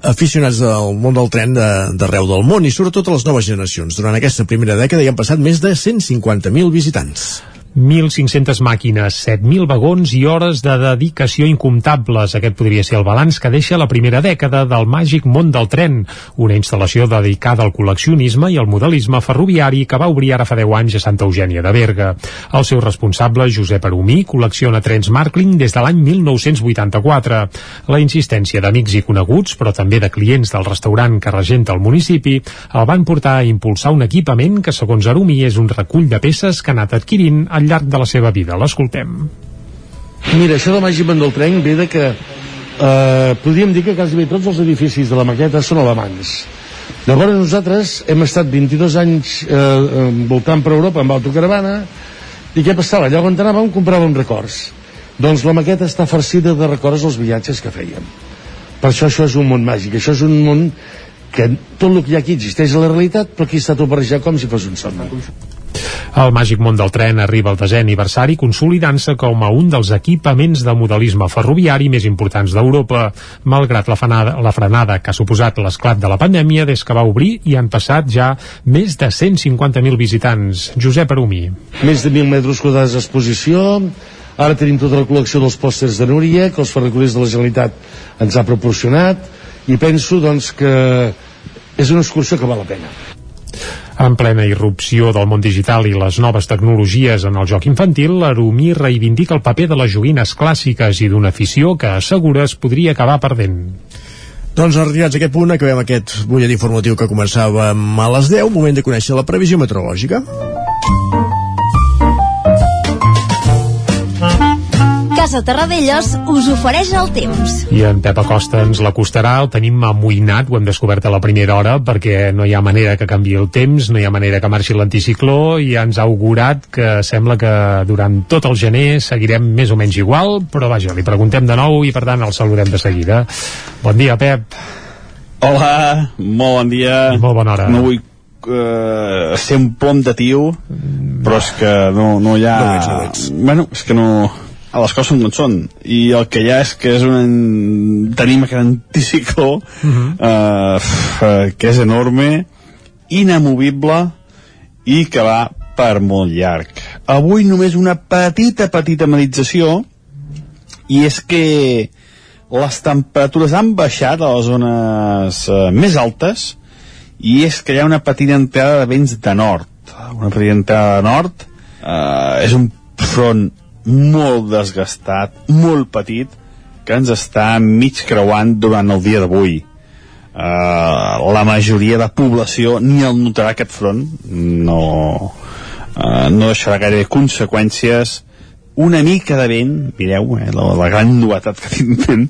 aficionats al món del tren d'arreu de, del món i sobretot a les noves generacions. Durant aquesta primera dècada hi han passat més de 150.000 visitants. 1.500 màquines, 7.000 vagons i hores de dedicació incomptables. Aquest podria ser el balanç que deixa la primera dècada del màgic món del tren, una instal·lació dedicada al col·leccionisme i al modelisme ferroviari que va obrir ara fa 10 anys a Santa Eugènia de Berga. El seu responsable, Josep Arumí, col·lecciona trens Markling des de l'any 1984. La insistència d'amics i coneguts, però també de clients del restaurant que regenta el municipi, el van portar a impulsar un equipament que, segons Arumí, és un recull de peces que ha anat adquirint al llarg de la seva vida. L'escoltem. Mira, això Màgic del Tren ve de que eh, podríem dir que quasi bé tots els edificis de la maqueta són alemanys. Llavors nosaltres hem estat 22 anys eh, voltant per Europa amb autocaravana i què passava? Allà on anàvem compràvem records. Doncs la maqueta està farcida de records dels viatges que fèiem. Per això això és un món màgic, això és un món que tot el que hi ha aquí existeix a la realitat, però aquí està tot barrejat com si fos un somni. El Màgic Món del Tren arriba al desè aniversari consolidant-se com a un dels equipaments de modelisme ferroviari més importants d'Europa, malgrat la frenada, la frenada que ha suposat l'esclat de la pandèmia des que va obrir i han passat ja més de 150.000 visitants. Josep Arumi. Més de 1.000 metres quadrats d'exposició, ara tenim tota la col·lecció dels pòsters de Núria que els ferrocarrils de la Generalitat ens ha proporcionat i penso doncs que és una excursió que val la pena. En plena irrupció del món digital i les noves tecnologies en el joc infantil, l'Arumí reivindica el paper de les joguines clàssiques i d'una afició que assegura es podria acabar perdent. Doncs arribats a aquest punt acabem aquest butllet informatiu que començàvem a les 10, moment de conèixer la previsió meteorològica. Casa Terradellos us ofereix el temps. I en Pep Acosta ens l'acostarà, el tenim amoïnat, ho hem descobert a la primera hora, perquè no hi ha manera que canvi el temps, no hi ha manera que marxi l'anticicló, i ja ens ha augurat que sembla que durant tot el gener seguirem més o menys igual, però vaja, li preguntem de nou i per tant el saludem de seguida. Bon dia, Pep. Hola, molt bon dia. I molt bona hora. No vull eh, ser un plom de tio però és que no, no hi ha No ets, no ets. bueno, és que no les coses són com són. I el que hi ha és que és un tenim aquest anticicló eh, f- que és enorme inamovible i que va per molt llarg. Avui només una petita petita medització i és que les temperatures han baixat a les zones eh, més altes i és que hi ha una petita entrada de vents de nord. Una petita entrada de nord eh, és un front molt desgastat, molt petit que ens està mig creuant durant el dia d'avui. Uh, la majoria de població ni el notarà aquest front. No, uh, no deixarà gaire conseqüències. Una mica de vent, mireu, eh, la, la gran novetat que tindrem,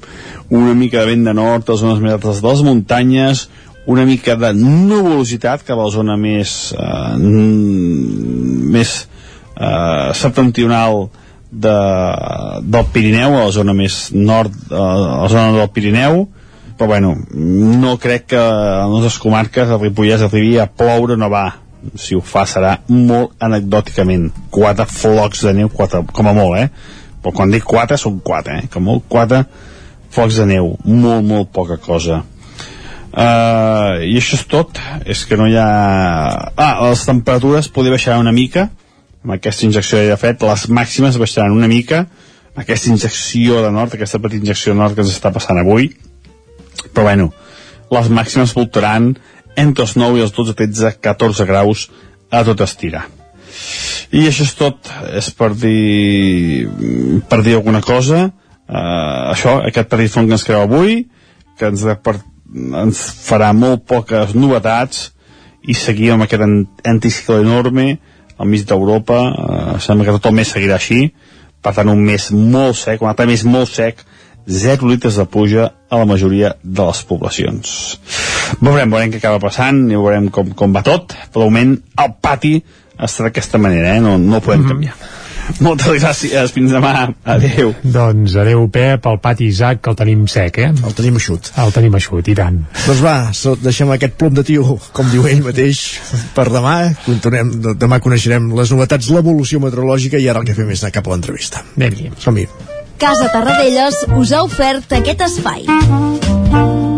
una mica de vent de nord a les zones més altes de les muntanyes, una mica de nuvolositat cap a la zona més eh, més eh, septentrional de, del Pirineu, a la zona més nord, a la zona del Pirineu, però bueno, no crec que a les comarques, a Ripollès, arribi a ploure, no va. Si ho fa serà molt anecdòticament. Quatre flocs de neu, quatre, com a molt, eh? Però quan dic quatre, són quatre, eh? Com molt quatre flocs de neu. Molt, molt poca cosa. Uh, I això és tot. És que no hi ha... Ah, les temperatures podria baixar una mica, amb aquesta injecció ja fet, les màximes baixaran una mica, aquesta injecció de nord, aquesta petita injecció de nord que ens està passant avui, però bueno, les màximes voltaran entre els 9 i els 12, 13, 14 graus a tot estirar. I això és tot, és per dir, per dir alguna cosa. Uh, això, aquest petit front que ens creu avui, que ens, de, per, ens farà molt poques novetats i seguir amb aquest an- anticicló enorme al mig d'Europa. Uh, sembla que tot el mes seguirà així. Per tant, un mes molt sec, un altre mes molt sec, 0 litres de pluja a la majoria de les poblacions. Veurem, veurem què acaba passant i veurem com, com va tot. Per el moment, el pati està d'aquesta manera, eh? no, no podem canviar. Moltes gràcies, fins demà. Adéu. Doncs adeu, Pep, el pati Isaac, que el tenim sec, eh? El tenim eixut. El tenim eixut, i tant. Doncs va, so, deixem aquest plom de tio, com diu ell mateix, per demà. Continuem, de- demà coneixerem les novetats, l'evolució meteorològica i ara el que fem és anar cap a l'entrevista. Anem-hi. Som-hi. Casa Tarradellas us ha ofert aquest espai.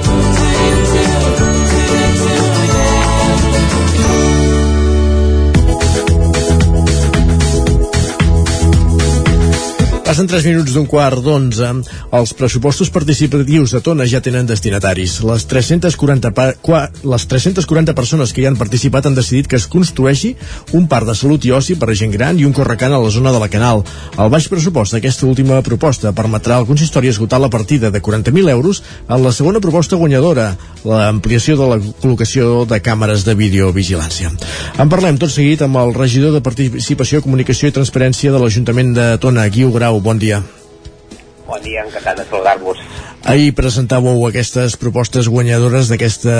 Passen 3 minuts d'un quart d'onze. Els pressupostos participatius de Tona ja tenen destinataris. Les 340, pa, les 340 persones que hi han participat han decidit que es construeixi un parc de salut i oci per a gent gran i un correcant a la zona de la Canal. El baix pressupost d'aquesta última proposta permetrà al consistori esgotar la partida de 40.000 euros en la segona proposta guanyadora, l'ampliació de la col·locació de càmeres de videovigilància. En parlem tot seguit amb el regidor de Participació, Comunicació i Transparència de l'Ajuntament de Tona, Guiu Grau. Bon dia. Bon dia, encantat de saludar-vos. Ahir presentàveu aquestes propostes guanyadores d'aquesta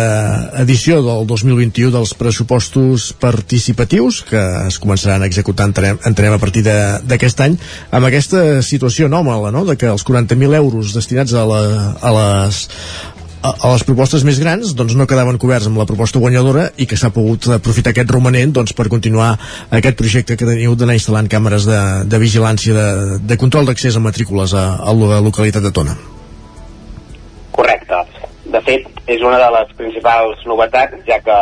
edició del 2021 dels pressupostos participatius que es començaran a executar, entenem, entenem a partir d'aquest any, amb aquesta situació anòmala, no?, de que els 40.000 euros destinats a, la, a les a, a les propostes més grans doncs no quedaven coberts amb la proposta guanyadora i que s'ha pogut aprofitar aquest romanent doncs, per continuar aquest projecte que teniu d'anar instal·lant càmeres de, de vigilància de, de control d'accés a matrícules a, a la localitat de Tona. Correcte. De fet, és una de les principals novetats, ja que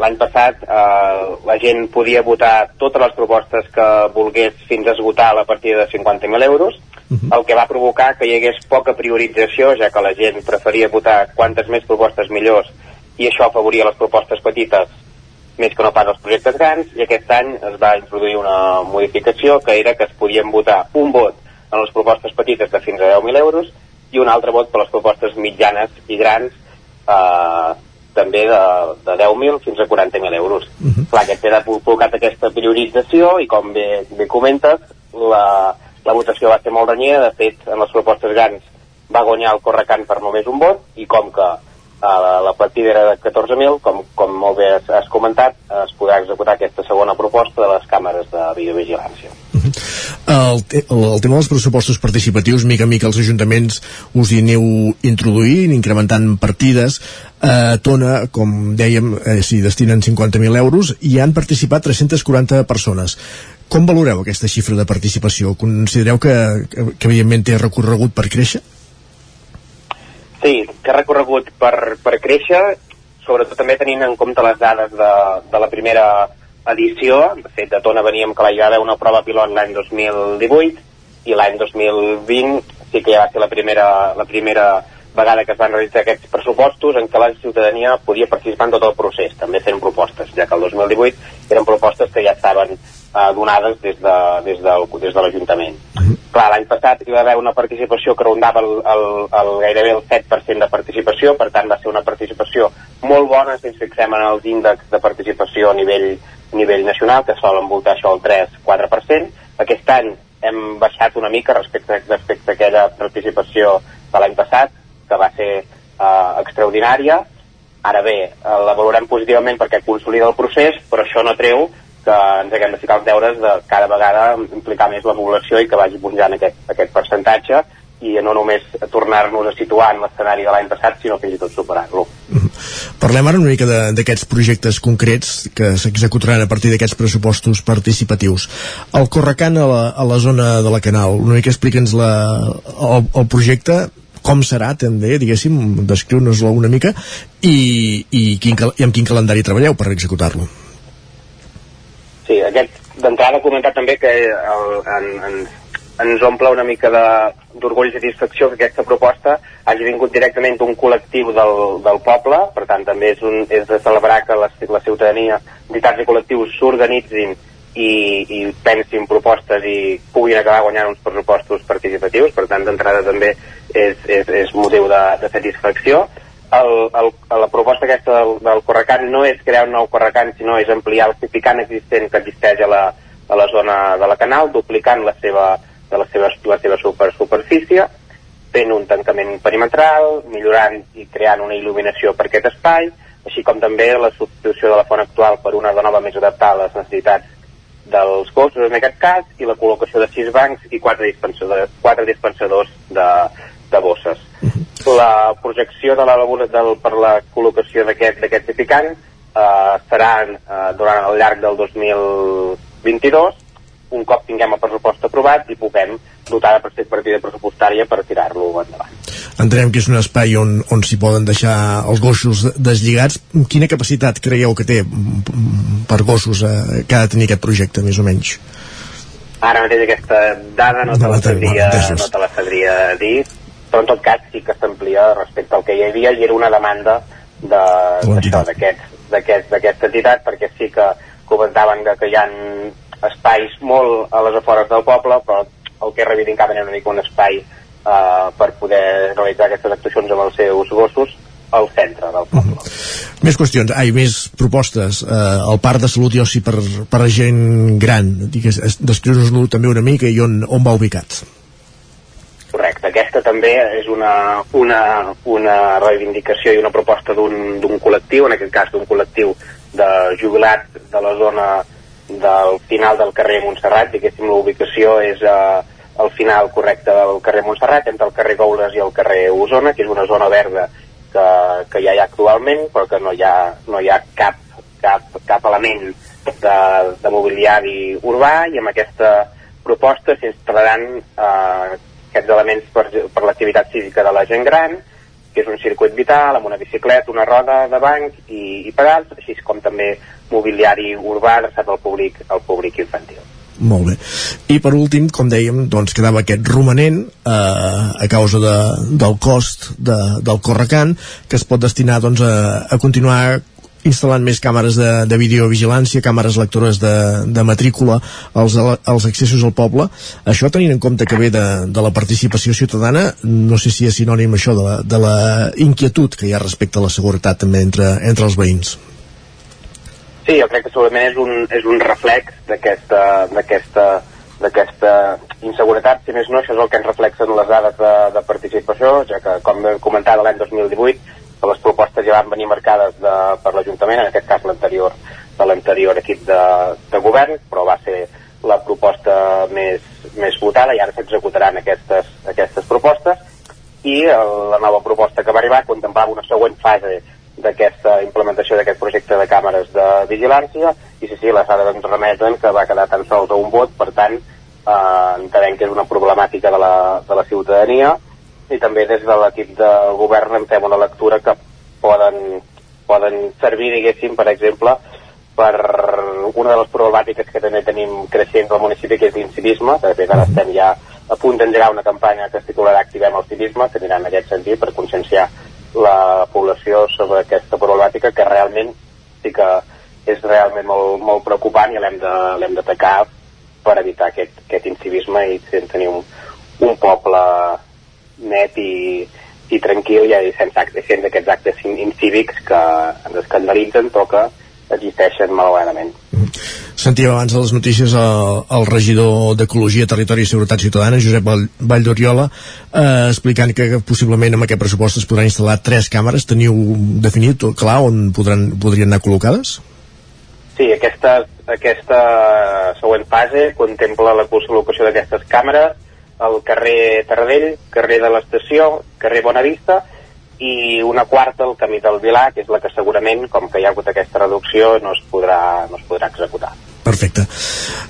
l'any passat eh, la gent podia votar totes les propostes que volgués fins a esgotar la partida de 50.000 euros, el que va provocar que hi hagués poca priorització, ja que la gent preferia votar quantes més propostes millors, i això afavoria les propostes petites més que no pas els projectes grans, i aquest any es va introduir una modificació que era que es podien votar un vot en les propostes petites de fins a 10.000 euros i un altre vot per les propostes mitjanes i grans eh, també de, de 10.000 fins a 40.000 euros. Uh -huh. Clar, aquest ha provocat aquesta priorització i com bé, bé comentes, la, la votació va ser molt renyida, de fet, en les propostes grans va guanyar el Correcant per només un vot i com que eh, la partida era de 14.000, com, com molt bé has, has comentat, es podrà executar aquesta segona proposta de les càmeres de videovigilància. El, te el tema dels pressupostos participatius, mica en mica els ajuntaments us hi aneu introduint, incrementant partides. A Tona, com dèiem, eh, s'hi destinen 50.000 euros i han participat 340 persones. Com valoreu aquesta xifra de participació? Considereu que, que, que evidentment té recorregut per créixer? Sí, que ha recorregut per, per créixer, sobretot també tenint en compte les dades de, de la primera edició. De fet, de Tona veníem que hi va haver una prova pilot l'any 2018 i l'any 2020 sí que ja va ser la primera, la primera vegada que es van realitzar aquests pressupostos en què la ciutadania podia participar en tot el procés, també fent propostes, ja que el 2018 eren propostes que ja estaven eh, donades des de, des del, des de l'Ajuntament. Uh -huh. Clar, l'any passat hi va haver una participació que rondava el, el, el, gairebé el 7% de participació, per tant va ser una participació molt bona si ens fixem en els índexs de participació a nivell, a nivell nacional, que solen voltar això al 3-4%. Aquest any hem baixat una mica respecte, respecte a aquella participació de l'any passat, que va ser eh, extraordinària. Ara bé, eh, la valorem positivament perquè consolida el procés, però això no treu que ens haguem de ficar els deures de cada vegada implicar més la població i que vagi pujant aquest, aquest percentatge i no només tornar-nos a situar en l'escenari de l'any passat, sinó fins i tot superar-lo. Parlem ara una mica d'aquests projectes concrets que s'executaran a partir d'aquests pressupostos participatius. El Correcan a la, a la zona de la Canal, una mica explica'ns el, el projecte, com serà també, diguéssim, descriu-nos-lo una mica i, i, quin, i amb quin calendari treballeu per executar-lo. Sí, aquest d'entrada comentar també que el, en, en, ens omple una mica d'orgull i satisfacció que aquesta proposta hagi vingut directament d'un col·lectiu del, del poble, per tant també és, un, és de celebrar que la, la ciutadania, entitats i col·lectius s'organitzin i, i pensin propostes i puguin acabar guanyant uns pressupostos participatius, per tant d'entrada també és, és, és motiu de, de satisfacció. El, el, la proposta aquesta del, del Correcant no és crear un nou Correcant, sinó és ampliar el Cificant existent que existeix a la, a la zona de la Canal, duplicant la seva, de la seva, la seva super, superfície, fent un tancament perimetral, millorant i creant una il·luminació per aquest espai, així com també la substitució de la font actual per una de nova més adaptada a les necessitats dels gossos en aquest cas i la col·locació de sis bancs i quatre dispensadors, quatre dispensadors de, de bosses. La projecció de la labora del, per la col·locació d'aquest edificant eh, seran eh, durant el llarg del 2022 un cop tinguem el pressupost aprovat i puguem dotar de partida pressupostària per tirar-lo endavant. Entenem que és un espai on, on s'hi poden deixar els gossos deslligats. Quina capacitat creieu que té per gossos eh, que ha de tenir aquest projecte, més o menys? Ara mateix aquesta dada no te, la sabria, no te la sabria dir, però en tot cas sí que s'amplia respecte al que hi havia i era una demanda d'aquesta aquest, entitat perquè sí que comentaven que, que hi ha espais molt a les afores del poble però el que reivindicaven era una mica un espai eh, per poder realitzar aquestes actuacions amb els seus gossos al centre del poble. Uh -huh. Més qüestions, ai, més propostes. Eh, el parc de salut i oci per, per a gent gran. Descriu-nos-lo també una mica i on, on va ubicat. Correcte, aquesta també és una, una, una reivindicació i una proposta d'un col·lectiu, en aquest cas d'un col·lectiu de jubilats de la zona del final del carrer Montserrat, diguéssim, la ubicació és eh, al final correcte del carrer Montserrat, entre el carrer Goules i el carrer Osona, que és una zona verda que, que ja hi ha actualment, però que no hi ha, no hi ha cap, cap, cap element de, de mobiliari urbà. I amb aquesta proposta s'instal·laran eh, aquests elements per, per l'activitat física de la gent gran, que és un circuit vital amb una bicicleta, una roda de banc i, i pedals, així com també mobiliari urbà adreçat al públic, al públic infantil. Molt bé. I per últim, com dèiem, doncs quedava aquest romanent eh, a causa de, del cost de, del Correcant que es pot destinar doncs, a, a continuar instal·lant més càmeres de, de videovigilància, càmeres lectores de, de matrícula als, als accessos al poble. Això tenint en compte que ve de, de la participació ciutadana, no sé si és sinònim això de la, de la inquietud que hi ha respecte a la seguretat també entre, entre els veïns. Sí, jo crec que segurament és un, és un reflex d'aquesta d'aquesta inseguretat, si més no, això és el que ens reflexen les dades de, de participació, ja que, com vam comentar l'any 2018, les propostes ja van venir marcades de, per l'Ajuntament, en aquest cas l'anterior de l'anterior equip de, de govern, però va ser la proposta més, més votada i ara s'executaran aquestes, aquestes propostes. I la nova proposta que va arribar contemplava una següent fase d'aquesta implementació d'aquest projecte de càmeres de vigilància i sí, sí, les dades ens remeten que va quedar tan sols un vot, per tant eh, entenem que és una problemàtica de la, de la ciutadania i també des de l'equip de govern en fem una lectura que poden, poden servir, diguéssim, per exemple, per una de les problemàtiques que també tenim creixents al municipi, que és l'incivisme, que de fet ara estem ja a punt d'engegar una campanya que es titularà Activem el civisme, que anirà en aquest sentit per conscienciar la població sobre aquesta problemàtica que realment sí que és realment molt, molt preocupant i l'hem d'atacar per evitar aquest, aquest incivisme i tenir un, un poble net i, i tranquil i sense, actes, sense aquests actes incívics que ens escandalitzen però que existeixen malauradament. Sentíem abans de les notícies el, el regidor d'Ecologia, Territori i Seguretat Ciutadana, Josep Vall d'Oriola, eh, explicant que possiblement amb aquest pressupost es podran instal·lar tres càmeres. Teniu definit clar on podran, podrien anar col·locades? Sí, aquesta, aquesta següent fase contempla la col·locació d'aquestes càmeres al carrer Taradell, carrer de l'Estació, carrer Bonavista i una quarta al camí del Vilar, que és la que segurament, com que hi ha hagut aquesta reducció, no es podrà, no es podrà executar. Perfecte.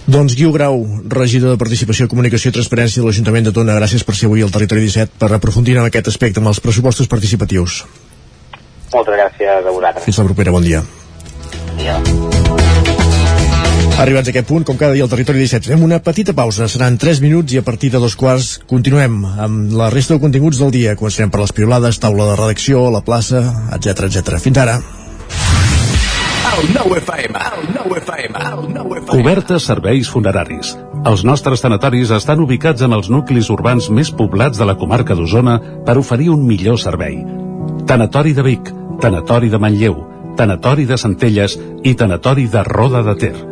Doncs Guiu Grau, regidor de Participació, Comunicació i Transparència de l'Ajuntament de Tona, gràcies per ser avui al Territori 17 per aprofundir en aquest aspecte amb els pressupostos participatius. Moltes gràcies a vosaltres. Fins la propera, bon dia. Bon dia. Arribats a aquest punt, com cada dia al Territori 17, fem una petita pausa. Seran 3 minuts i a partir de dos quarts continuem amb la resta de continguts del dia. Començarem per les piolades, taula de redacció, la plaça, etc etc. Fins ara. Cobertes serveis funeraris. Els nostres tanatoris estan ubicats en els nuclis urbans més poblats de la comarca d'Osona per oferir un millor servei. Tanatori de Vic, Tanatori de Manlleu, Tanatori de Centelles i Tanatori de Roda de Ter.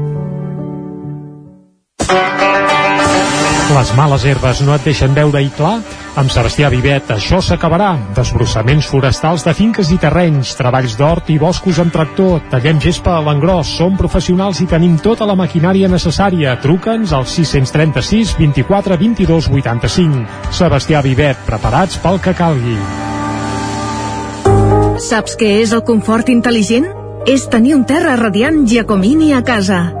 Les males herbes no et deixen veure-hi clar? Amb Sebastià Vivet això s'acabarà. Desbrossaments forestals de finques i terrenys, treballs d'hort i boscos amb tractor, tallem gespa a l'engròs, som professionals i tenim tota la maquinària necessària. Truca'ns al 636 24 22 85. Sebastià Vivet, preparats pel que calgui. Saps què és el confort intel·ligent? És tenir un terra radiant Giacomini a casa.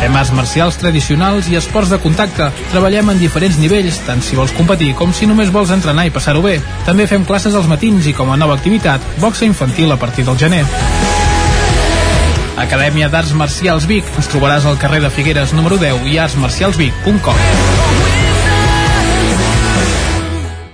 Fem arts marcials tradicionals i esports de contacte. Treballem en diferents nivells, tant si vols competir com si només vols entrenar i passar-ho bé. També fem classes als matins i com a nova activitat, boxa infantil a partir del gener. Acadèmia d'Arts Marcials Vic. Ens trobaràs al carrer de Figueres número 10 i artsmarcialsvic.com.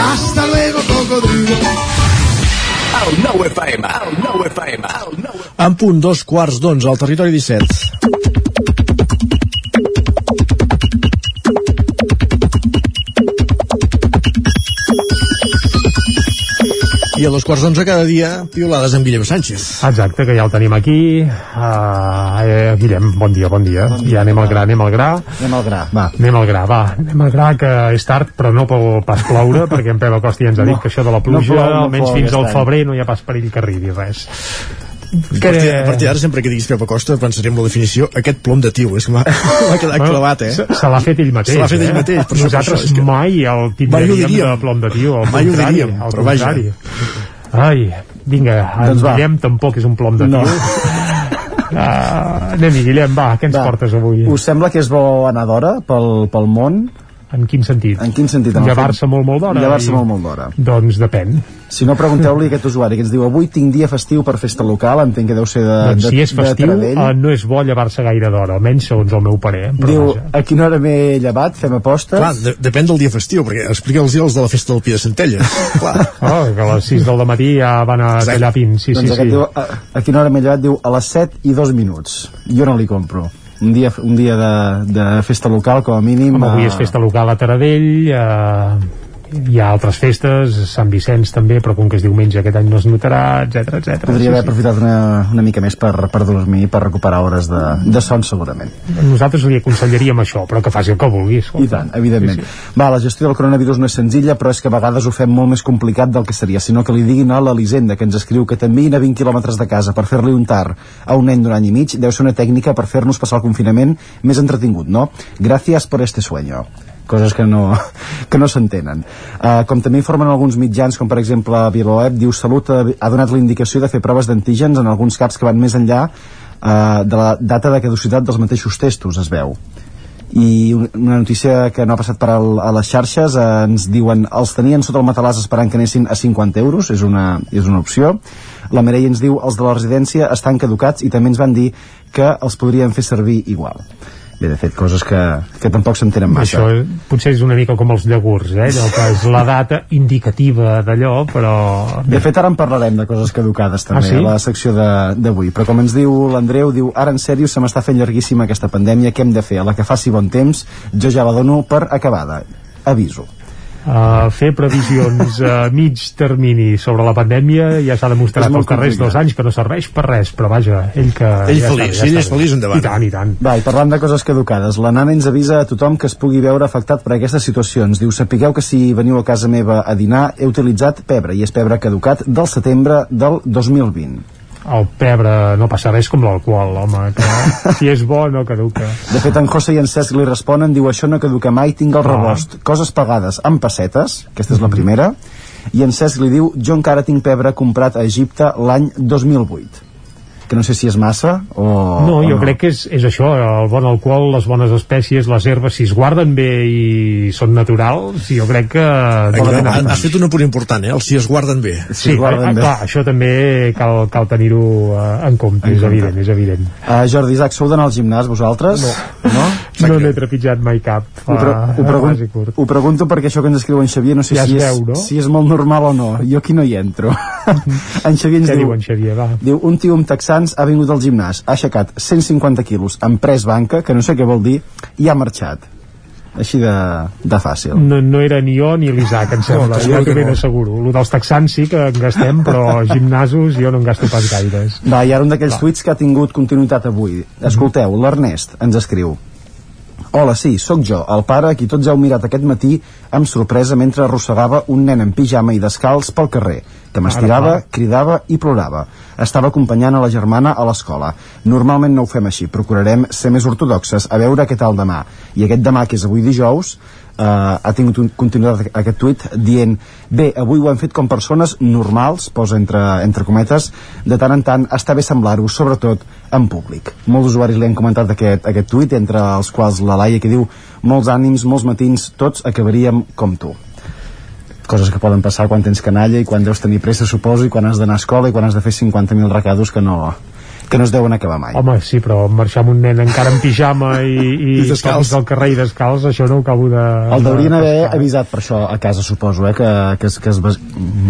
Hasta luego, cocodrilo. El 9 FM, el 9 FM, el 9 En punt dos quarts d'onze al territori 17. I a dos quarts d'onze cada dia, piolades amb Guillem Sánchez. Exacte, que ja el tenim aquí. Uh, eh, Guillem, bon dia, bon dia. Bon dia ja anem al gra, anem al gra. Anem al gra, va. Anem al gra, va. Anem al gra, que és tard, però no pel pas ploure, perquè en Pep Acosta ja ens ha dit No, que això de la no pluja, plou, no almenys plou fins al febrer, no hi ha pas perill que arribi res. A partir, a partir d'ara, sempre que diguis Pep Acosta, pensaré en la definició, aquest plom de tio, és que m'ha quedat Bueno, clavat, eh? Se, se l'ha fet ell mateix. Se l'ha fet ell eh? mateix, per per Nosaltres això, que- mai el Mai tindríem diríem. de plom de tio, al Mai ho contrari, diríem, al però vaja. contrari. Ai, vinga, en Doncs va. Guillem tampoc és un plom de No. tio. Uh, anem-hi, Guillem, va, què ens Va. portes avui? Us sembla que és bo anar d'hora pel, pel món? En quin sentit? En quin sentit? Llevar-se molt, molt d'hora? Llevar-se I- molt, molt d'hora. Doncs depèn. Si no, pregunteu-li a aquest usuari que ens diu avui tinc dia festiu per festa local, entenc que deu ser de, doncs de, si és festiu, uh, no és bo llevar-se gaire d'hora, almenys segons el meu parer. Però Diu, vaja. a quina hora m'he llevat? Fem apostes? Clar, de, depèn del dia festiu, perquè explica'ls els de la festa del Pi de Centelles. Clar. Oh, que a les 6 del matí ja van a Exacte. tallar pins, sí, doncs sí, sí. Diu, a, a quina hora m'he llevat? Diu, a les 7 i 2 minuts. Jo no li compro. Un dia, un dia de, de festa local, com a mínim... Home, avui és festa local a Taradell, eh, hi ha altres festes, Sant Vicenç també, però com que és diumenge aquest any no es notarà, etc etc. Podria haver aprofitat una, una mica més per, per dormir, per recuperar hores de, de son, segurament. Nosaltres li aconsellaríem això, però que faci el que vulgui. escolta. I tant, evidentment. Sí, sí. Va, la gestió del coronavirus no és senzilla, però és que a vegades ho fem molt més complicat del que seria, sinó que li diguin a l'Elisenda, que ens escriu que t'enviïn a 20 quilòmetres de casa per fer-li un tar a un nen d'un any i mig, deu ser una tècnica per fer-nos passar el confinament més entretingut, no? Gràcies per este sueño coses que no, que no s'entenen. Uh, com també informen alguns mitjans, com per exemple Vilaweb, diu Salut ha, ha donat la indicació de fer proves d'antígens en alguns caps que van més enllà uh, de la data de caducitat dels mateixos testos, es veu. I un- una notícia que no ha passat per al, a les xarxes eh, ens diuen els tenien sota el matalàs esperant que anessin a 50 euros és una, és una opció. La Mireia ens diu els de la residència estan caducats i també ens van dir que els podrien fer servir igual bé, de fet, coses que, que tampoc s'entenen massa Això potser és una mica com els llagurs, eh? allò que és la data indicativa d'allò, però... De fet, ara en parlarem de coses caducades també, Ah, sí? a la secció de- d'avui. Però com ens diu l'Andreu, diu, ara en sèrio se m'està fent llarguíssima aquesta pandèmia, què hem de fer? A la que faci bon temps, jo ja la dono per acabada. Aviso. Uh, fer previsions a mig termini sobre la pandèmia ja s'ha demostrat És darrers complicat. dos anys que no serveix per res, però vaja, ell que... Ell ja feliç, està, ell ja és està feliç, endavant. I tant, i tant. Va, i parlant de coses caducades, la nana ens avisa a tothom que es pugui veure afectat per aquestes situacions. Diu, sapigueu que si veniu a casa meva a dinar he utilitzat pebre, i és pebre caducat del setembre del 2020. El pebre no passa res com l'alcohol, home, que si és bo no caduca. De fet, en José i en Cesc li responen, diu, això no caduca mai, tinc el Ah. rebost. Coses pagades amb pessetes, aquesta és la primera, i en Cesc li diu, jo encara tinc pebre comprat a Egipte l'any 2008 que no sé si és massa o... No, o jo crec que és, és això, el bon alcohol, les bones espècies, les herbes, si es guarden bé i són naturals, jo crec que... Exacte. Ha, has fet un apunt important, eh? Els si es guarden bé. Sí, ah, clar, això també cal, cal tenir-ho uh, en compte, En és compte. evident, és evident. Uh, Jordi Isaac, sou d'anar al gimnàs vosaltres? No. no? No n'he trepitjat mai cap. Ho, pre ho, pregun ho pregunto perquè això que ens escriu en Xavier no sé Ja si, es és, veu, no? si és molt normal o no. Jo aquí no hi entro. en Xavier ens Què diu, diu en Xavier, va? diu, un tio amb texans ha vingut al gimnàs, ha aixecat 150 quilos amb pres banca, que no sé què vol dir, i ha marxat. Així de, de fàcil. No, no era ni jo ni l'Isaac, em sembla, No, jo que que ben no. asseguro. El dels texans sí que en gastem, però gimnasos jo no en gasto pas gaires. Va, i ara un d'aquells tuits que ha tingut continuïtat avui. Escolteu, l'Ernest ens escriu Hola, sí, sóc jo, el pare a qui tots heu mirat aquest matí amb sorpresa mentre arrossegava un nen en pijama i descalç pel carrer, que m'estirava, cridava i plorava. Estava acompanyant a la germana a l'escola. Normalment no ho fem així, procurarem ser més ortodoxes, a veure què tal demà. I aquest demà, que és avui dijous, eh, ha tingut un, continuïtat aquest tuit dient bé, avui ho hem fet com persones normals, posa entre, entre cometes de tant en tant està bé semblar-ho sobretot en públic molts usuaris li han comentat aquest, aquest tuit entre els quals la Laia que diu molts ànims, molts matins, tots acabaríem com tu coses que poden passar quan tens canalla i quan deus tenir pressa, suposo, i quan has d'anar a escola i quan has de fer 50.000 recados que no, que no es deuen acabar mai. Home, sí, però marxar amb un nen encara en pijama i, i, I descalç al carrer i descalç, això no ho acabo de... El deurien haver avisat per això a casa, suposo, eh? que, que, es, que es,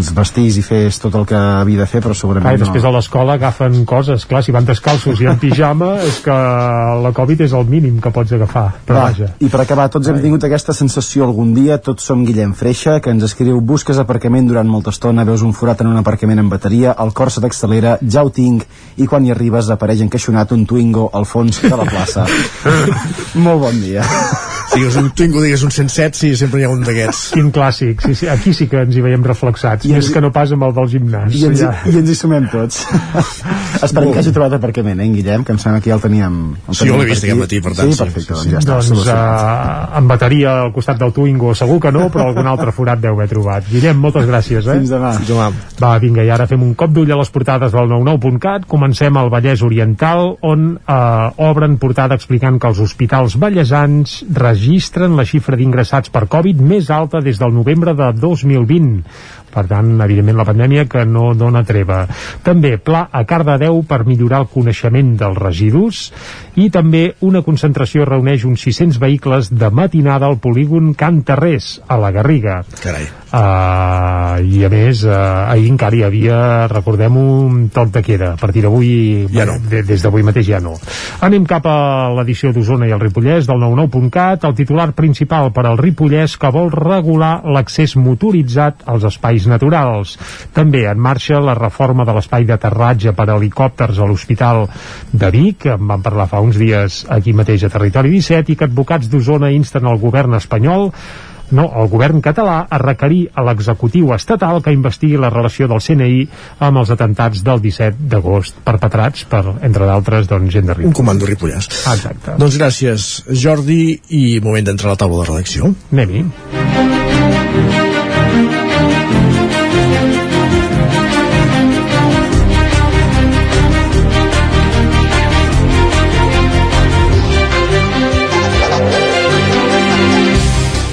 es vestís i fes tot el que havia de fer, però segurament Clar, i després no. a l'escola agafen coses, clar, si van descalços i en pijama és que la Covid és el mínim que pots agafar, però Va, vaja. I per acabar, tots hem tingut aquesta sensació algun dia, tots som Guillem Freixa, que ens escriu busques aparcament durant molta estona, veus un forat en un aparcament amb bateria, el cor se t'accelera, ja ho tinc, i quan hi arribes apareix encaixonat un Twingo al fons de la plaça. Molt bon dia. Si digues un Twingo, digues un 107, sí, sempre hi ha un d'aquests. Quin clàssic, sí, sí, aquí sí que ens hi veiem reflexats, I més ens- que no pas amb el del gimnàs. I ens, ja. I ens hi sumem tots. Esperem que hagi trobat aparcament, eh, en Guillem, que em sembla que ja el teníem... el Sí, jo l'he vist aquest matí, per tant, Sí, sí, perfecte, sí, doncs sí. ja està. doncs uh, amb bateria al costat del Twingo segur que no, però algun altre forat deu haver trobat. Guillem, moltes gràcies, eh? Fins demà. Fins demà. Va, vinga, i ara fem un cop d'ull a les portades del 99.cat. Comencem al Vallès Oriental, on eh, obren portada explicant que els hospitals vallesans registren la xifra d'ingressats per Covid més alta des del novembre de 2020. Per tant, evidentment, la pandèmia que no dona treva. També pla a Cardedeu per millorar el coneixement dels residus i també una concentració reuneix uns 600 vehicles de matinada al polígon Can Terrés, a la Garriga. Carai. Uh, i a més uh, ahir encara hi havia recordem un toc de queda a partir d'avui Ja no. de, des d'avui mateix ja no anem cap a l'edició d'Osona i el Ripollès del 99.cat el titular principal per al Ripollès que vol regular l'accés motoritzat als espais naturals també en marxa la reforma de l'espai d'aterratge per a helicòpters a l'Hospital de Vic en vam parlar fa uns dies aquí mateix a Territori 17 i que advocats d'Osona insten el govern espanyol no, el govern català a requerir a l'executiu estatal que investigui la relació del CNI amb els atentats del 17 d'agost perpetrats per, entre d'altres, doncs, gent de Un Ripoll. comando Ripollès. Exacte. Doncs gràcies, Jordi, i moment d'entrar a la taula de redacció. Anem-hi.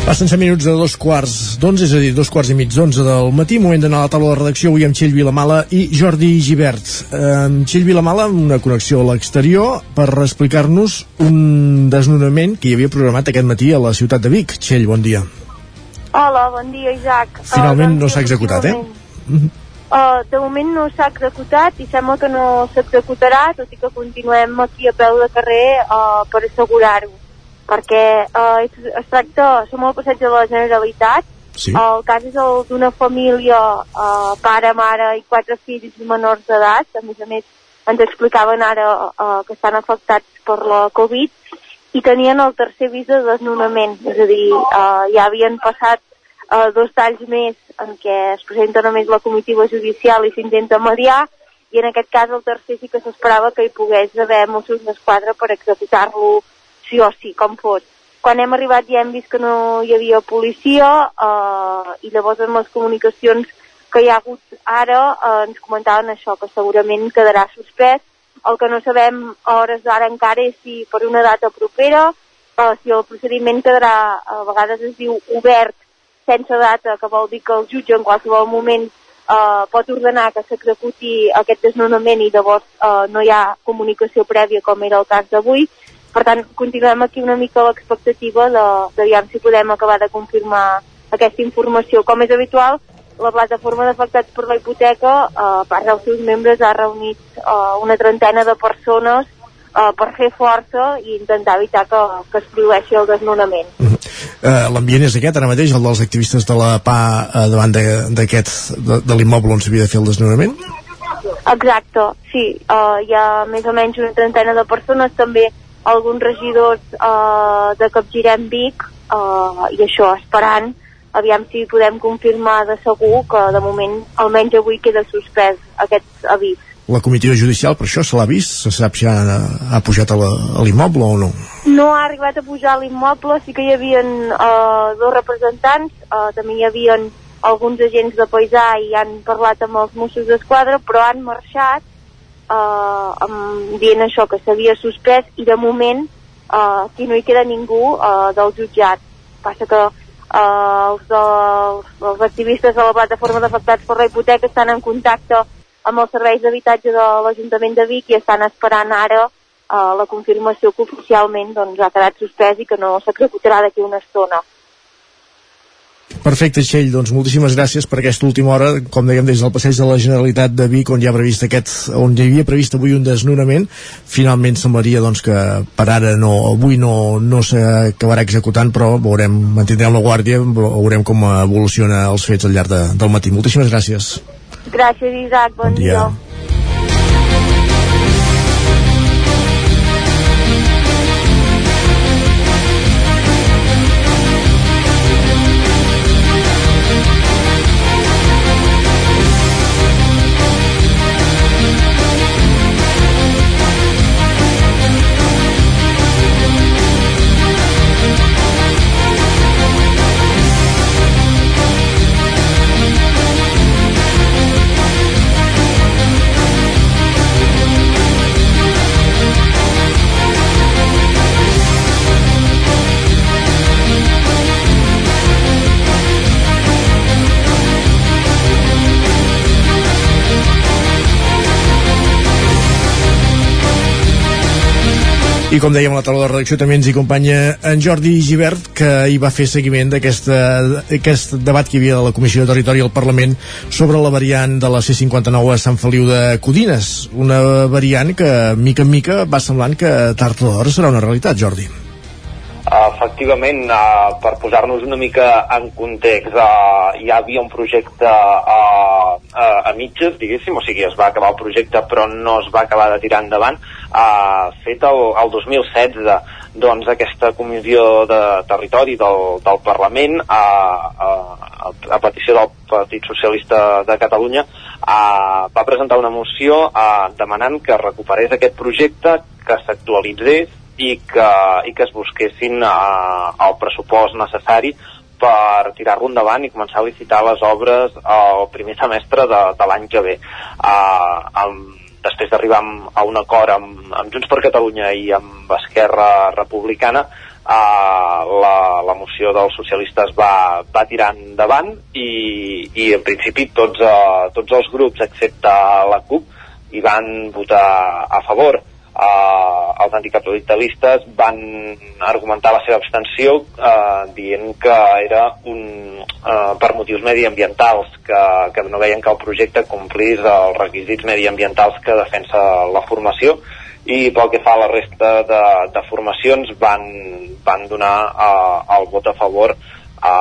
Passen 5 minuts de dos quarts d'onze, és a dir, dos quarts i mig d'onze del matí, moment d'anar a la taula de redacció avui amb Txell Vilamala i Jordi Givert. Amb Txell Vilamala, una connexió a l'exterior per explicar-nos un desnonament que hi havia programat aquest matí a la ciutat de Vic. Txell, bon dia. Hola, bon dia, Isaac. Finalment Uh, no s'ha executat, eh? Uh, de moment no s'ha executat i sembla que no s'executarà, tot i que continuem aquí a peu de carrer uh, per assegurar-ho. Perquè uh, es, es tracta, som al passeig de la Generalitat, Sí. el cas és el d'una família, uh, pare, mare i quatre fills menors d'edat, a més a més ens explicaven ara uh, que estan afectats per la Covid, i tenien el tercer avís de desnonament, és a dir, uh, ja havien passat uh, dos talls més en què es presenta només la comitiva judicial i s'intenta mediar, i en aquest cas el tercer sí que s'esperava que hi pogués haver Mossos d'Esquadra per executar-lo sí o sí, com fos. Quan hem arribat ja hem vist que no hi havia policia eh, i llavors en les comunicacions que hi ha hagut ara eh, ens comentaven això, que segurament quedarà suspès. El que no sabem a hores d'ara encara és si per una data propera, eh, si el procediment quedarà, a vegades es diu obert sense data, que vol dir que el jutge en qualsevol moment eh, pot ordenar que s'executi aquest desnonament i llavors eh, no hi ha comunicació prèvia com era el cas d'avui. Per tant, continuem aquí una mica l'expectativa de, de veure si podem acabar de confirmar aquesta informació. Com és habitual, la plataforma d'afectats per la hipoteca, eh, part dels seus membres, ha reunit eh, una trentena de persones eh, per fer força i intentar evitar que, que es produeixi el desnonament. Uh, L'ambient és aquest, ara mateix, el dels activistes de la PA uh, davant de- d'aquest, de, de l'immoble on s'havia de fer el desnonament? Exacte, sí. Uh, hi ha més o menys una trentena de persones, també alguns regidors uh, de Capgirem Vic, uh, i això, esperant, aviam si podem confirmar de segur que de moment, almenys avui, queda suspès aquest avís. la comitiva judicial per això se l'ha vist? Se sap si ha, ha pujat a l'immoble o no? No ha arribat a pujar a l'immoble, sí que hi havia uh, dos representants, uh, també hi havia alguns agents de paisà i han parlat amb els Mossos d'Esquadra, però han marxat uh, amb, dient això, que s'havia suspès i de moment uh, aquí no hi queda ningú uh, del jutjat. Passa que uh, els, dels, els activistes de la plataforma d'afectats per la hipoteca estan en contacte amb els serveis d'habitatge de l'Ajuntament de Vic i estan esperant ara uh, la confirmació que oficialment doncs, ha quedat suspès i que no s'executarà d'aquí una estona. Perfecte, Txell, doncs moltíssimes gràcies per aquesta última hora, com dèiem des del passeig de la Generalitat de Vic, on hi ha previst aquest, on hi havia previst avui un desnonament, finalment semblaria doncs que per ara no, avui no, no s'acabarà executant, però veurem, mantindrem la guàrdia, veurem com evoluciona els fets al llarg de, del matí. Moltíssimes gràcies. Gràcies, Isaac, bon, bon dia. dia. I com dèiem a la taula de redacció també ens hi acompanya en Jordi Givert que hi va fer seguiment d'aquest debat que hi havia de la Comissió de Territori al Parlament sobre la variant de la C59 a Sant Feliu de Codines. Una variant que mica en mica va semblant que tard o d'hora serà una realitat Jordi efectivament, uh, per posar-nos una mica en context, uh, hi havia un projecte uh, uh, a mitges, diguéssim, o sigui, es va acabar el projecte però no es va acabar de tirar endavant, uh, fet el, el 2016. Doncs aquesta comissió de territori del, del Parlament, a, a, a petició del Partit Socialista de Catalunya, uh, va presentar una moció uh, demanant que recuperés aquest projecte, que s'actualitzés i que, i que es busquessin uh, el pressupost necessari per tirar-lo endavant i començar a licitar les obres al primer semestre de, de l'any que ve. Uh, amb, després d'arribar a un acord amb, amb Junts per Catalunya i amb Esquerra Republicana, uh, la, la moció dels socialistes va, va tirar endavant i, i en principi tots, uh, tots els grups, excepte la CUP, hi van votar a favor eh, els anticapitalistes van argumentar la seva abstenció eh, dient que era un, eh, per motius mediambientals, que, que no veien que el projecte complís els requisits mediambientals que defensa la formació i pel que fa a la resta de, de formacions van, van donar eh, el vot a favor a,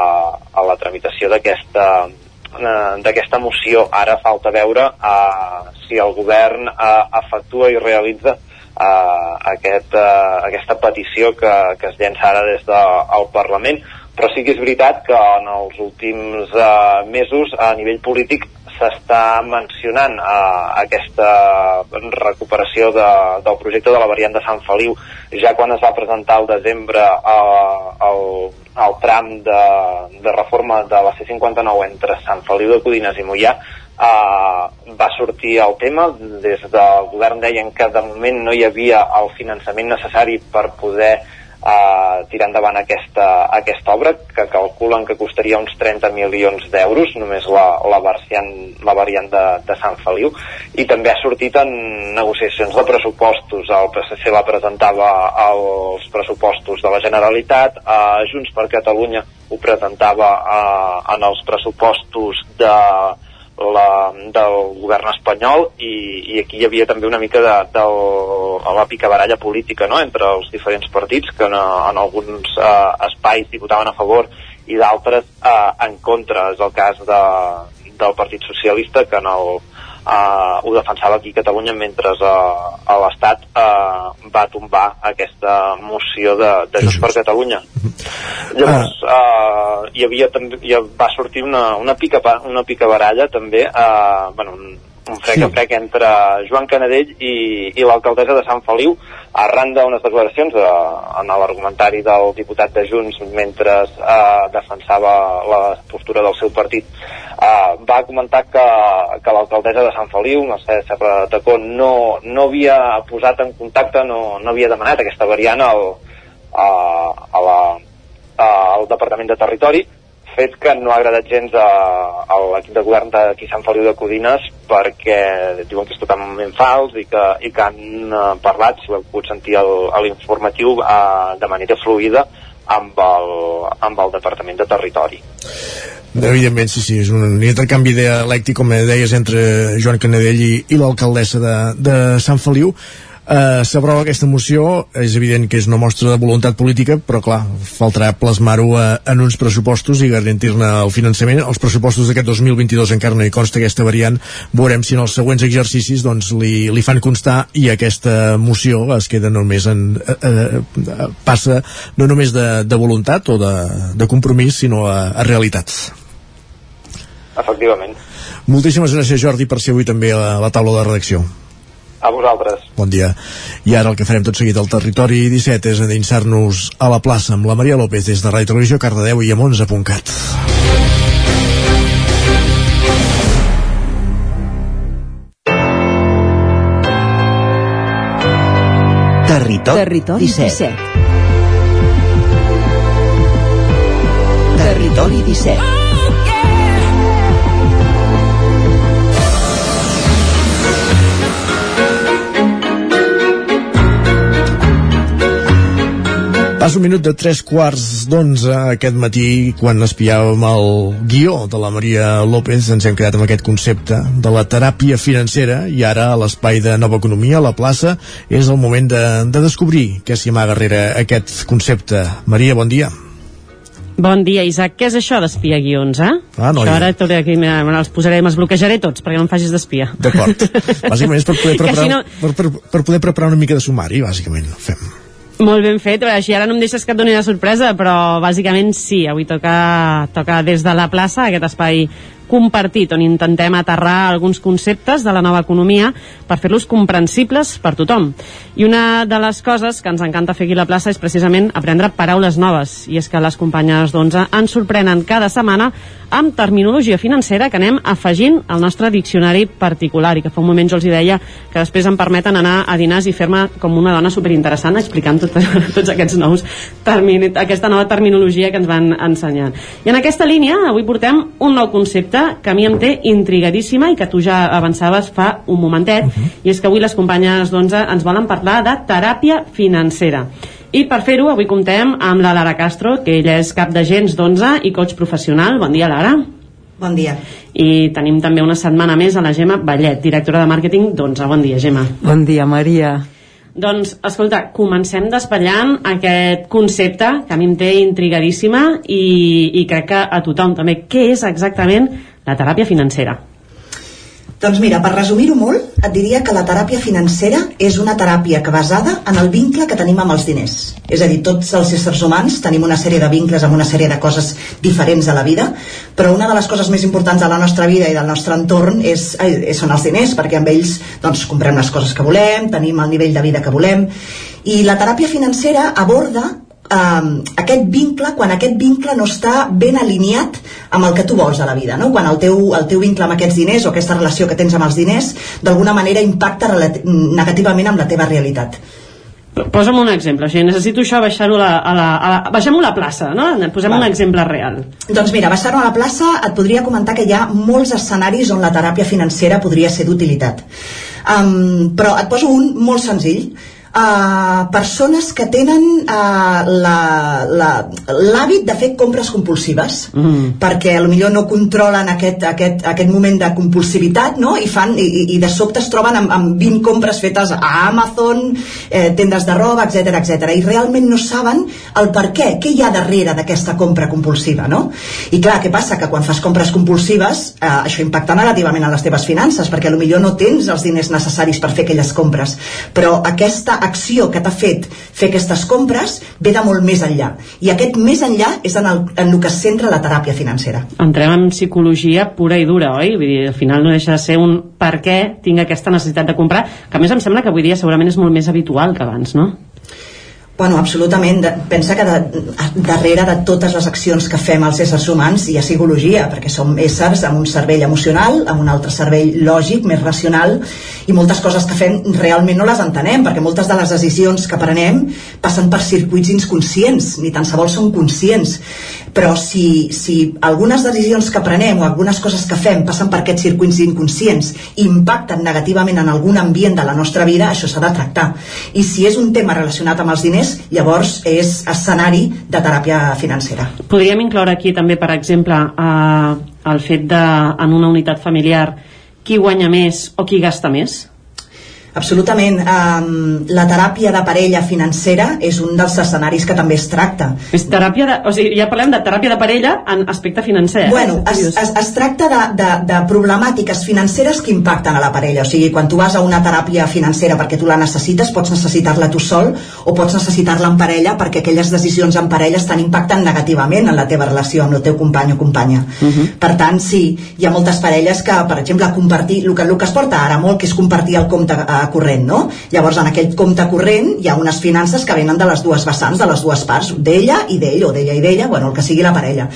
a la tramitació d'aquesta eh, d'aquesta moció. Ara falta veure eh, si el govern eh, efectua i realitza eh, aquest, eh, aquesta petició que, que es llença ara des del Parlament. Però sí que és veritat que en els últims eh, mesos a nivell polític s'està mencionant eh, aquesta recuperació de, del projecte de la variant de Sant Feliu. Ja quan es va presentar al desembre eh, el, el tram de, de reforma de la C-59 entre Sant Feliu de Codines i Mollà Uh, va sortir el tema, des del govern deien que de moment no hi havia el finançament necessari per poder uh, tirar endavant aquesta, aquesta obra, que calculen que costaria uns 30 milions d'euros, només la, la, variant, la variant de, de Sant Feliu, i també ha sortit en negociacions de pressupostos. El PSC la presentava als pressupostos de la Generalitat, uh, Junts per Catalunya ho presentava uh, en els pressupostos de la, del govern espanyol i, i aquí hi havia també una mica de, de la picabaralla política no? entre els diferents partits que en, en alguns eh, espais hi votaven a favor i d'altres eh, en contra. És el cas de, del Partit Socialista que en el, eh, ho defensava aquí a Catalunya mentre eh, a l'Estat eh, va tombar aquesta moció de, de Junts per Catalunya. Llavors, eh, hi havia també, hi va sortir una, una, pica, una pica baralla també, eh, bueno, un frec a frec entre Joan Canadell i, i l'alcaldessa de Sant Feliu arran d'unes declaracions de, en l'argumentari del diputat de Junts mentre eh, defensava la postura del seu partit eh, va comentar que, que l'alcaldessa de Sant Feliu, no sé, Serra Tacó no, no havia posat en contacte no, no havia demanat aquesta variant al, a, a la, al Departament de Territori fet que no ha agradat gens a, a l'equip de govern d'aquí Sant Feliu de Codines perquè diuen que és totalment fals i que, i que han uh, parlat, si ho heu pogut sentir a l'informatiu, uh, de manera fluida amb el, amb el Departament de Territori. Evidentment, sí, sí, és un intercanvi dialèctic, com deies, entre Joan Canadell i, i l'alcaldessa de, de Sant Feliu eh, s'aprova aquesta moció és evident que és una mostra de voluntat política però clar, faltarà plasmar-ho eh, en uns pressupostos i garantir-ne el finançament els pressupostos d'aquest 2022 encara no hi consta aquesta variant veurem si en els següents exercicis doncs, li, li fan constar i aquesta moció es queda només en eh, eh, passa no només de, de voluntat o de, de compromís sinó a, a realitats Efectivament. Moltíssimes gràcies Jordi per ser avui també a la taula de redacció. A vosaltres. Bon dia. I ara el que farem tot seguit al territori 17 és endinsar-nos a la plaça amb la Maria López des de Ràdio Televisió, Cardedeu i a Mons.cat. Territori, Territori 17. 17. Territori 17. Pas un minut de tres quarts d'onze aquest matí, quan espiàvem el guió de la Maria López, ens hem quedat amb aquest concepte de la teràpia financera i ara a l'espai de Nova Economia, a la plaça, és el moment de, de descobrir què s'hi amaga darrere aquest concepte. Maria, bon dia. Bon dia, Isaac. Què és això d'espia guions, eh? Ah, no, això ara tot aquí, mira, els posaré, me'ls bloquejaré tots perquè no em facis d'espia. D'acord. Bàsicament és per poder, preparar, si no- per, per, per poder preparar una mica de sumari, bàsicament. Fem. Molt ben fet, així ara no em deixes que et doni la sorpresa, però bàsicament sí, avui toca, toca des de la plaça, aquest espai compartit, on intentem aterrar alguns conceptes de la nova economia per fer-los comprensibles per tothom. I una de les coses que ens encanta fer aquí a la plaça és precisament aprendre paraules noves, i és que les companyes d'11 ens sorprenen cada setmana amb terminologia financera que anem afegint al nostre diccionari particular i que fa un moment jo els hi deia que després em permeten anar a dinars i fer-me com una dona superinteressant explicant tot, tots aquests nous termini, aquesta nova terminologia que ens van ensenyant. I en aquesta línia avui portem un nou concepte que a mi em té intrigadíssima i que tu ja avançaves fa un momentet, uh -huh. i és que avui les companyes d'11 ens volen parlar de teràpia financera. I per fer-ho, avui comptem amb la Lara Castro, que ella és cap d'agents d'11 i coach professional. Bon dia, Lara. Bon dia. I tenim també una setmana més a la Gemma Ballet, directora de màrqueting d'11. Bon dia, Gemma. Bon dia, Maria. Doncs, escolta, comencem despatlant aquest concepte que a mi em té intrigadíssima i, i crec que a tothom també. Què és exactament la teràpia financera? Doncs mira, per resumir-ho molt, et diria que la teràpia financera és una teràpia que basada en el vincle que tenim amb els diners. És a dir, tots els éssers humans tenim una sèrie de vincles amb una sèrie de coses diferents a la vida, però una de les coses més importants de la nostra vida i del nostre entorn és, eh, són els diners, perquè amb ells doncs, comprem les coses que volem, tenim el nivell de vida que volem, i la teràpia financera aborda um, aquest vincle, quan aquest vincle no està ben alineat amb el que tu vols a la vida, no? quan el teu, el teu vincle amb aquests diners o aquesta relació que tens amb els diners d'alguna manera impacta negativament amb la teva realitat. Posa'm un exemple, o sigui, necessito això baixar-ho a la, a la, a la, baixem-ho a la plaça, no? Posem Vale. un exemple real. Doncs mira, baixant-ho a la plaça et podria comentar que hi ha molts escenaris on la teràpia financera podria ser d'utilitat. Um, però et poso un molt senzill. Uh, persones que tenen uh, la- la- l'hàbit de fer compres compulsives Mm. perquè millor no controlen aquest, aquest, aquest moment de compulsivitat no? I, fan, i, i de sobte es troben amb, amb 20 compres fetes a Amazon eh, tendes de roba, etc etc. i realment no saben el per què què hi ha darrere d'aquesta compra compulsiva no? i clar, què passa? Que quan fas compres compulsives eh, això impacta negativament a les teves finances perquè millor no tens els diners necessaris per fer aquelles compres però aquesta acció que t'ha fet fer aquestes compres ve de molt més enllà. I aquest més enllà és en el, en el que es centra la teràpia financera. Entrem en psicologia pura i dura, oi? Vull dir, al final no deixa de ser un per què tinc aquesta necessitat de comprar, que a més em sembla que avui dia segurament és molt més habitual que abans, no? Bueno, absolutament. De, pensa que de, darrere de totes les accions que fem els éssers humans hi ha psicologia, perquè som éssers amb un cervell emocional, amb un altre cervell lògic, més racional, i moltes coses que fem realment no les entenem, perquè moltes de les decisions que prenem passen per circuits inconscients, ni tan sols són conscients. Però si, si algunes decisions que prenem o algunes coses que fem passen per aquests circuits inconscients i impacten negativament en algun ambient de la nostra vida, això s'ha de tractar. I si és un tema relacionat amb els diners, llavors és escenari de teràpia financera. Podríem incloure aquí també, per exemple, eh, el fet de, en una unitat familiar, qui guanya més o qui gasta més? Absolutament. Um, la teràpia de parella financera és un dels escenaris que també es tracta. És teràpia de, o sigui, ja parlem de teràpia de parella en aspecte financer. Eh? Bueno, es, es, es tracta de, de, de problemàtiques financeres que impacten a la parella. O sigui, quan tu vas a una teràpia financera perquè tu la necessites, pots necessitar-la tu sol o pots necessitar-la en parella perquè aquelles decisions en parella estan impactant negativament en la teva relació amb el teu company o companya. Uh -huh. Per tant, sí, hi ha moltes parelles que, per exemple, compartir, el que, el que es porta ara molt, que és compartir el compte eh, corrent, no? Llavors, en aquell compte corrent hi ha unes finances que venen de les dues vessants, de les dues parts, d'ella i d'ell, o d'ella i d'ella, bueno, el que sigui la parella.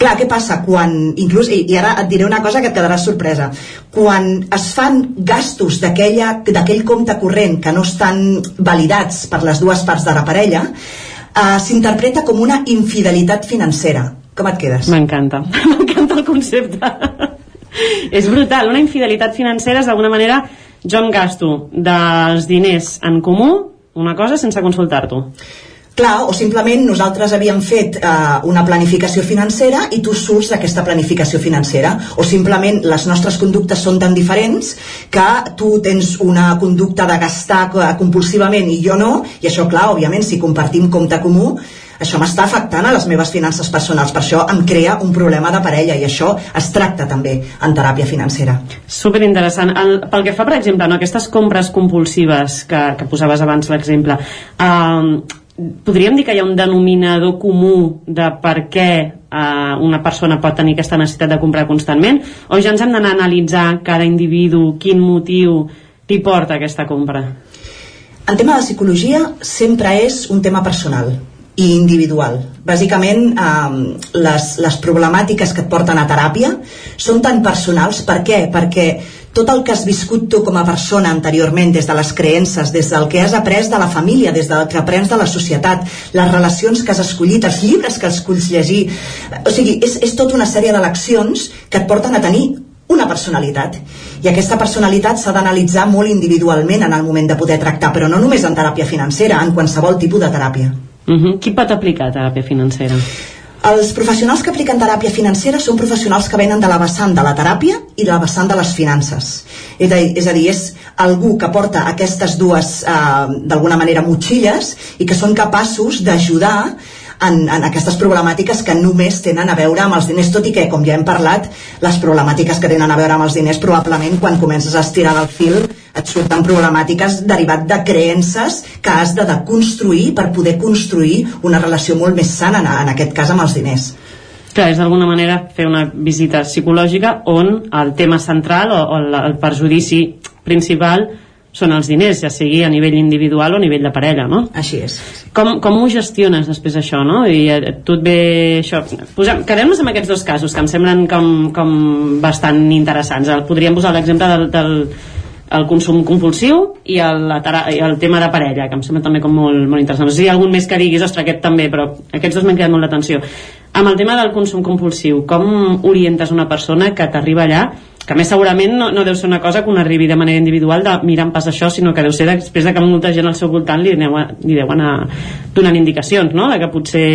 Clar, què passa? Quan, inclús, i, i ara et diré una cosa que et quedarà sorpresa, quan es fan gastos d'aquell compte corrent que no estan validats per les dues parts de la parella, eh, s'interpreta com una infidelitat financera. Com et quedes? M'encanta, m'encanta el concepte. és brutal, una infidelitat financera és d'alguna manera jo em gasto dels diners en comú una cosa sense consultar-t'ho. Clar, o simplement nosaltres havíem fet eh, una planificació financera i tu surts d'aquesta planificació financera. O simplement les nostres conductes són tan diferents que tu tens una conducta de gastar eh, compulsivament i jo no, i això clar, òbviament si compartim compte comú això m'està afectant a les meves finances personals, per això em crea un problema de parella i això es tracta també en teràpia financera. Super interessant. El, pel que fa, per exemple, no, aquestes compres compulsives que, que posaves abans l'exemple, eh, podríem dir que hi ha un denominador comú de per què eh, una persona pot tenir aquesta necessitat de comprar constantment o ja ens hem d'anar a analitzar cada individu quin motiu li porta aquesta compra? En tema de psicologia sempre és un tema personal i individual. Bàsicament, eh, les, les problemàtiques que et porten a teràpia són tan personals. Per què? Perquè tot el que has viscut tu com a persona anteriorment, des de les creences, des del que has après de la família, des del que aprens de la societat, les relacions que has escollit, els llibres que escolls llegir... O sigui, és, és tota una sèrie d'eleccions que et porten a tenir una personalitat i aquesta personalitat s'ha d'analitzar molt individualment en el moment de poder tractar però no només en teràpia financera, en qualsevol tipus de teràpia Uh -huh. Qui pot aplicar teràpia financera? Els professionals que apliquen teràpia financera són professionals que venen de la vessant de la teràpia i de la vessant de les finances. És a dir, és, a dir, és algú que porta aquestes dues, eh, d'alguna manera, motxilles i que són capaços d'ajudar en, en aquestes problemàtiques que només tenen a veure amb els diners, tot i que, com ja hem parlat, les problemàtiques que tenen a veure amb els diners probablement quan comences a estirar del fil et surten problemàtiques derivat de creences que has de deconstruir per poder construir una relació molt més sana, en, en aquest cas amb els diners. Clar, és d'alguna manera fer una visita psicològica on el tema central o, o el, el perjudici principal són els diners, ja sigui a nivell individual o a nivell de parella, no? Així és. Com, com ho gestiones després això, no? I eh, tu et ve això... Quedem-nos amb aquests dos casos que em semblen com, com bastant interessants. Podríem posar l'exemple del, del, el consum compulsiu i el, i el tema de parella, que em sembla també com molt, molt interessant. No sé si hi ha algun més que diguis, ostres, aquest també, però aquests dos m'han quedat molt l'atenció. Amb el tema del consum compulsiu, com orientes una persona que t'arriba allà que més segurament no, no deu ser una cosa que un arribi de manera individual de mirar en pas això, sinó que deu ser després de que molta gent al seu voltant li, aneu a, li deu anar donant indicacions, no? de que potser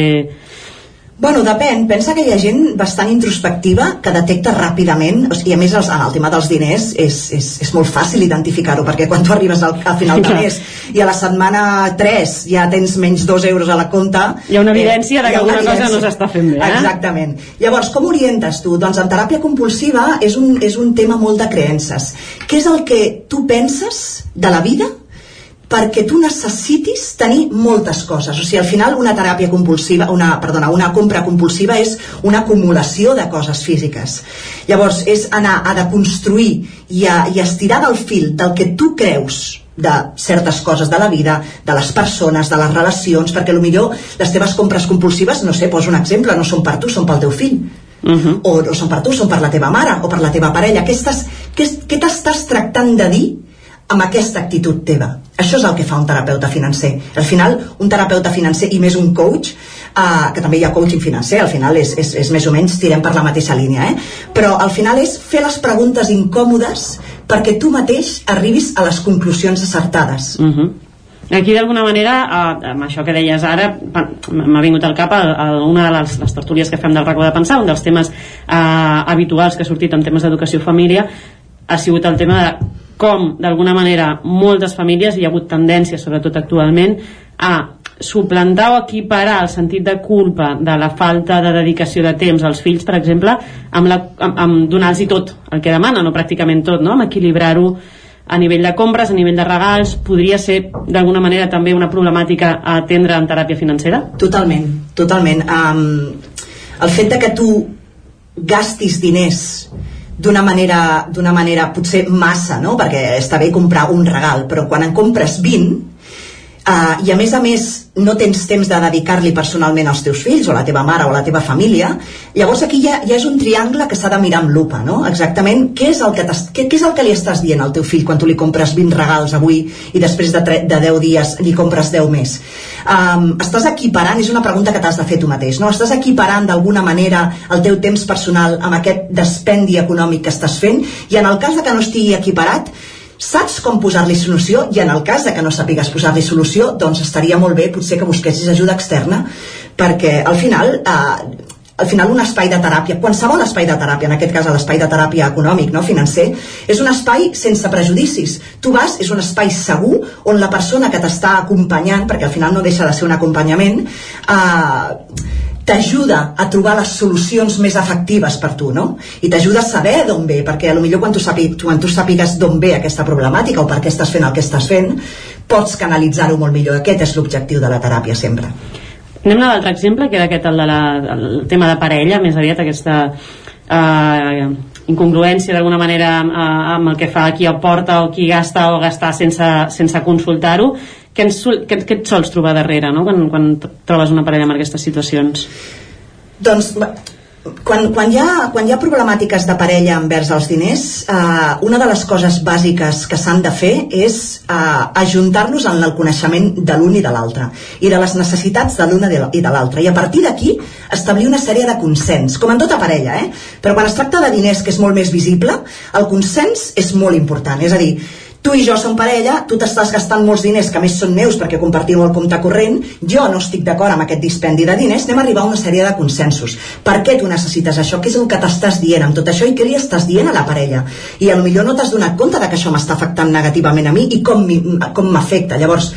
Bueno, depèn. Pensa que hi ha gent bastant introspectiva que detecta ràpidament, o sigui, a més el, el tema dels diners és, és, és molt fàcil identificar-ho, perquè quan tu arribes al, al final de mes i a la setmana 3 ja tens menys 2 euros a la compta... Hi ha una evidència eh, de que alguna cosa no s'està fent bé, eh? Exactament. Llavors, com orientes tu? Doncs en teràpia compulsiva és un, és un tema molt de creences. Què és el que tu penses de la vida perquè tu necessitis tenir moltes coses. O sigui, al final una teràpia compulsiva, una, perdona, una compra compulsiva és una acumulació de coses físiques. Llavors, és anar a deconstruir i a, i a estirar del fil del que tu creus de certes coses de la vida, de les persones, de les relacions, perquè millor les teves compres compulsives, no sé, poso un exemple, no són per tu, són pel teu fill. Uh -huh. o, o són per tu, són per la teva mare o per la teva parella. Què, estàs, què, què t'estàs tractant de dir amb aquesta actitud teva. Això és el que fa un terapeuta financer. Al final, un terapeuta financer i més un coach, eh, que també hi ha coaching financer, al final és, és, és més o menys tirem per la mateixa línia, eh? però al final és fer les preguntes incòmodes perquè tu mateix arribis a les conclusions acertades. Uh -huh. Aquí, d'alguna manera, eh, amb això que deies ara, m'ha vingut al cap a, una de les, les tertúlies que fem del racó de pensar, un dels temes eh, habituals que ha sortit en temes d'educació família, ha sigut el tema de com, d'alguna manera, moltes famílies, hi ha hagut tendència, sobretot actualment, a suplantar o equiparar el sentit de culpa de la falta de dedicació de temps als fills, per exemple, amb, la, amb, amb donar-los tot el que demanen, o pràcticament tot, no? amb equilibrar-ho a nivell de compres, a nivell de regals, podria ser d'alguna manera també una problemàtica a atendre en teràpia financera? Totalment, totalment. Um, el fet de que tu gastis diners d'una manera, manera potser massa, no? perquè està bé comprar un regal, però quan en compres 20 Uh, I a més a més no tens temps de dedicar-li personalment als teus fills o a la teva mare o a la teva família, llavors aquí ja, ja és un triangle que s'ha de mirar amb lupa, no? Exactament què és, el que què, què és el que li estàs dient al teu fill quan tu li compres 20 regals avui i després de, de 10 dies li compres 10 més? Um, estàs equiparant, és una pregunta que t'has de fer tu mateix, no? Estàs equiparant d'alguna manera el teu temps personal amb aquest despendi econòmic que estàs fent i en el cas de que no estigui equiparat saps com posar-li solució i en el cas de que no sàpigues posar-li solució doncs estaria molt bé potser que busquessis ajuda externa perquè al final eh, al final un espai de teràpia, qualsevol espai de teràpia, en aquest cas l'espai de teràpia econòmic, no, financer, és un espai sense prejudicis. Tu vas, és un espai segur on la persona que t'està acompanyant, perquè al final no deixa de ser un acompanyament, eh, t'ajuda a trobar les solucions més efectives per tu, no? I t'ajuda a saber d'on ve, perquè a lo millor quan tu, sàpig, quan tu sàpigues d'on ve aquesta problemàtica o per què estàs fent el que estàs fent, pots canalitzar-ho molt millor. Aquest és l'objectiu de la teràpia sempre. Anem a l'altre exemple, que era aquest, el, de la, el tema de parella, més aviat aquesta eh, incongruència d'alguna manera eh, amb el que fa qui aporta o qui gasta o gastar sense, sense consultar-ho què, ens, què, què et sols trobar darrere no? quan, quan trobes una parella en aquestes situacions? Doncs quan, quan, hi ha, quan hi ha problemàtiques de parella envers els diners, eh, una de les coses bàsiques que s'han de fer és eh, ajuntar-los en el coneixement de l'un i de l'altre i de les necessitats de l'una i de l'altre i a partir d'aquí establir una sèrie de consens, com en tota parella eh? però quan es tracta de diners que és molt més visible el consens és molt important és a dir, tu i jo som parella, tu t'estàs gastant molts diners que més són meus perquè compartim el compte corrent, jo no estic d'acord amb aquest dispendi de diners, anem a arribar a una sèrie de consensos. Per què tu necessites això? Què és el que t'estàs dient amb tot això i què li estàs dient a la parella? I lo millor no t'has donat compte de que això m'està afectant negativament a mi i com m'afecta. Llavors,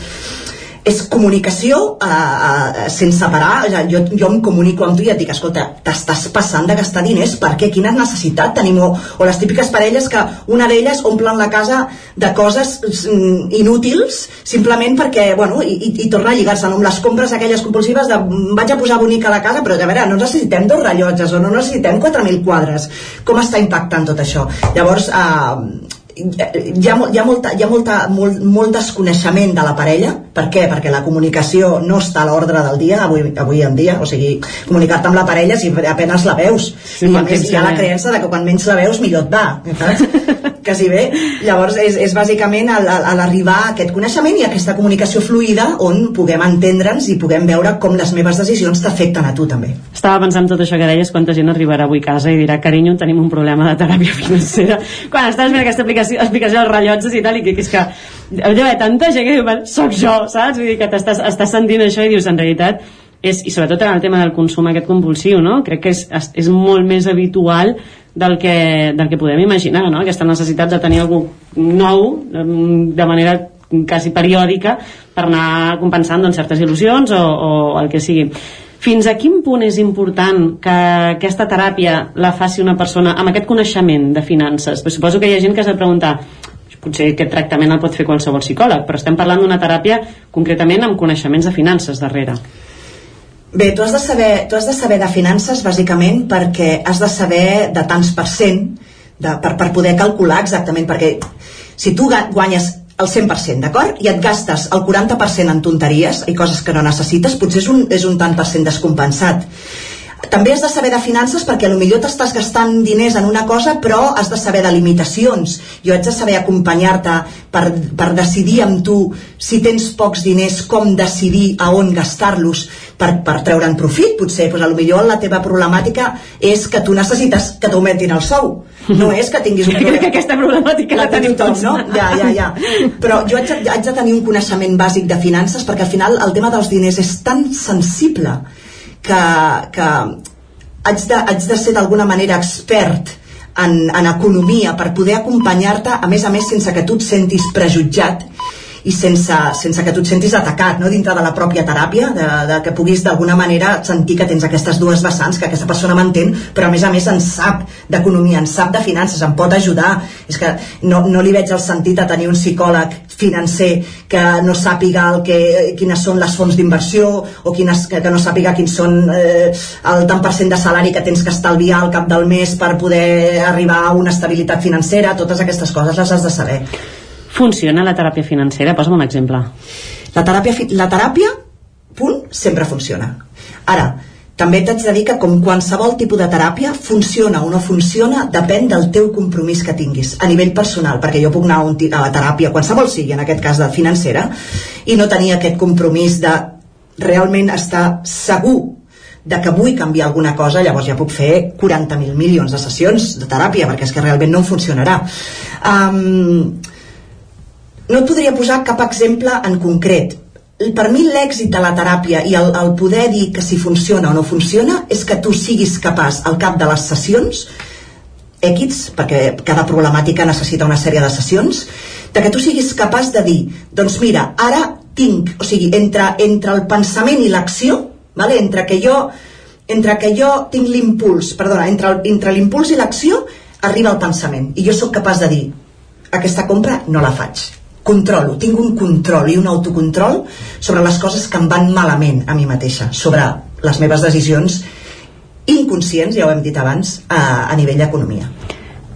és comunicació eh, eh, sense parar. Jo, jo em comunico amb tu i et dic escolta, t'estàs passant de gastar diners perquè quina necessitat tenim? O, o les típiques parelles que una d'elles omplen la casa de coses mm, inútils simplement perquè, bueno, i, i, i torna a lligar-se amb les compres aquelles compulsives de mm, vaig a posar bonica la casa però a veure, no necessitem dos rellotges o no necessitem 4.000 quadres. Com està impactant tot això? Llavors eh, hi ha, hi ha, molta, hi ha molta, molt, molt desconeixement de la parella per què? perquè la comunicació no està a l'ordre del dia avui, avui en dia o sigui, comunicar-te amb la parella si apenas la veus sí, i a més hi ha la creença de que quan menys la veus millor et va saps? quasi bé llavors és, és bàsicament l'arribar a aquest coneixement i aquesta comunicació fluida on puguem entendre'ns i puguem veure com les meves decisions t'afecten a tu també estava pensant tot això que deies quanta gent arribarà avui a casa i dirà carinyo tenim un problema de teràpia financera quan estàs fent aquesta aplicació explicació dels rellotges i tal, i que, que és que deu haver tanta gent que diu, soc jo, saps? Vull dir que t'estàs estàs sentint això i dius, en realitat, és, i sobretot en el tema del consum aquest compulsiu, no? Crec que és, és molt més habitual del que, del que podem imaginar, no? Aquesta necessitat de tenir algú nou de manera quasi periòdica per anar compensant doncs, certes il·lusions o, o el que sigui. Fins a quin punt és important que aquesta teràpia la faci una persona amb aquest coneixement de finances? Però suposo que hi ha gent que s'ha de preguntar potser aquest tractament el pot fer qualsevol psicòleg, però estem parlant d'una teràpia concretament amb coneixements de finances darrere. Bé, tu has, de saber, tu has de saber de finances bàsicament perquè has de saber de tants per cent de, per, per poder calcular exactament perquè si tu guanyes el 100%, d'acord? I et gastes el 40% en tonteries i coses que no necessites, potser és un, és un tant per cent descompensat. També has de saber de finances perquè millor t'estàs gastant diners en una cosa però has de saber de limitacions. Jo haig de saber acompanyar-te per, per decidir amb tu si tens pocs diners com decidir a on gastar-los per, per treure'n profit potser. Pues, a lo millor la teva problemàtica és que tu necessites que t'augmentin el sou. No és que tinguis un problema. que aquesta problemàtica la, la tenim tots. No? Ja, ja, ja. Però jo haig haig de tenir un coneixement bàsic de finances perquè al final el tema dels diners és tan sensible que, que haig, de, haig de ser d'alguna manera expert en, en economia per poder acompanyar-te, a més a més sense que tu et sentis prejutjat i sense, sense que tu et sentis atacat no? dintre de la pròpia teràpia, de, de que puguis d'alguna manera sentir que tens aquestes dues vessants, que aquesta persona m'entén, però a més a més en sap d'economia, en sap de finances, em pot ajudar. És que no, no li veig el sentit a tenir un psicòleg financer que no sàpiga el que, quines són les fonts d'inversió o quines, que, que no sàpiga quins són eh, el tant per cent de salari que tens que estalviar al cap del mes per poder arribar a una estabilitat financera, totes aquestes coses les has de saber. Funciona la teràpia financera? Posa'm un exemple. La teràpia, la teràpia, punt, sempre funciona. Ara, també t'haig de dir que com qualsevol tipus de teràpia, funciona o no funciona depèn del teu compromís que tinguis a nivell personal, perquè jo puc anar a, un, a la teràpia, qualsevol sigui, en aquest cas de financera, i no tenir aquest compromís de realment estar segur de que vull canviar alguna cosa, llavors ja puc fer 40.000 milions de sessions de teràpia, perquè és que realment no em funcionarà. Um, no et podria posar cap exemple en concret. Per mi l'èxit de la teràpia i el, el poder dir que si funciona o no funciona és que tu siguis capaç al cap de les sessions èquits, perquè cada problemàtica necessita una sèrie de sessions, de que tu siguis capaç de dir, doncs mira, ara tinc, o sigui, entre, entre el pensament i l'acció, vale? entre que jo entre que jo tinc l'impuls, perdona, entre l'impuls i l'acció arriba el pensament i jo sóc capaç de dir aquesta compra no la faig controlo, tinc un control i un autocontrol sobre les coses que em van malament a mi mateixa, sobre les meves decisions inconscients, ja ho hem dit abans, a, a nivell d'economia.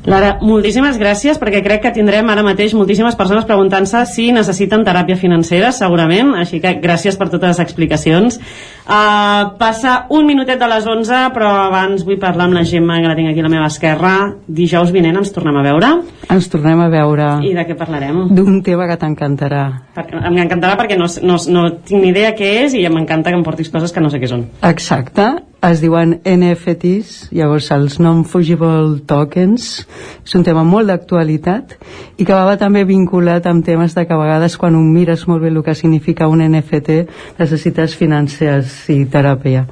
Lara, moltíssimes gràcies perquè crec que tindrem ara mateix moltíssimes persones preguntant-se si necessiten teràpia financera, segurament, així que gràcies per totes les explicacions. Uh, passa un minutet de les 11, però abans vull parlar amb la Gemma, que la tinc aquí a la meva esquerra. Dijous vinent ens tornem a veure. Ens tornem a veure. I de què parlarem? D'un tema que t'encantarà. M'encantarà perquè no, no, no tinc ni idea què és i m'encanta que em portis coses que no sé què són. Exacte es diuen NFTs, llavors els Non-Fungible Tokens, és un tema molt d'actualitat i que va també vinculat amb temes de que a vegades quan un mires molt bé el que significa un NFT necessites finances i teràpia.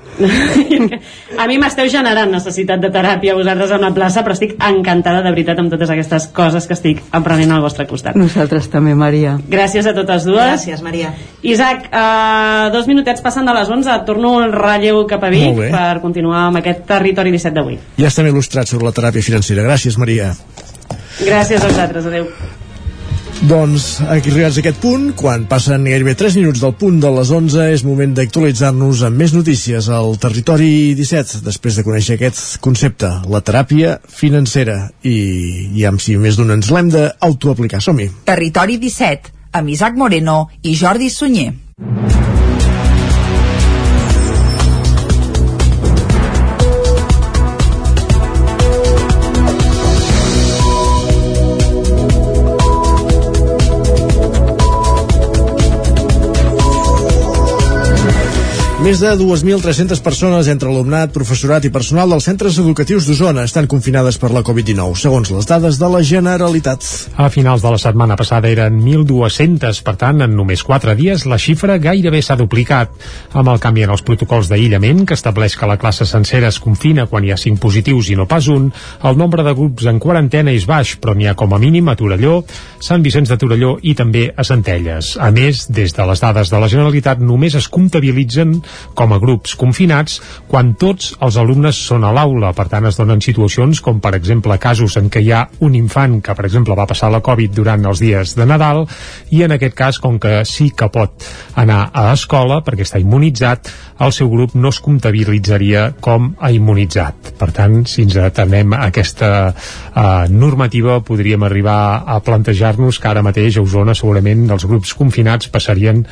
a mi m'esteu generant necessitat de teràpia vosaltres a una plaça, però estic encantada de veritat amb totes aquestes coses que estic aprenent al vostre costat. Nosaltres també, Maria. Gràcies a totes dues. Gràcies, Maria. Isaac, uh, dos minutets passant de les 11, torno el relleu cap a Vic per continuar amb aquest territori 17 d'avui. Ja estem il·lustrat sobre la teràpia financera. Gràcies, Maria. Gràcies a vosaltres. Adéu. Doncs aquí arribats a aquest punt, quan passen gairebé 3 minuts del punt de les 11, és moment d'actualitzar-nos amb més notícies al territori 17, després de conèixer aquest concepte, la teràpia financera. I, i amb si més d'un ens l'hem d'autoaplicar. Som-hi. Territori 17, amb Isaac Moreno i Jordi Sunyer. Més de 2.300 persones entre alumnat, professorat i personal dels centres educatius d'Osona estan confinades per la Covid-19, segons les dades de la Generalitat. A finals de la setmana passada eren 1.200, per tant, en només 4 dies la xifra gairebé s'ha duplicat. Amb el canvi en els protocols d'aïllament, que estableix que la classe sencera es confina quan hi ha 5 positius i no pas un, el nombre de grups en quarantena és baix, però n'hi ha com a mínim a Torelló, Sant Vicenç de Torelló i també a Centelles. A més, des de les dades de la Generalitat només es comptabilitzen com a grups confinats quan tots els alumnes són a l'aula. Per tant, es donen situacions com, per exemple, casos en què hi ha un infant que, per exemple, va passar la Covid durant els dies de Nadal i en aquest cas, com que sí que pot anar a escola perquè està immunitzat, el seu grup no es comptabilitzaria com a immunitzat. Per tant, si ens atenem a aquesta eh, normativa, podríem arribar a plantejar-nos que ara mateix a Osona segurament els grups confinats passarien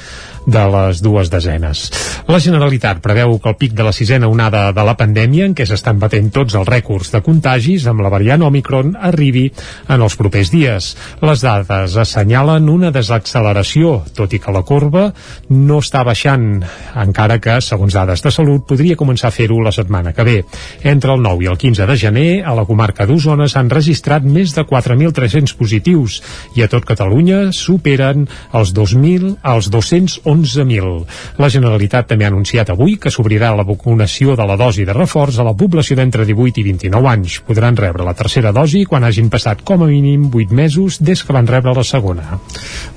de les dues desenes. La Generalitat preveu que el pic de la sisena onada de la pandèmia, en què s'estan batent tots els rècords de contagis amb la variant Omicron, arribi en els propers dies. Les dades assenyalen una desacceleració, tot i que la corba no està baixant, encara que, segons dades de salut, podria començar a fer-ho la setmana que ve. Entre el 9 i el 15 de gener, a la comarca d'Osona s'han registrat més de 4.300 positius i a tot Catalunya superen els 2.000 els 211 11.000. La Generalitat també ha anunciat avui que s'obrirà la vacunació de la dosi de reforç a la població d'entre 18 i 29 anys. Podran rebre la tercera dosi quan hagin passat com a mínim 8 mesos des que van rebre la segona.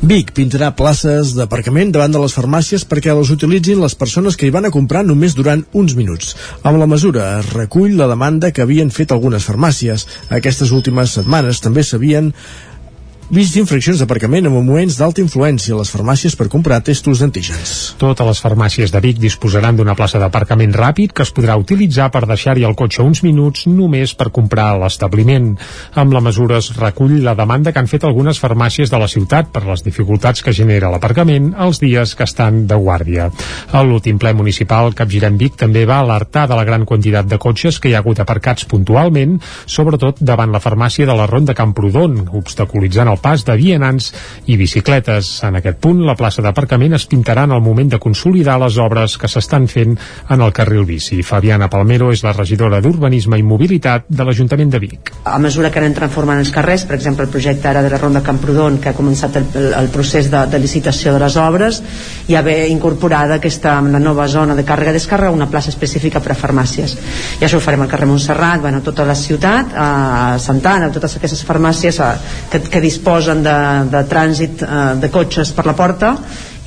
Vic pintarà places d'aparcament davant de les farmàcies perquè les utilitzin les persones que hi van a comprar només durant uns minuts. Amb la mesura es recull la demanda que havien fet algunes farmàcies. Aquestes últimes setmanes també s'havien vist infraccions d'aparcament en moments d'alta influència a les farmàcies per comprar testos d'antígens. Totes les farmàcies de Vic disposaran d'una plaça d'aparcament ràpid que es podrà utilitzar per deixar-hi el cotxe uns minuts només per comprar a l'establiment. Amb la mesura es recull la demanda que han fet algunes farmàcies de la ciutat per les dificultats que genera l'aparcament els dies que estan de guàrdia. A l'últim ple municipal Capgirem Vic també va alertar de la gran quantitat de cotxes que hi ha hagut aparcats puntualment, sobretot davant la farmàcia de la Ronda Camprodon, obstaculitzant el pas de vianants i bicicletes. En aquest punt, la plaça d'aparcament es pintarà en el moment de consolidar les obres que s'estan fent en el carril bici. Fabiana Palmero és la regidora d'Urbanisme i Mobilitat de l'Ajuntament de Vic. A mesura que anem transformant els carrers, per exemple, el projecte ara de la Ronda Camprodon, que ha començat el, el procés de, de licitació de les obres, ja ve incorporada aquesta, la nova zona de càrrega i descàrrega, una plaça específica per a farmàcies. I això ho farem al carrer Montserrat, bueno, tota la ciutat, a Santana, totes aquestes farmàcies a, que, que disposen disposen de, de trànsit eh, de cotxes per la porta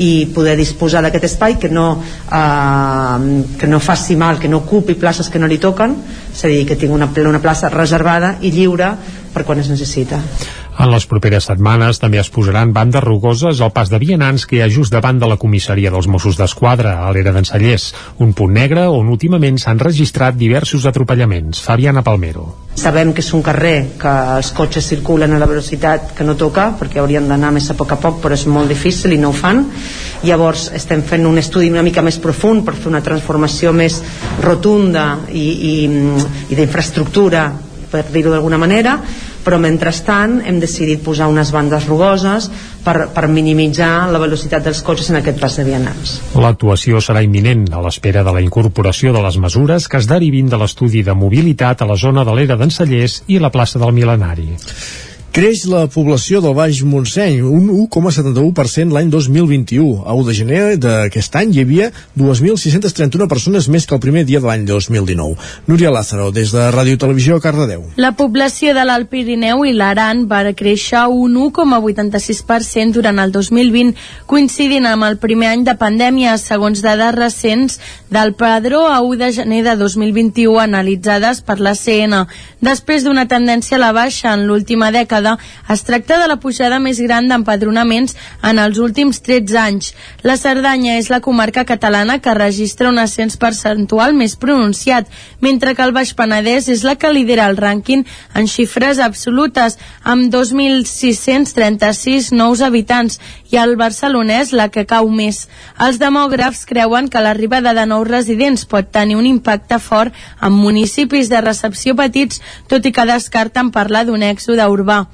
i poder disposar d'aquest espai que no, eh, que no faci mal, que no ocupi places que no li toquen, és a dir, que tingui una, una plaça reservada i lliure per quan es necessita. En les properes setmanes també es posaran bandes rugoses al pas de vianants que hi ha just davant de la comissaria dels Mossos d'Esquadra, a l'era d'en Sallés, un punt negre on últimament s'han registrat diversos atropellaments. Fabiana Palmero. Sabem que és un carrer que els cotxes circulen a la velocitat que no toca, perquè haurien d'anar més a poc a poc, però és molt difícil i no ho fan. Llavors estem fent un estudi una mica més profund per fer una transformació més rotunda i, i, i d'infraestructura, per dir-ho d'alguna manera, però mentrestant hem decidit posar unes bandes rugoses per, per minimitzar la velocitat dels cotxes en aquest pas de vianants. L'actuació serà imminent a l'espera de la incorporació de les mesures que es derivin de l'estudi de mobilitat a la zona de l'era d'en Sallés i la plaça del Milenari. Creix la població del Baix Montseny, un 1,71% l'any 2021. A 1 de gener d'aquest any hi havia 2.631 persones més que el primer dia de l'any 2019. Núria Lázaro, des de Ràdio Televisió, Cardedeu. La població de l'Alt Pirineu i l'Aran va créixer un 1,86% durant el 2020, coincidint amb el primer any de pandèmia, segons dades recents del Padró a 1 de gener de 2021 analitzades per la CN. Després d'una tendència a la baixa en l'última dècada, vegada es tracta de la pujada més gran d'empadronaments en els últims 13 anys. La Cerdanya és la comarca catalana que registra un ascens percentual més pronunciat, mentre que el Baix Penedès és la que lidera el rànquing en xifres absolutes, amb 2.636 nous habitants, i el barcelonès la que cau més. Els demògrafs creuen que l'arribada de nous residents pot tenir un impacte fort en municipis de recepció petits, tot i que descarten parlar d'un èxode urbà.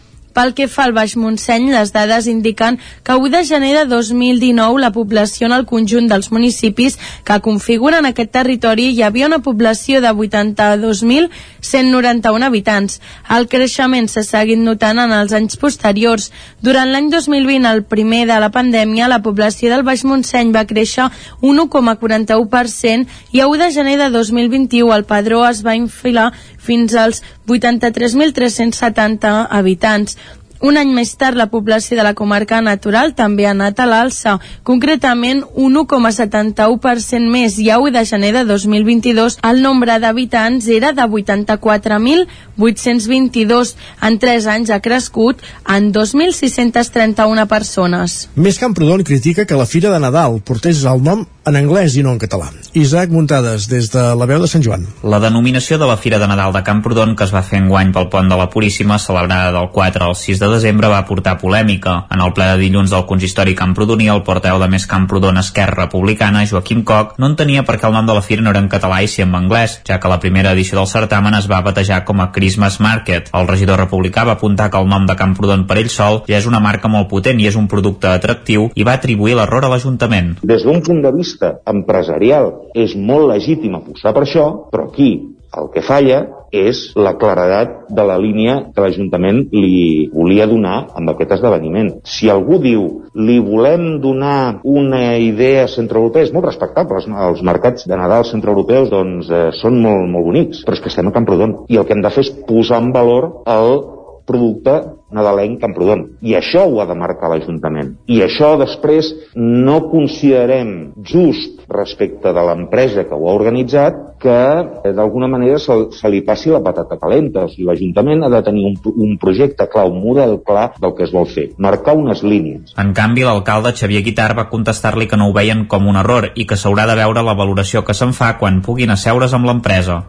Pel que fa al Baix Montseny, les dades indiquen que 1 de gener de 2019 la població en el conjunt dels municipis que configuren aquest territori hi havia una població de 82.191 habitants. El creixement s'ha seguit notant en els anys posteriors. Durant l'any 2020, el primer de la pandèmia, la població del Baix Montseny va créixer un 1,41% i a 1 de gener de 2021 el padró es va infilar fins als 83.370 habitants. Un any més tard, la població de la comarca natural també ha anat a l'alça, concretament un 1,71% més i a 1 de gener de 2022 el nombre d'habitants era de 84.822. En 3 anys ha crescut en 2.631 persones. Més Camprodon critica que la Fira de Nadal portés el nom en anglès i no en català. Isaac Muntades, des de la veu de Sant Joan. La denominació de la Fira de Nadal de Camprodon, que es va fer enguany pel pont de la Puríssima, celebrada del 4 al 6 de desembre, va portar polèmica. En el ple de dilluns del consistori camprodoní, el porteu de Més Camprodon Esquerra Republicana, Joaquim Coc, no entenia per què el nom de la fira no era en català i si en anglès, ja que la primera edició del certamen es va batejar com a Christmas Market. El regidor republicà va apuntar que el nom de Camprodon per ell sol ja és una marca molt potent i és un producte atractiu i va atribuir l'error a l'Ajuntament. Des d'un punt de vista empresarial és molt legítim apostar per això, però aquí el que falla és la claredat de la línia que l'Ajuntament li volia donar amb aquest esdeveniment. Si algú diu li volem donar una idea centroeuropea, és molt respectable. Els, mercats de Nadal centroeuropeus doncs, eh, són molt, molt bonics, però és que estem a Camprodon. I el que hem de fer és posar en valor el producte nadalenc Camprodon. I això ho ha de marcar l'Ajuntament. I això després no considerem just respecte de l'empresa que ho ha organitzat que eh, d'alguna manera se, se li passi la patata calenta. O sigui, l'Ajuntament ha de tenir un, un projecte clar, un model clar del que es vol fer. Marcar unes línies. En canvi, l'alcalde Xavier Guitar va contestar-li que no ho veien com un error i que s'haurà de veure la valoració que se'n fa quan puguin asseure's amb l'empresa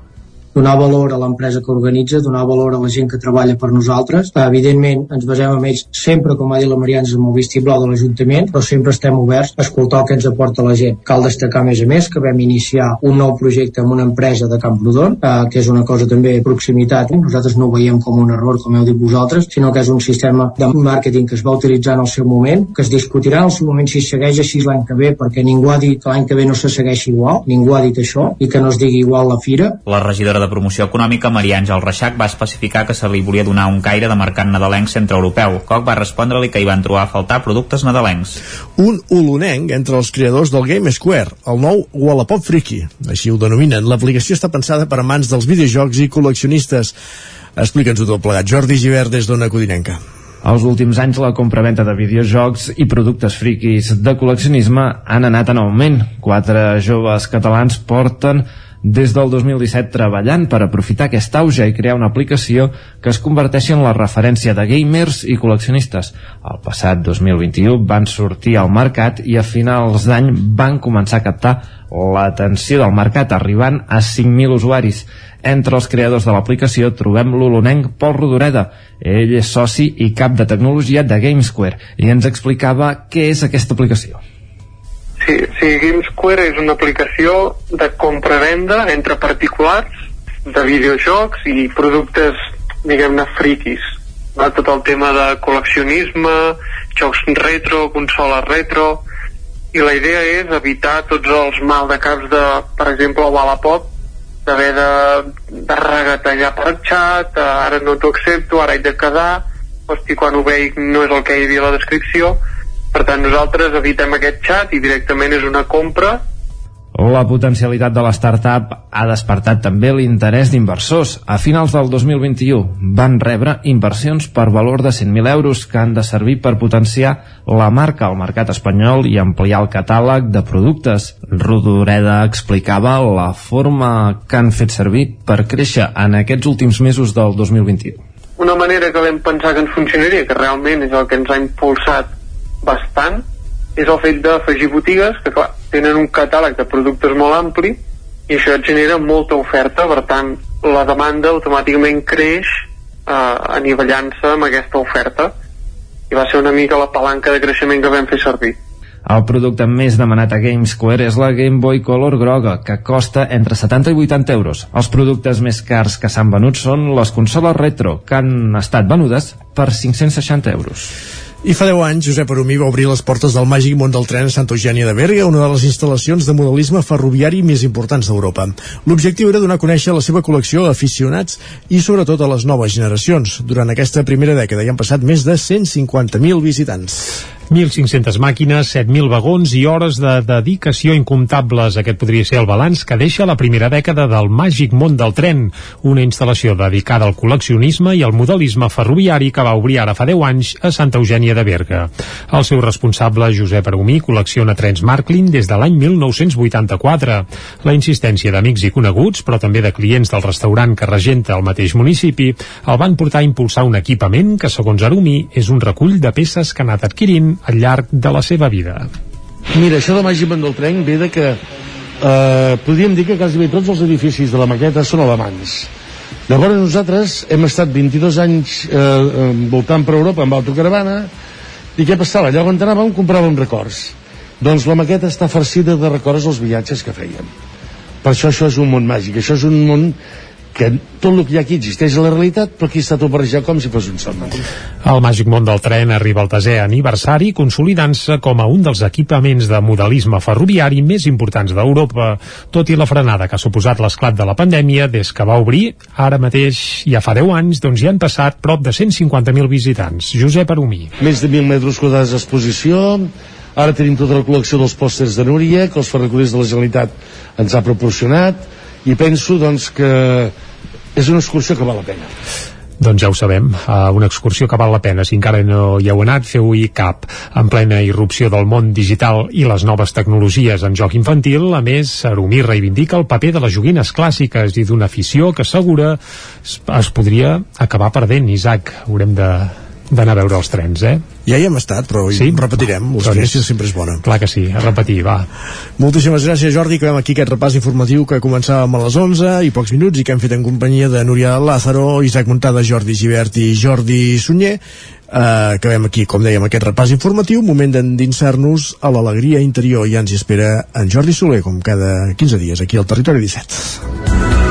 donar valor a l'empresa que organitza, donar valor a la gent que treballa per nosaltres. Evidentment, ens basem en ells sempre, com ha dit la Mariana, amb el vistiblau de l'Ajuntament, però sempre estem oberts a escoltar el que ens aporta la gent. Cal destacar, a més a més, que vam iniciar un nou projecte amb una empresa de Camprodon, eh, que és una cosa també de proximitat. Nosaltres no ho veiem com un error, com heu dit vosaltres, sinó que és un sistema de màrqueting que es va utilitzar en el seu moment, que es discutirà en el seu moment si segueix així l'any que ve, perquè ningú ha dit que l'any que ve no se segueix igual, ningú ha dit això, i que no es digui igual la fira. La regidora de Promoció Econòmica, Maria Àngel Reixac, va especificar que se li volia donar un caire de mercat nadalenc centroeuropeu. Coc va respondre-li que hi van trobar a faltar productes nadalencs. Un olonenc entre els creadors del Game Square, el nou Wallapop Friki, així ho denominen. L'aplicació està pensada per amants dels videojocs i col·leccionistes. Explica'ns-ho tot plegat. Jordi Givert des d'Ona Codinenca. Els últims anys la compraventa de videojocs i productes friquis de col·leccionisme han anat en augment. Quatre joves catalans porten des del 2017 treballant per aprofitar aquest auge i crear una aplicació que es converteixi en la referència de gamers i col·leccionistes. El passat 2021 van sortir al mercat i a finals d'any van començar a captar l'atenció del mercat, arribant a 5.000 usuaris. Entre els creadors de l'aplicació trobem l'olonenc Pol Rodoreda. Ell és soci i cap de tecnologia de GameSquare i ens explicava què és aquesta aplicació. Sí, sí, GameSquare és una aplicació de compra-venda entre particulars de videojocs i productes, diguem-ne, friquis. Va? Tot el tema de col·leccionisme, jocs retro, consoles retro, i la idea és evitar tots els mal de caps de, per exemple, Wallapop, d'haver de, de regatallar per xat, ara no t'ho accepto, ara he de quedar, hosti, quan ho veig no és el que hi havia a la descripció, per tant, nosaltres evitem aquest xat i directament és una compra la potencialitat de la startup ha despertat també l'interès d'inversors. A finals del 2021 van rebre inversions per valor de 100.000 euros que han de servir per potenciar la marca al mercat espanyol i ampliar el catàleg de productes. Rodoreda explicava la forma que han fet servir per créixer en aquests últims mesos del 2021. Una manera que vam pensar que ens funcionaria, que realment és el que ens ha impulsat bastant és el fet d'afegir botigues que clar, tenen un catàleg de productes molt ampli i això et genera molta oferta per tant la demanda automàticament creix eh, anivellant-se amb aquesta oferta i va ser una mica la palanca de creixement que vam fer servir el producte més demanat a GameSquare és la Game Boy Color groga, que costa entre 70 i 80 euros. Els productes més cars que s'han venut són les consoles retro, que han estat venudes per 560 euros. I fa 10 anys, Josep Arumí va obrir les portes del màgic món del tren a Santa Eugènia de Berga, una de les instal·lacions de modelisme ferroviari més importants d'Europa. L'objectiu era donar a conèixer la seva col·lecció a aficionats i sobretot a les noves generacions. Durant aquesta primera dècada hi han passat més de 150.000 visitants. 1.500 màquines, 7.000 vagons i hores de dedicació incomptables. Aquest podria ser el balanç que deixa la primera dècada del màgic món del tren, una instal·lació dedicada al col·leccionisme i al modelisme ferroviari que va obrir ara fa 10 anys a Santa Eugènia de Berga. El seu responsable, Josep Arumí, col·lecciona trens Marklin des de l'any 1984. La insistència d'amics i coneguts, però també de clients del restaurant que regenta el mateix municipi, el van portar a impulsar un equipament que, segons Arumí, és un recull de peces que ha anat adquirint al llarg de la seva vida. Mira, això de del Tren ve de que eh, podríem dir que quasi bé tots els edificis de la maqueta són alemanys. Llavors nosaltres hem estat 22 anys eh, voltant per Europa amb autocaravana i què passava? Allà on anàvem compràvem records. Doncs la maqueta està farcida de records als viatges que fèiem. Per això això és un món màgic, això és un món que tot el que hi ha aquí existeix a la realitat però aquí està tot barrejat com si fos un somni. El Màgic Món del Tren arriba al desè aniversari consolidant-se com a un dels equipaments de modelisme ferroviari més importants d'Europa tot i la frenada que ha suposat l'esclat de la pandèmia des que va obrir ara mateix ja fa 10 anys doncs hi han passat prop de 150.000 visitants. Josep Arumí Més de 1.000 metres quadrats d'exposició. Ara tenim tota la col·lecció dels pòsters de Núria que els ferrocarrils de la Generalitat ens ha proporcionat. I penso doncs que és una excursió que val la pena doncs ja ho sabem, uh, una excursió que val la pena. Si encara no hi heu anat, feu-hi cap. En plena irrupció del món digital i les noves tecnologies en joc infantil, a més, Arumí reivindica el paper de les joguines clàssiques i d'una afició que assegura es, es podria acabar perdent, Isaac. Haurem de, d'anar a veure els trens, eh? Ja hi hem estat, però sí? repetirem. L'experiència sempre és bona. Clar que sí, a repetir, va. Moltíssimes gràcies, Jordi. Acabem aquí aquest repàs informatiu que començàvem a les 11 i pocs minuts i que hem fet en companyia de Núria Lázaro, Isaac Montada, Jordi Givert i Jordi Sunyer. Uh, acabem aquí, com dèiem, aquest repàs informatiu, moment d'endinsar-nos a l'alegria interior i ja ens hi espera en Jordi Soler, com cada 15 dies, aquí al Territori 17.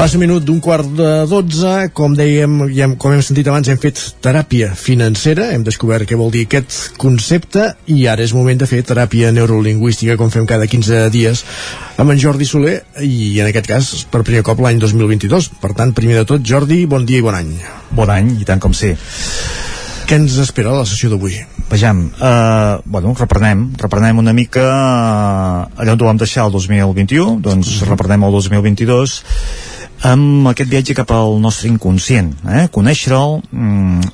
Passa un minut d'un quart de dotze, com dèiem, ja hem, com hem sentit abans, hem fet teràpia financera, hem descobert què vol dir aquest concepte i ara és moment de fer teràpia neurolingüística, com fem cada 15 dies amb en Jordi Soler i en aquest cas per primer cop l'any 2022. Per tant, primer de tot, Jordi, bon dia i bon any. Bon any, i tant com sí. Què ens espera la sessió d'avui? Vejam, eh, bueno, reprenem, reprenem una mica eh, allà on ho vam deixar el 2021, doncs reprenem el 2022 amb aquest viatge cap al nostre inconscient, eh? conèixer-lo mm,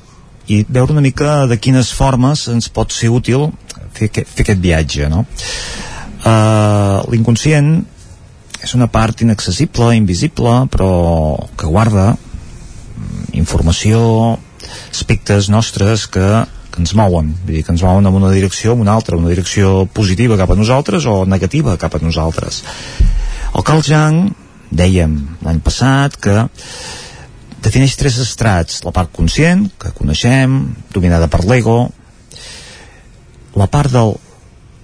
i veure una mica de quines formes ens pot ser útil fer, fer aquest viatge. No? Uh, L'inconscient és una part inaccessible, invisible, però que guarda mm, informació, aspectes nostres que, que ens mouen, vull dir, que ens mouen en una direcció o en una altra, una direcció positiva cap a nosaltres o negativa cap a nosaltres. El Carl Jung dèiem l'any passat que defineix tres estrats. La part conscient, que coneixem dominada per l'ego. La part del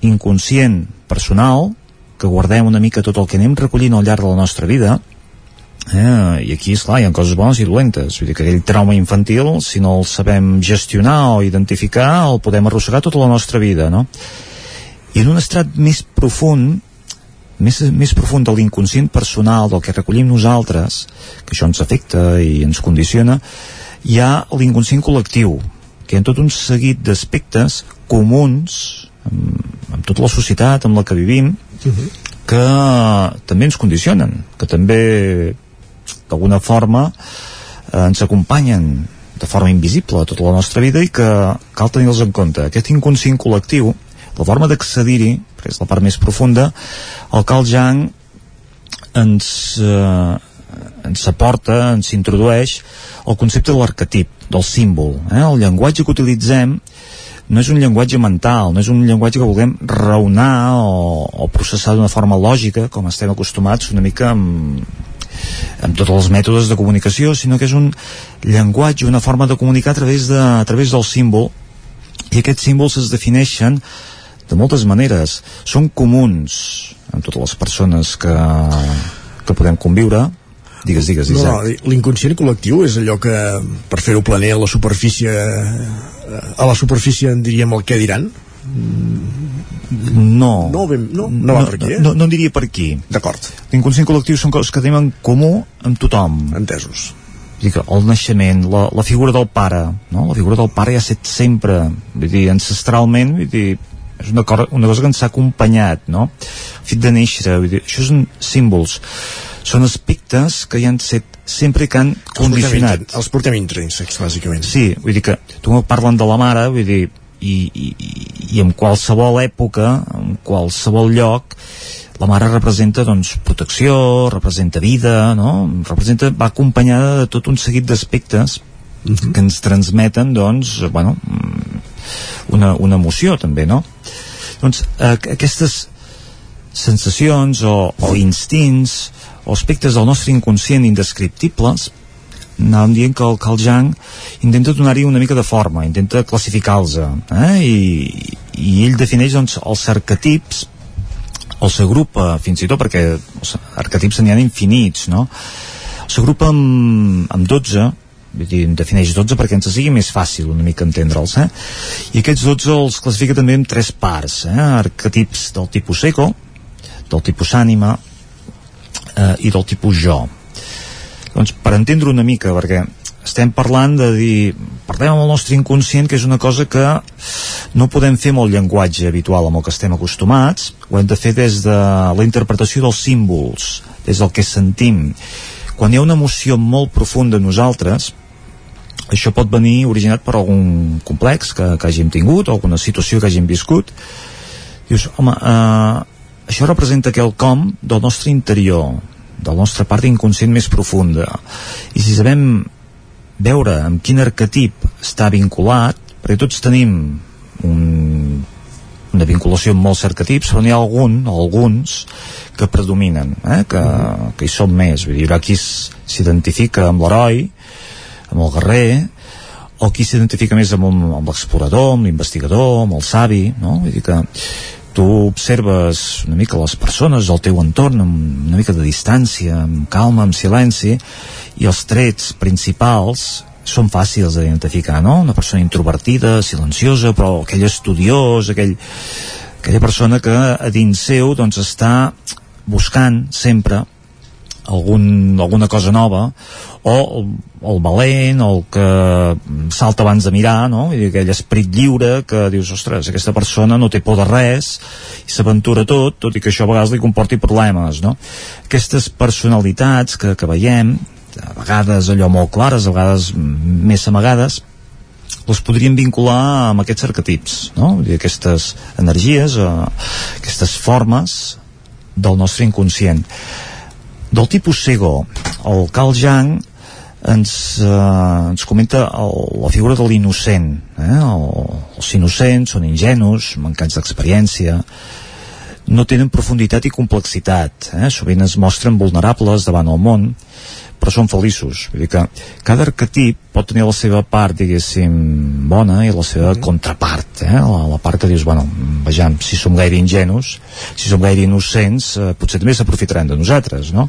inconscient personal que guardem una mica tot el que anem recollint al llarg de la nostra vida. Eh, i aquí, esclar, hi ha coses bones i dolentes. Vull dir que aquell trauma infantil si no el sabem gestionar o identificar el podem arrossegar tota la nostra vida no? i en un estrat més profund més, més profund de l'inconscient personal del que recollim nosaltres que això ens afecta i ens condiciona hi ha l'inconscient col·lectiu que hi ha tot un seguit d'aspectes comuns amb, amb tota la societat amb la que vivim uh -huh. que també ens condicionen que també d'alguna forma eh, ens acompanyen de forma invisible a tota la nostra vida i que cal tenir-los en compte. Aquest inconscient col·lectiu, la forma d'accedir-hi que és la part més profunda, el Carl Jung ens, eh, ens aporta, ens introdueix el concepte de l'arquetip, del símbol. Eh? El llenguatge que utilitzem no és un llenguatge mental, no és un llenguatge que vulguem raonar o, o processar d'una forma lògica, com estem acostumats una mica amb, amb tots els mètodes de comunicació, sinó que és un llenguatge, una forma de comunicar a través, de, a través del símbol, i aquests símbols es defineixen de moltes maneres. Són comuns en totes les persones que, que podem conviure, Digues, digues, Isaac. No, no, l'inconscient col·lectiu és allò que, per fer-ho planer a la superfície, a la superfície en diríem el què diran? No. No, ben, no, no no, per aquí, eh? No, no, no diria per aquí. D'acord. L'inconscient col·lectiu són coses que tenim en comú amb tothom. Entesos. Dir que el naixement, la, la figura del pare, no? La figura del pare ja ha estat sempre, vull dir, ancestralment, vull dir, és una, cosa, una cosa que ens ha acompanyat, no? El fet de néixer, dir, això són símbols són aspectes que hi han set sempre que han condicionat. Els portem intrínsecs, bàsicament. Sí, vull dir que tu parlen de la mare, vull dir, i, i, i en qualsevol època, en qualsevol lloc, la mare representa doncs, protecció, representa vida, no? representa, va acompanyada de tot un seguit d'aspectes mhm. que ens transmeten doncs, bueno, una, una emoció també, no? Doncs eh, aquestes sensacions o, o instints o aspectes del nostre inconscient indescriptibles anàvem dient que el Carl Jung intenta donar-hi una mica de forma, intenta classificar-los eh? I, i ell defineix doncs, els arquetips els agrupa fins i tot perquè els arquetips n'hi ha infinits no? els agrupa amb, amb 12 vull dir, defineix 12 perquè ens sigui més fàcil una mica entendre'ls eh? i aquests 12 els classifica també en tres parts eh? arquetips del tipus eco del tipus ànima eh, i del tipus jo doncs per entendre una mica perquè estem parlant de dir parlem amb el nostre inconscient que és una cosa que no podem fer amb el llenguatge habitual amb el que estem acostumats ho hem de fer des de la interpretació dels símbols des del que sentim quan hi ha una emoció molt profunda en nosaltres això pot venir originat per algun complex que, que hàgim tingut o alguna situació que hàgim viscut dius, home, eh, això representa quelcom del nostre interior de la nostra part inconscient més profunda i si sabem veure amb quin arquetip està vinculat perquè tots tenim un, una vinculació amb molts arquetips però n'hi ha algun, alguns que predominen eh? que, que hi són més vull dir, hi haurà qui s'identifica amb l'heroi amb el guerrer o qui s'identifica més amb, amb l'explorador, amb l'investigador, amb el savi, no? Vull dir que tu observes una mica les persones al teu entorn amb una mica de distància, amb calma, amb silenci i els trets principals són fàcils d'identificar, no? Una persona introvertida, silenciosa, però aquell estudiós, aquell, aquella persona que a dins seu doncs està buscant sempre algun, alguna cosa nova o el, el valent o el que salta abans de mirar no? I aquell esperit lliure que dius, ostres, aquesta persona no té por de res i s'aventura tot, tot i que això a vegades li comporti problemes no? aquestes personalitats que, que veiem a vegades allò molt clares, a vegades més amagades les podríem vincular amb aquests arquetips no? Vull dir, aquestes energies eh, aquestes formes del nostre inconscient del tipus Sego, el Carl Jung ens, eh, ens comenta el, la figura de l'innocent. Eh? El, els innocents són ingenus, mancats d'experiència, no tenen profunditat i complexitat, eh? sovint es mostren vulnerables davant el món, però són feliços. Vull dir que cada arquetip pot tenir la seva part, diguéssim, bona i la seva contrapart, eh? la, la part que dius, bueno, vejam, si som gaire ingenus, si som gaire innocents, eh, potser també s'aprofitaran de nosaltres, no?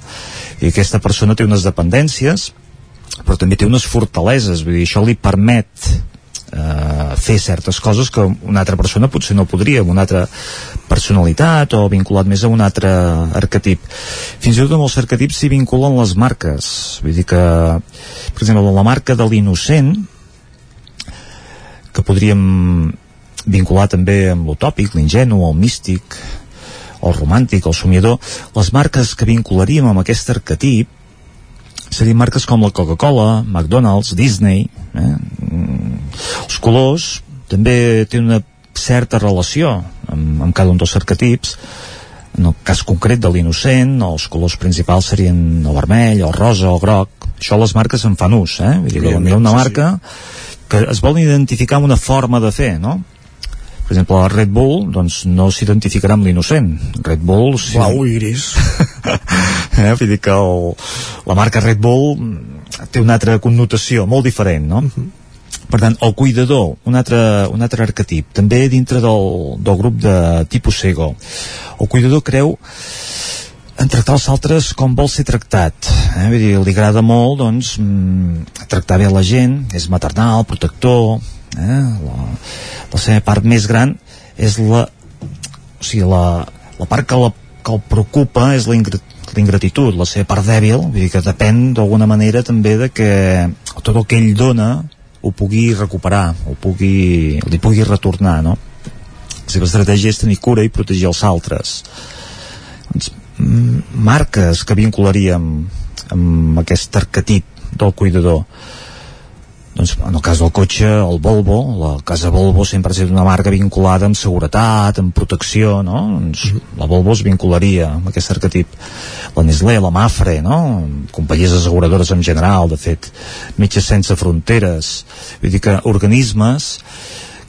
I aquesta persona té unes dependències, però també té unes fortaleses, vull dir, això li permet eh, fer certes coses que una altra persona potser no podria, amb una altra personalitat o vinculat més a un altre arquetip. Fins i tot amb els arquetips s'hi vinculen les marques. Vull dir que, per exemple, la marca de l'innocent, que podríem vincular també amb l'utòpic, l'ingenu, el místic, el romàntic, el somiador, les marques que vincularíem amb aquest arquetip serien marques com la Coca-Cola, McDonald's, Disney, eh? els colors també tenen una certa relació amb, amb cada un dels arquetips en el cas concret de l'innocent els colors principals serien el vermell, el rosa, el groc això les marques en fan ús eh? Vull dir una marca que es vol identificar amb una forma de fer no? Per exemple, la Red Bull doncs no s'identificarà amb l'innocent Red Bull... Sí. Blau i gris eh? vull dir que el, la marca Red Bull té una altra connotació molt diferent no? Uh -huh. per tant, el cuidador un altre, un altre arquetip també dintre del, del grup de tipus Sego el cuidador creu en tractar els altres com vol ser tractat eh? Vull dir, li agrada molt doncs, mm, tractar bé la gent és maternal, protector eh? la, la seva part més gran és la o sigui, la, la part que, la, que el preocupa és la l'ingratitud, la seva part dèbil vull dir que depèn d'alguna manera també de que tot el que ell dona ho pugui recuperar o pugui, li pugui retornar no? la seva estratègia és tenir cura i protegir els altres doncs, marques que vincularíem amb aquest arquetip del cuidador doncs, en el cas del cotxe, el Volvo, la casa Volvo sempre ha estat una marca vinculada amb seguretat, amb protecció, no? Doncs -hmm. la Volvo es vincularia amb aquest arquetip. La Nestlé, la Mafre, no? Companyies asseguradores en general, de fet, Metges Sense Fronteres. Vull dir que organismes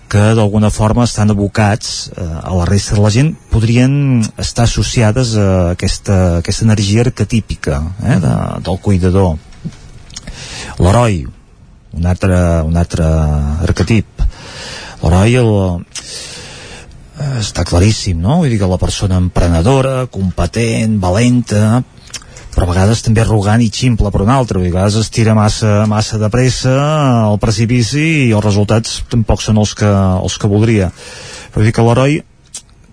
que d'alguna forma estan abocats eh, a la resta de la gent podrien estar associades a aquesta, aquesta energia arquetípica eh, de, del cuidador l'heroi un altre, un altre arquetip l'heroi el, eh, està claríssim no? vull dir que la persona emprenedora competent, valenta però a vegades també arrogant i ximple per un altre, a vegades es tira massa, massa de pressa al precipici i els resultats tampoc són els que, els que voldria. Vull dir que l'heroi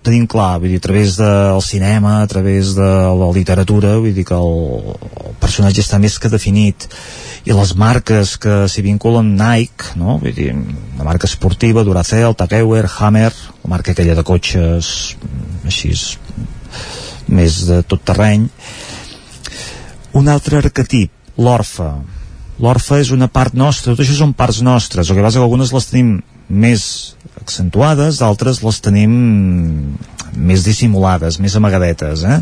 tenim clar, vull dir, a través del cinema, a través de la literatura, vull dir que el, el personatge està més que definit i les marques que s'hi vinculen Nike, no? vull dir, la marca esportiva, Duracell, Takeuer, Hammer, la marca aquella de cotxes mm, així més de tot terreny. Un altre arquetip, l'orfa. L'orfa és una part nostra, tot això són parts nostres, el que passa que algunes les tenim més accentuades, d'altres les tenim més dissimulades, més amagadetes eh?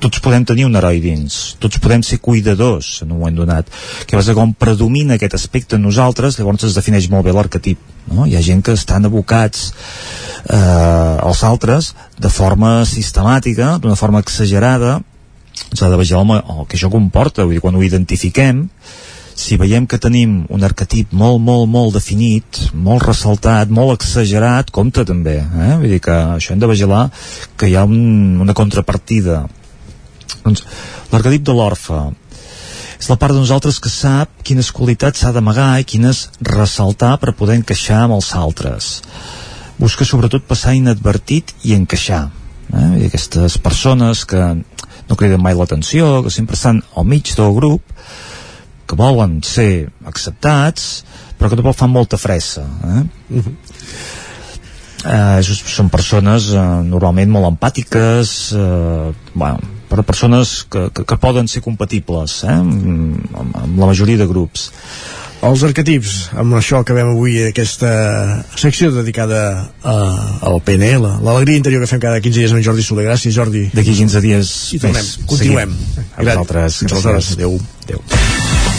tots podem tenir un heroi dins tots podem ser cuidadors en un moment donat que passa com predomina aquest aspecte en nosaltres llavors es defineix molt bé l'arquetip no? hi ha gent que estan abocats eh, als altres de forma sistemàtica, d'una forma exagerada s'ha de veure el, el que això comporta vull dir, quan ho identifiquem si veiem que tenim un arquetip molt, molt, molt definit, molt ressaltat, molt exagerat, compte també, eh? Vull dir que això hem de vigilar que hi ha un, una contrapartida. Doncs l'arquetip de l'orfe és la part de nosaltres que sap quines qualitats s'ha d'amagar i quines ressaltar per poder encaixar amb els altres. Busca sobretot passar inadvertit i encaixar. Eh? I aquestes persones que no criden mai l'atenció, que sempre estan al mig del grup, que volen ser acceptats però que tampoc fan molta fressa eh? Uh -huh. eh, són persones eh, normalment molt empàtiques eh, bueno, per persones que, que, que poden ser compatibles eh? amb, amb la majoria de grups els arquetips, amb això acabem avui aquesta secció dedicada a, al PNL, l'alegria interior que fem cada 15 dies amb Jordi Soler. Gràcies, Jordi. D'aquí 15 dies I tornem, més. continuem. Seguim. A vosaltres. Fins aleshores. Adéu. Adéu.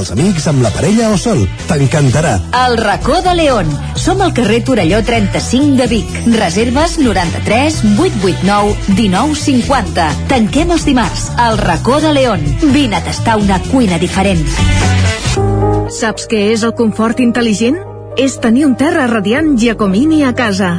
els amics, amb la parella o sol. T'encantarà. El racó de León. Som al carrer Torelló 35 de Vic. Reserves 93 889 1950. Tanquem els dimarts. El racó de León. Vine a tastar una cuina diferent. Saps què és el confort intel·ligent? És tenir un terra radiant Giacomini a casa.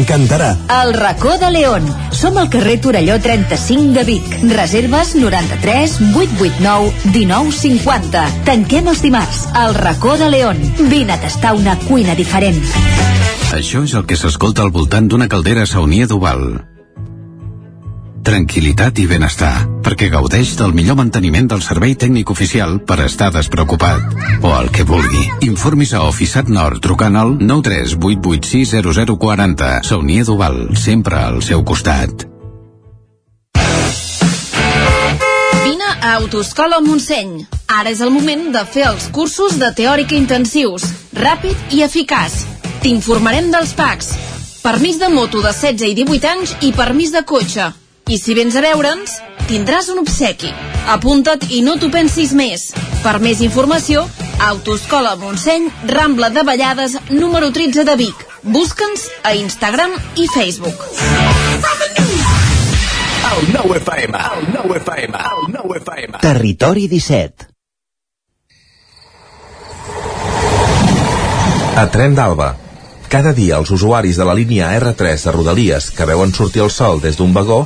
T'encantarà. El racó de León. Som al carrer Torelló 35 de Vic. Reserves 93 889 1950. Tanquem els dimarts. El racó de León. Vine a tastar una cuina diferent. Això és el que s'escolta al voltant d'una caldera saunia d'Oval. Tranquilitat i benestar, perquè gaudeix del millor manteniment del servei tècnic oficial per estar despreocupat. O el que vulgui. Informis a Oficiat Nord trucant al 938860040. Saunier Duval, sempre al seu costat. Vine a Autoscola Montseny. Ara és el moment de fer els cursos de teòrica intensius, ràpid i eficaç. T'informarem dels PACs. Permís de moto de 16 i 18 anys i permís de cotxe. I si vens a veure'ns, tindràs un obsequi. Apunta't i no t'ho pensis més. Per més informació, Autoscola Montseny, Rambla de Vallades, número 13 de Vic. Busca'ns a Instagram i Facebook. El nou FM, el nou FM, el nou FM. Territori 17. A Tren d'Alba. Cada dia els usuaris de la línia R3 de Rodalies que veuen sortir el sol des d'un vagó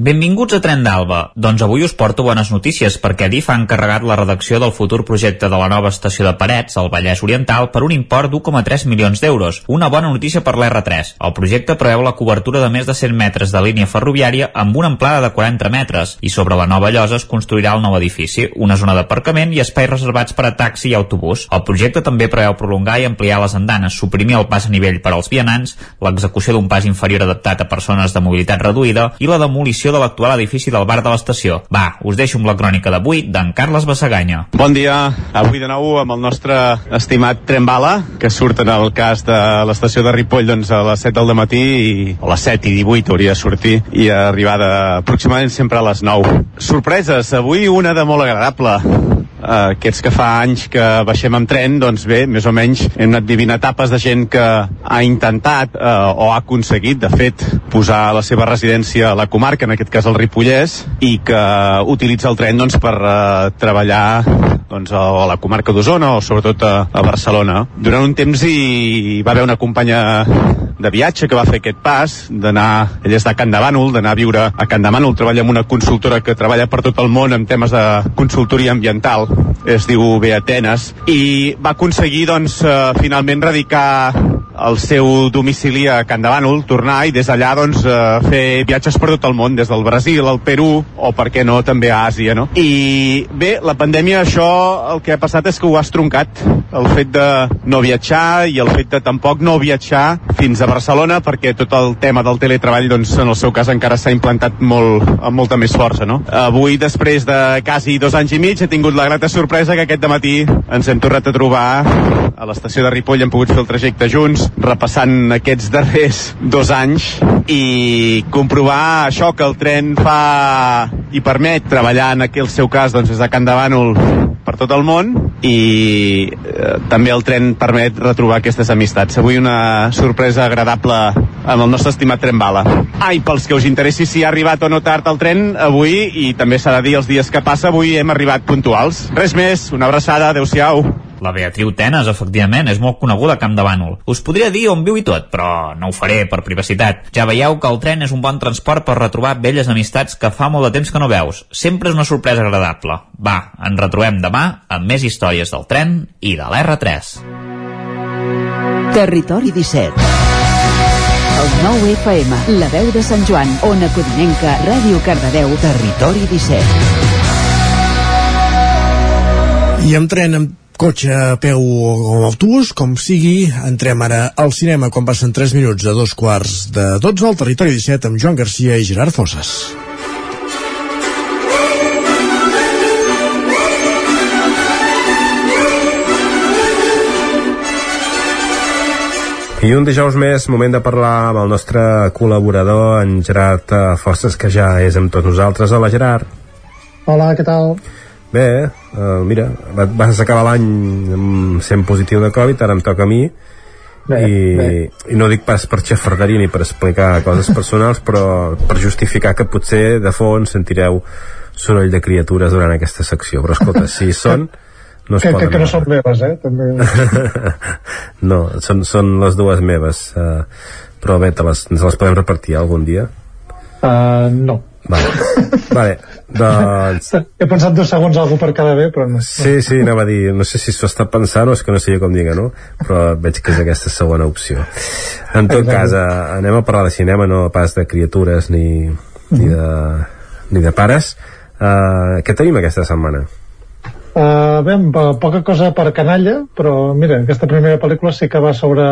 Benvinguts a Tren d'Alba. Doncs avui us porto bones notícies perquè DIF ha encarregat la redacció del futur projecte de la nova estació de Parets, al Vallès Oriental, per un import d'1,3 milions d'euros. Una bona notícia per l'R3. El projecte preveu la cobertura de més de 100 metres de línia ferroviària amb una amplada de 40 metres i sobre la nova llosa es construirà el nou edifici, una zona d'aparcament i espais reservats per a taxi i autobús. El projecte també preveu prolongar i ampliar les andanes, suprimir el pas a nivell per als vianants, l'execució d'un pas inferior adaptat a persones de mobilitat reduïda i la demolició de l'actual edifici del bar de l'estació. Va, us deixo amb la crònica d'avui d'en Carles Bassaganya. Bon dia, avui de nou amb el nostre estimat tren bala, que surt en el cas de l'estació de Ripoll doncs, a les 7 del matí, i, a les 7 i 18 hauria de sortir, i arribada aproximadament sempre a les 9. Sorpreses, avui una de molt agradable aquests que fa anys que baixem amb tren, doncs bé, més o menys hem anat vivint etapes de gent que ha intentat eh, o ha aconseguit, de fet, posar la seva residència a la comarca, en aquest cas el Ripollès, i que utilitza el tren doncs, per eh, treballar doncs, a la comarca d'Osona o sobretot a, a Barcelona. Durant un temps hi va haver una companya de viatge que va fer aquest pas, d'anar, ella és de Can de Bànol, d'anar a viure a Can de Bànol, treballa amb una consultora que treballa per tot el món en temes de consultoria ambiental, es diu Beatenes, i va aconseguir, doncs, eh, finalment radicar el seu domicili a Can de Bànol, tornar i des d'allà doncs, eh, fer viatges per tot el món, des del Brasil al Perú o per què no també a Àsia, no? I bé, la pandèmia això el que ha passat és que ho ha estroncat, el fet de no viatjar i el fet de tampoc no viatjar fins a Barcelona perquè tot el tema del teletreball doncs en el seu cas encara s'ha implantat molt, amb molta més força, no? Avui, després de quasi dos anys i mig, he tingut la grata sorpresa que aquest matí ens hem tornat a trobar a l'estació de Ripoll, hem pogut fer el trajecte junts, repassant aquests darrers dos anys i comprovar això que el tren fa i permet treballar en aquell seu cas doncs, des de Can de Bànol per tot el món i eh, també el tren permet retrobar aquestes amistats. Avui una sorpresa agradable amb el nostre estimat tren bala. Ah, i pels que us interessi si ha arribat o no tard el tren, avui, i també s'ha de dir els dies que passa, avui hem arribat puntuals. Res més, una abraçada, adeu-siau. La Beatriu Tenes, efectivament, és molt coneguda a Camp de Bànol. Us podria dir on viu i tot, però no ho faré per privacitat. Ja veieu que el tren és un bon transport per retrobar velles amistats que fa molt de temps que no veus. Sempre és una sorpresa agradable. Va, ens retrobem demà amb més històries del tren i de l'R3. Territori 17 El nou FM, la veu de Sant Joan, Ona Codinenca, Ràdio Cardedeu, Territori 17 I amb tren, amb cotxe, a peu o amb autobús, com sigui, entrem ara al cinema quan passen 3 minuts a dos quarts de 12 al Territori 17 amb Joan Garcia i Gerard Fosses. I un dijous més, moment de parlar amb el nostre col·laborador, en Gerard eh, Fosses, que ja és amb tots nosaltres. Hola, Gerard. Hola, què tal? Bé, uh, mira, va- vas acabar l'any sent positiu de Covid, ara em toca a mi, Bé, i, bé. i no dic pas per xafarderia ni per explicar coses personals, però per justificar que potser de fons sentireu soroll de criatures durant aquesta secció. Però escolta, si són, no es que, que, poden... que no són meves, eh? També... no, són, són les dues meves, uh, però bé, te les, ens les podem repartir algun dia? Uh, no. Vale, vale doncs... He pensat dos segons algú per cada bé, però no. Sí, sí, anava a dir, no sé si s'ho està pensant o és que no sé jo com diga, no? Però veig que és aquesta segona opció. En tot Exacte. cas, eh, anem a parlar de cinema, no pas de criatures ni, ni, de, ni de pares. Uh, què tenim aquesta setmana? Uh, bé, poca cosa per canalla, però mira, aquesta primera pel·lícula sí que va sobre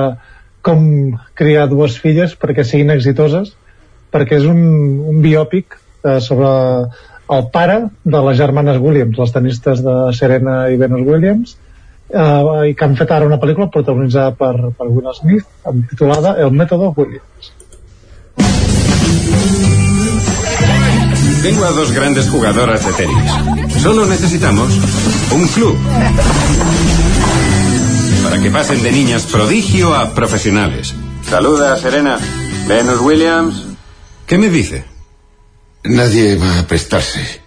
com criar dues filles perquè siguin exitoses, perquè és un, un biòpic uh, sobre el pare de les germanes Williams, les tenistes de Serena i Venus Williams, uh, i que han fet ara una pel·lícula protagonitzada per, per Will Smith, titulada El método Williams. Tengo a dos grandes jugadoras de tenis. Solo necesitamos un club. Para que pasen de niñas prodigio a profesionales. Saluda, Serena. Venus Williams. ¿Qué me dice? Nadie va a prestarse.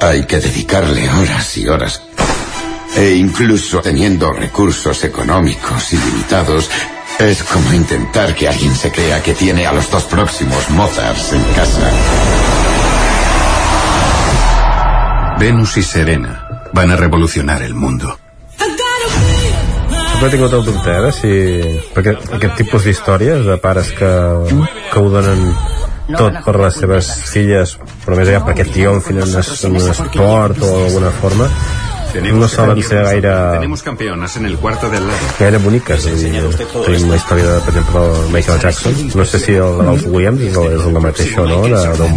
Hay que dedicarle horas y horas. E incluso teniendo recursos económicos ilimitados, es como intentar que alguien se crea que tiene a los dos próximos Mozarts en casa. Venus y Serena van a revolucionar el mundo. Sempre he tingut el dubte, eh, de si... Perquè aquest tipus d'històries de pares que, que ho donen tot per les seves filles, però més allà perquè triomfin en, un esport o d'alguna forma, no solen ser gaire, Tenemos campeonas en el cuarto del lado. gaire boniques. És dir, tenim la història, de, per exemple, de Michael Jackson. No sé si el dels Williams és, el, és la mateixa o no, de, de,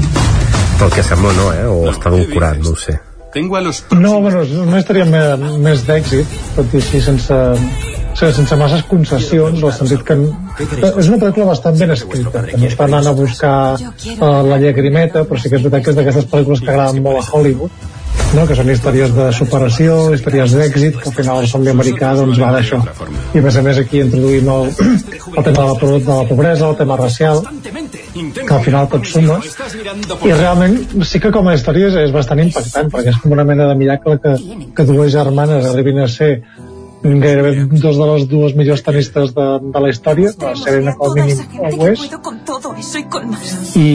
pel que sembla no, eh? o està d'un curat, no ho sé. Tengo a los No, bueno, és una història més, més d'èxit, tot i així sense, sense, sense masses concessions, en el sentit que és una pel·lícula bastant ben escrita, que no està anant a buscar uh, la llagrimeta, però sí que és veritat que és d'aquestes pel·lícules que agraden molt a Hollywood, no? que són històries de superació, històries d'èxit, que al final el somni americà doncs va d'això. I a més a més aquí introduïm el, el tema de la, de la pobresa, el tema racial, que al final tot suma, i realment sí que com a història és, és bastant impactant, perquè és com una mena de miracle que, que dues germanes arribin a ser gairebé dos de les dues millors tenistes de, de la història, la Serena com a mínim ho és, i,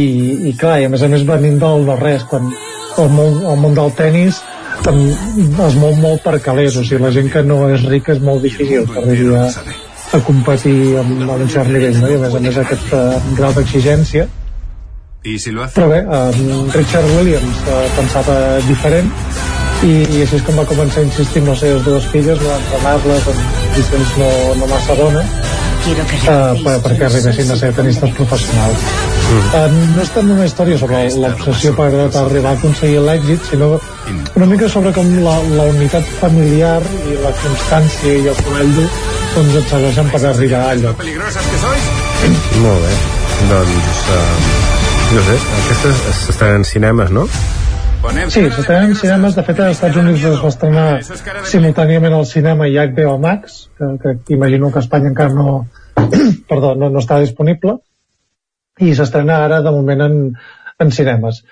i clar, i a més a més venint del no res quan el món, el món del tennis es mou molt per calés o sigui, la gent que no és rica és molt difícil que arribi a, a competir amb, amb un cert nivell no? i a més a més aquest uh, grau d'exigència Y si lo hace... però bé, um, Richard Williams uh, pensava diferent i, i així és com va començar a insistir en les seves dues filles, no entrenar-les en condicions no, no massa bones uh, per, perquè arribessin a ser tenistes professionals. Uh, no és tant una història sobre l'obsessió per, per arribar a aconseguir l'èxit, sinó una mica sobre com la, la unitat familiar i la constància i el dur doncs et segueixen per arribar a allò. Peligrosas que sois. Molt bé, doncs... Uh, no sé, aquestes s'estaran en cinemes, no? Sí, s'estrenen en cinemes. De fet, als Estats Units es va estrenar simultàniament al cinema i HBO Max, que, que imagino que a Espanya encara no, perdó, no, no està disponible, i s'estrena ara, de moment, en, en cinemes.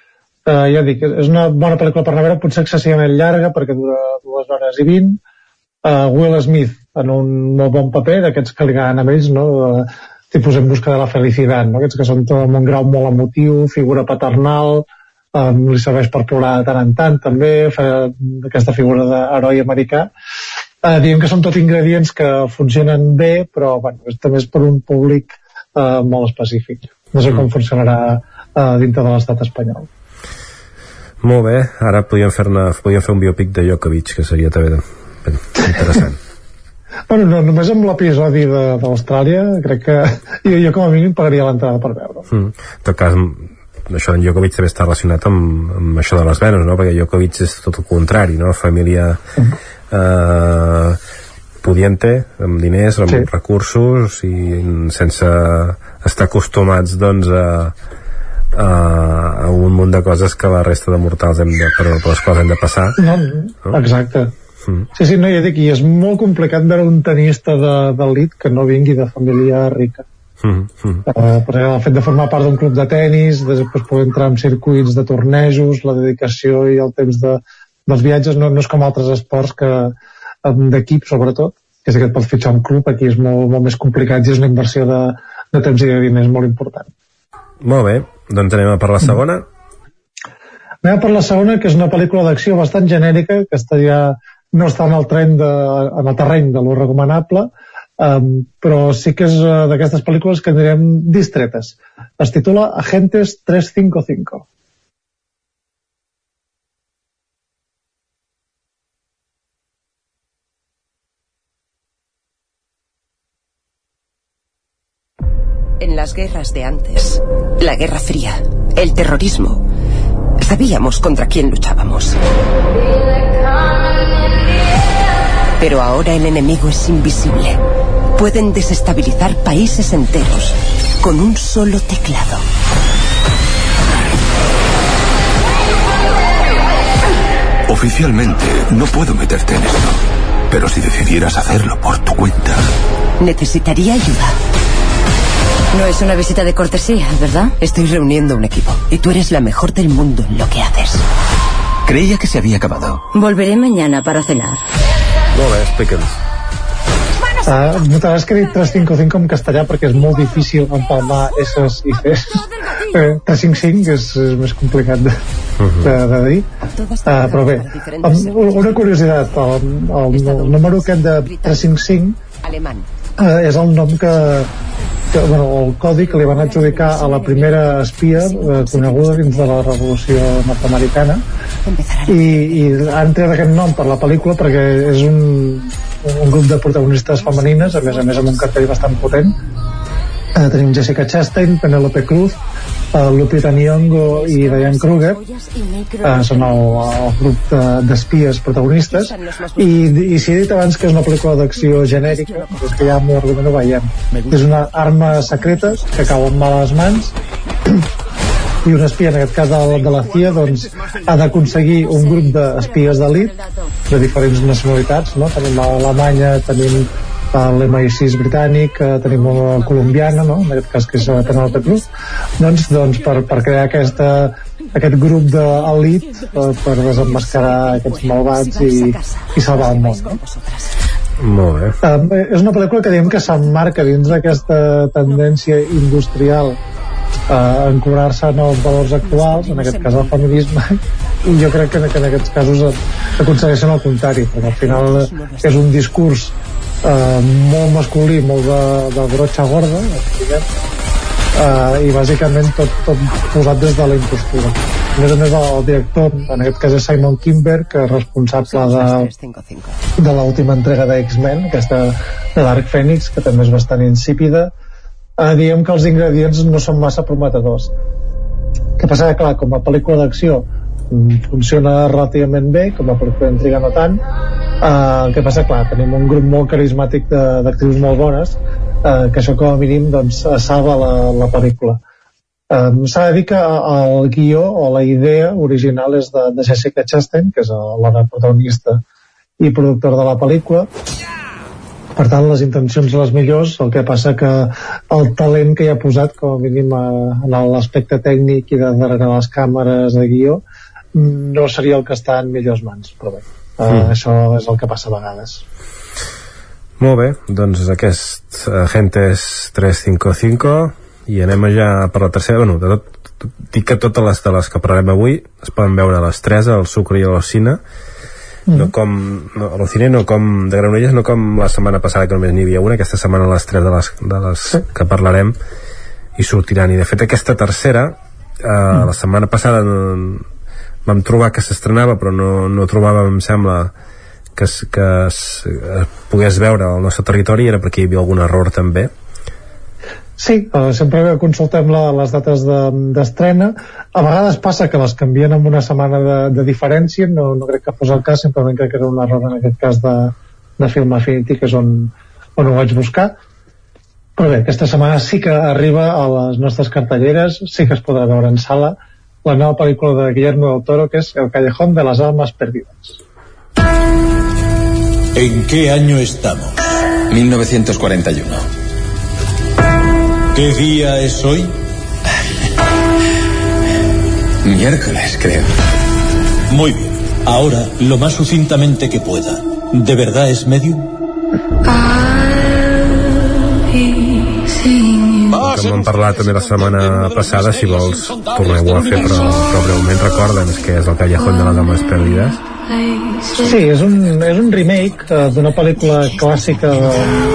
Uh, ja dic, és una bona pel·lícula per anar a veure, potser excessivament llarga, perquè dura dues hores i vint. Uh, Will Smith, en un molt bon paper, d'aquests que li agraden a ells, no? Uh, tipus en busca de la felicitat, no? aquests que són tot amb un grau molt emotiu, figura paternal, um, li serveix per plorar de tant en tant també, fer aquesta figura d'heroi americà. Uh, diguem que són tot ingredients que funcionen bé però bueno, és, també és per un públic uh, molt específic. No sé com funcionarà uh, dintre de l'estat espanyol. Molt bé, ara podríem fer, una, podríem fer un biopic de Djokovic, que seria també bé, interessant. Bueno, no, només amb l'episodi d'Austràlia crec que jo, jo com a mínim pagaria l'entrada per veure Mm. En tot cas, això d'en Djokovic també està relacionat amb, amb això de les venes, no? Perquè Djokovic és tot el contrari, no? Família eh, podríem caliente, amb diners, amb sí. recursos i sense estar acostumats doncs a, a, a un munt de coses que la resta de mortals hem de, per, per les quals hem de passar no, no? exacte mm. sí, sí, no, ja dic, i és molt complicat veure un tenista d'elit que no vingui de família rica Mm -hmm. uh, per exemple, el fet de formar part d'un club de tennis després poder entrar en circuits de tornejos la dedicació i el temps de, dels viatges no, no és com altres esports que d'equip sobretot que és que et pots fitxar un club aquí és molt, molt més complicat i és una inversió de, de temps i de diners molt important molt bé, doncs anem a per la segona anem a per la segona que és una pel·lícula d'acció bastant genèrica que estaria, no està en el, tren de, en el terreny de lo recomanable um, però sí que és uh, d'aquestes pel·lícules que anirem distretes. Es titula Agentes 355. En las guerras de antes, la Guerra Fría, el terrorismo, sabíamos contra quién luchábamos. Pero ahora el enemigo es invisible pueden desestabilizar países enteros con un solo teclado. Oficialmente no puedo meterte en esto, pero si decidieras hacerlo por tu cuenta... Necesitaría ayuda. No es una visita de cortesía, ¿verdad? Estoy reuniendo un equipo y tú eres la mejor del mundo en lo que haces. Creía que se había acabado. Volveré mañana para cenar. No, Uh, no t'hauràs que dir 355 en castellà perquè és molt difícil empalmar S i C. Uh, 355 és, és més complicat de, de, de dir. Uh, però bé, um, una curiositat, el, el, el número aquest de 355 uh, és el nom que, que bueno, el codi que li van adjudicar a la primera espia eh, coneguda dins de la revolució nord-americana i, i han tret aquest nom per la pel·lícula perquè és un, un grup de protagonistes femenines, a més a més amb un cartell bastant potent. Eh, tenim Jessica Chastain, Penelope Cruz, eh, Lupita Nyong'o i Diane Kruger. Eh, són el, el grup d'espies de, protagonistes. I, i si he dit abans que és una pel·lícula d'acció genèrica és que ja amb l'argument ho veiem és una arma secreta que cau en males mans. I un espia, en aquest cas de, de la CIA, doncs, ha d'aconseguir un grup d'espies d'elit de diferents nacionalitats, no? Tenim l'Alemanya, tenim l'MI6 britànic, eh, tenim la colombiana, no? en aquest cas que és la Penelope Cruz, doncs, doncs per, per crear aquesta, aquest grup d'elit eh, per desenmascarar aquests malvats i, i salvar el món. No? Molt bé. Um, és una pel·lícula que diem que s'emmarca dins d'aquesta tendència industrial eh, encobrar-se en els valors actuals, en aquest cas el feminisme, i jo crec que, que en aquests casos aconsegueixen el contrari, perquè al final és un discurs eh, molt masculí, molt de, de brotxa gorda, diguem, eh, i bàsicament tot, tot posat des de la impostura. A més a més, el director, en aquest cas és Simon Kimber, que és responsable de, de l'última entrega de X-Men, aquesta de Dark Phoenix, que també és bastant insípida, eh, diem que els ingredients no són massa prometedors. Que passa? Que clar, com a pel·lícula d'acció funciona relativament bé com a pel·lícula d'intriga no tant. Eh, que passa, clar, tenim un grup molt carismàtic d'actrius molt bones eh, que això com a mínim doncs, salva la, la pel·lícula. Um, s'ha de dir que el guió o la idea original és de, de Jessica Chastain que és la protagonista i productor de la pel·lícula. Per tant les intencions les millors el que passa que el talent que hi ha posat com a mínim a, en l'aspecte tècnic i de darrere les càmeres de guió no seria el que està en millors mans però bé, uh, mm. això és el que passa a vegades molt bé, doncs aquest Agentes 355 i anem ja per la tercera bueno, de tot, dic que totes les de les que parlarem avui es poden veure a les 3 al Sucre i a l'Ocina mm. no com no, a l'Ocine no com de Granollers no com la setmana passada que només n'hi havia una aquesta setmana les tres de les, de les sí. que parlarem i sortiran i de fet aquesta tercera eh, mm. la setmana passada vam trobar que s'estrenava però no, no trobàvem em sembla que, que es, es pogués veure al nostre territori era perquè hi havia algun error també Sí, uh, sempre consultem la, les dates d'estrena. De, a vegades passa que les canvien amb una setmana de, de diferència, no, no crec que fos el cas, simplement crec que era un error en aquest cas de, de Film Affinity que és on, on ho vaig buscar però bé, aquesta setmana sí que arriba a les nostres cartelleres, sí que es podrà veure en sala la nova pel·lícula de Guillermo del Toro que és El Callejón de las Almas Perdidas. ¿En qué año estamos? 1941. ¿Qué día es hoy? Miércoles, creo. Muy bien. Ahora, lo más sucintamente que pueda. ¿De verdad es medium? que m'han parlat també la setmana passada si vols tornem-ho a fer però, però breument recorda'ns que és el Callejón de les Dames Perdides. Sí, és un, és un remake uh, d'una pel·lícula clàssica de,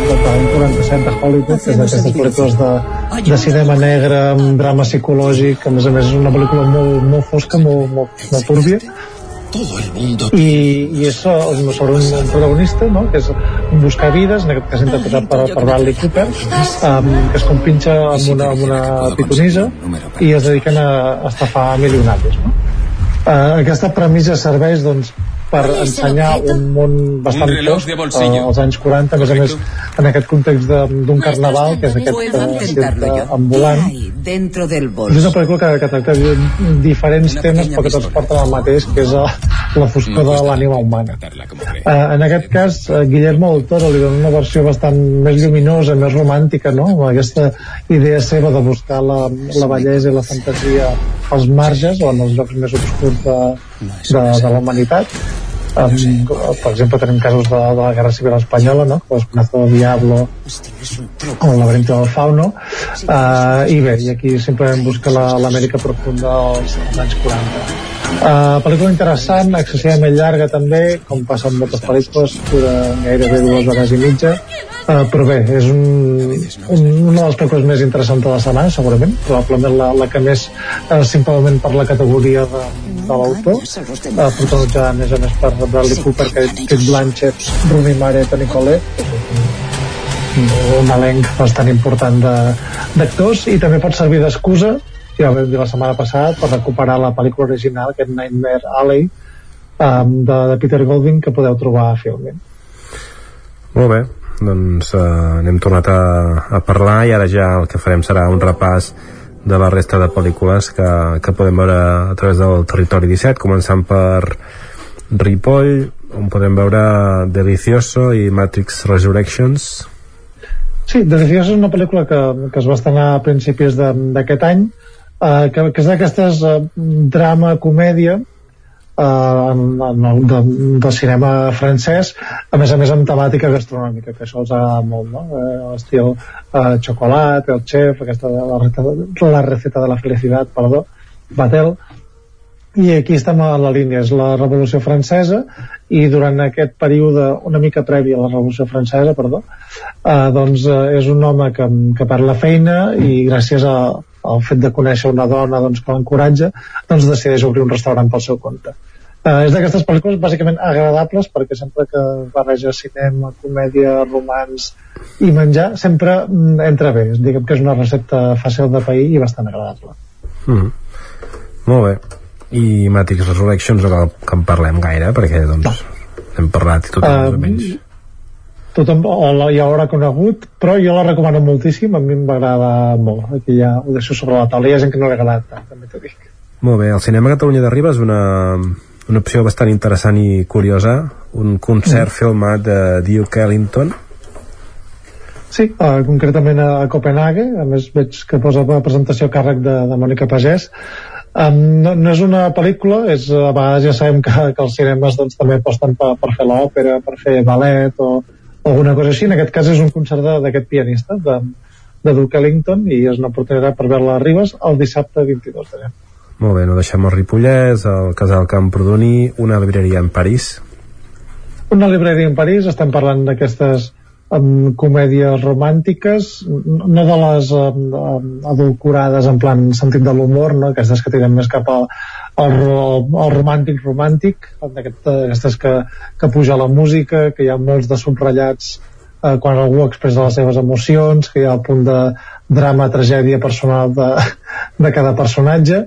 de, l'any 47 de Hollywood, que és d'aquestes pel·lícules de, de cinema negre amb drama psicològic, a més a més és una pel·lícula molt, molt fosca, molt, molt, molt túrbia, i, i és uh, sobre un, protagonista no? que és buscar vides en aquest cas interpretat per, per Bradley Cooper um, que es compinxa amb una, amb una pitonisa i es dediquen a, a estafar milionaris no? uh, aquesta premissa serveix doncs, per ensenyar un món bastant fosc uh, als anys 40 a més a més en aquest context d'un carnaval que és aquest uh, cirque ambulant. dentro del és una pel·lícula que, que tracta diferents temes però que tots porten el mateix que és a, la foscor de l'ànima humana. Uh, en aquest cas uh, Guillermo del Toro li dona una versió bastant més lluminosa, més romàntica no? amb aquesta idea seva de buscar la, la bellesa i la fantasia als marges o en els llocs més obscurs de, de, de la humanitat Um, per exemple tenim casos de, de la Guerra Civil Espanyola no? com Espenazo del Diablo o el laberinto del Fauno uh, i bé, i aquí simplement busca l'Amèrica la, profunda dels anys 40 Uh, pel·lícula interessant, excessivament llarga també, com passa amb moltes pel·lícules, dura gairebé dues hores i mitja, uh, però bé, és un, un, una de les pel·lícules més interessants de la setmana, segurament, probablement la, la que més, uh, simplement per la categoria de, de l'autor, uh, protagonitzada més a més per Bradley Cooper, Kate Blanchett, Rooney Mara i Toni Collette, un elenc bastant important d'actors i també pot servir d'excusa ja vam dir la setmana passada per recuperar la pel·lícula original aquest Nightmare Alley um, de, de Peter Golding que podeu trobar a Filmin molt bé doncs uh, n'hem tornat a, a parlar i ara ja el que farem serà un repàs de la resta de pel·lícules que, que podem veure a través del Territori 17 començant per Ripoll on podem veure Delicioso i Matrix Resurrections. Sí, Delicioso és una pel·lícula que, que es va estrenar a principis d'aquest any eh, que, que és d'aquestes eh, drama, comèdia eh, en, en de, del cinema francès a més a més amb temàtica gastronòmica que això els agrada molt no? eh, l'estil eh, xocolat, el xef aquesta, la, receta, la receta de la felicitat perdó, Batel i aquí estem a la línia, és la Revolució Francesa i durant aquest període una mica previ a la Revolució Francesa perdó, eh, doncs eh, és un home que, que perd la feina i gràcies a, el fet de conèixer una dona doncs, que l'encoratja, doncs decideix obrir un restaurant pel seu compte. Uh, és d'aquestes pel·lícules bàsicament agradables perquè sempre que barreja cinema, comèdia, romans i menjar sempre mm, entra bé. Diguem que és una recepta fàcil de pair i bastant agradable. Mm. Molt bé. I Matrix Resurrections no cal que en parlem gaire perquè doncs, no. hem parlat i tot uh, menys tothom o la, ja l'haurà conegut però jo la recomano moltíssim a mi em va agradar molt aquí ja ho deixo sobre la taula hi ha gent que no l'ha agradat tant, també t'ho dic molt bé, el Cinema Catalunya de Ribes és una, una opció bastant interessant i curiosa un concert mm. filmat de Duke Ellington Sí, uh, concretament a Copenhague, a més veig que posa la presentació a càrrec de, de Mònica Pagès. Um, no, no és una pel·lícula, és, a vegades ja sabem que, que els cinemes doncs, també aposten per, per fer l'òpera, per fer ballet o, alguna cosa així. En aquest cas és un concert d'aquest pianista, de, de Duke Ellington, i és una oportunitat per veure-la a Ribes el dissabte 22 de gener. Molt bé, no deixem el Ripollès, el Casal Camprodoni, una libreria en París. Una libreria en París, estem parlant d'aquestes um, comèdies romàntiques, no de les um, adulcorades en plan sentit de l'humor, no? aquestes que tiren més cap a, el, el romàntic romàntic d'aquestes que, que puja la música que hi ha molts de subratllats eh, quan algú expressa les seves emocions que hi ha el punt de drama, tragèdia personal de, de cada personatge.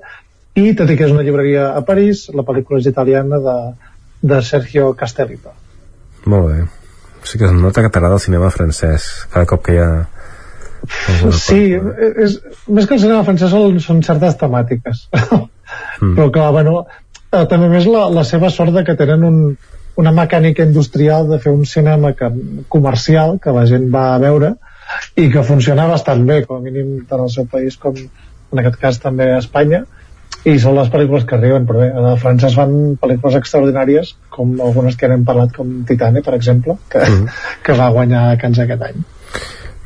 I tot i que és una llibreria a París la pel·lícula és italiana de, de Sergio Castellito molt bé sí que es nota que t'agrada el cinema francès cada cop que hi ha Sí, és, més que el cinema francès són, són certes temàtiques. Mm. Però clar, bueno, eh, també més la, la seva sort de que tenen un, una mecànica industrial de fer un cinema que, comercial que la gent va a veure i que funciona bastant bé, com a mínim tant al seu país com en aquest cas també a Espanya i són les pel·lícules que arriben però bé, a França es fan pel·lícules extraordinàries com algunes que hem parlat com Titane per exemple que, mm. que va guanyar a Cans aquest any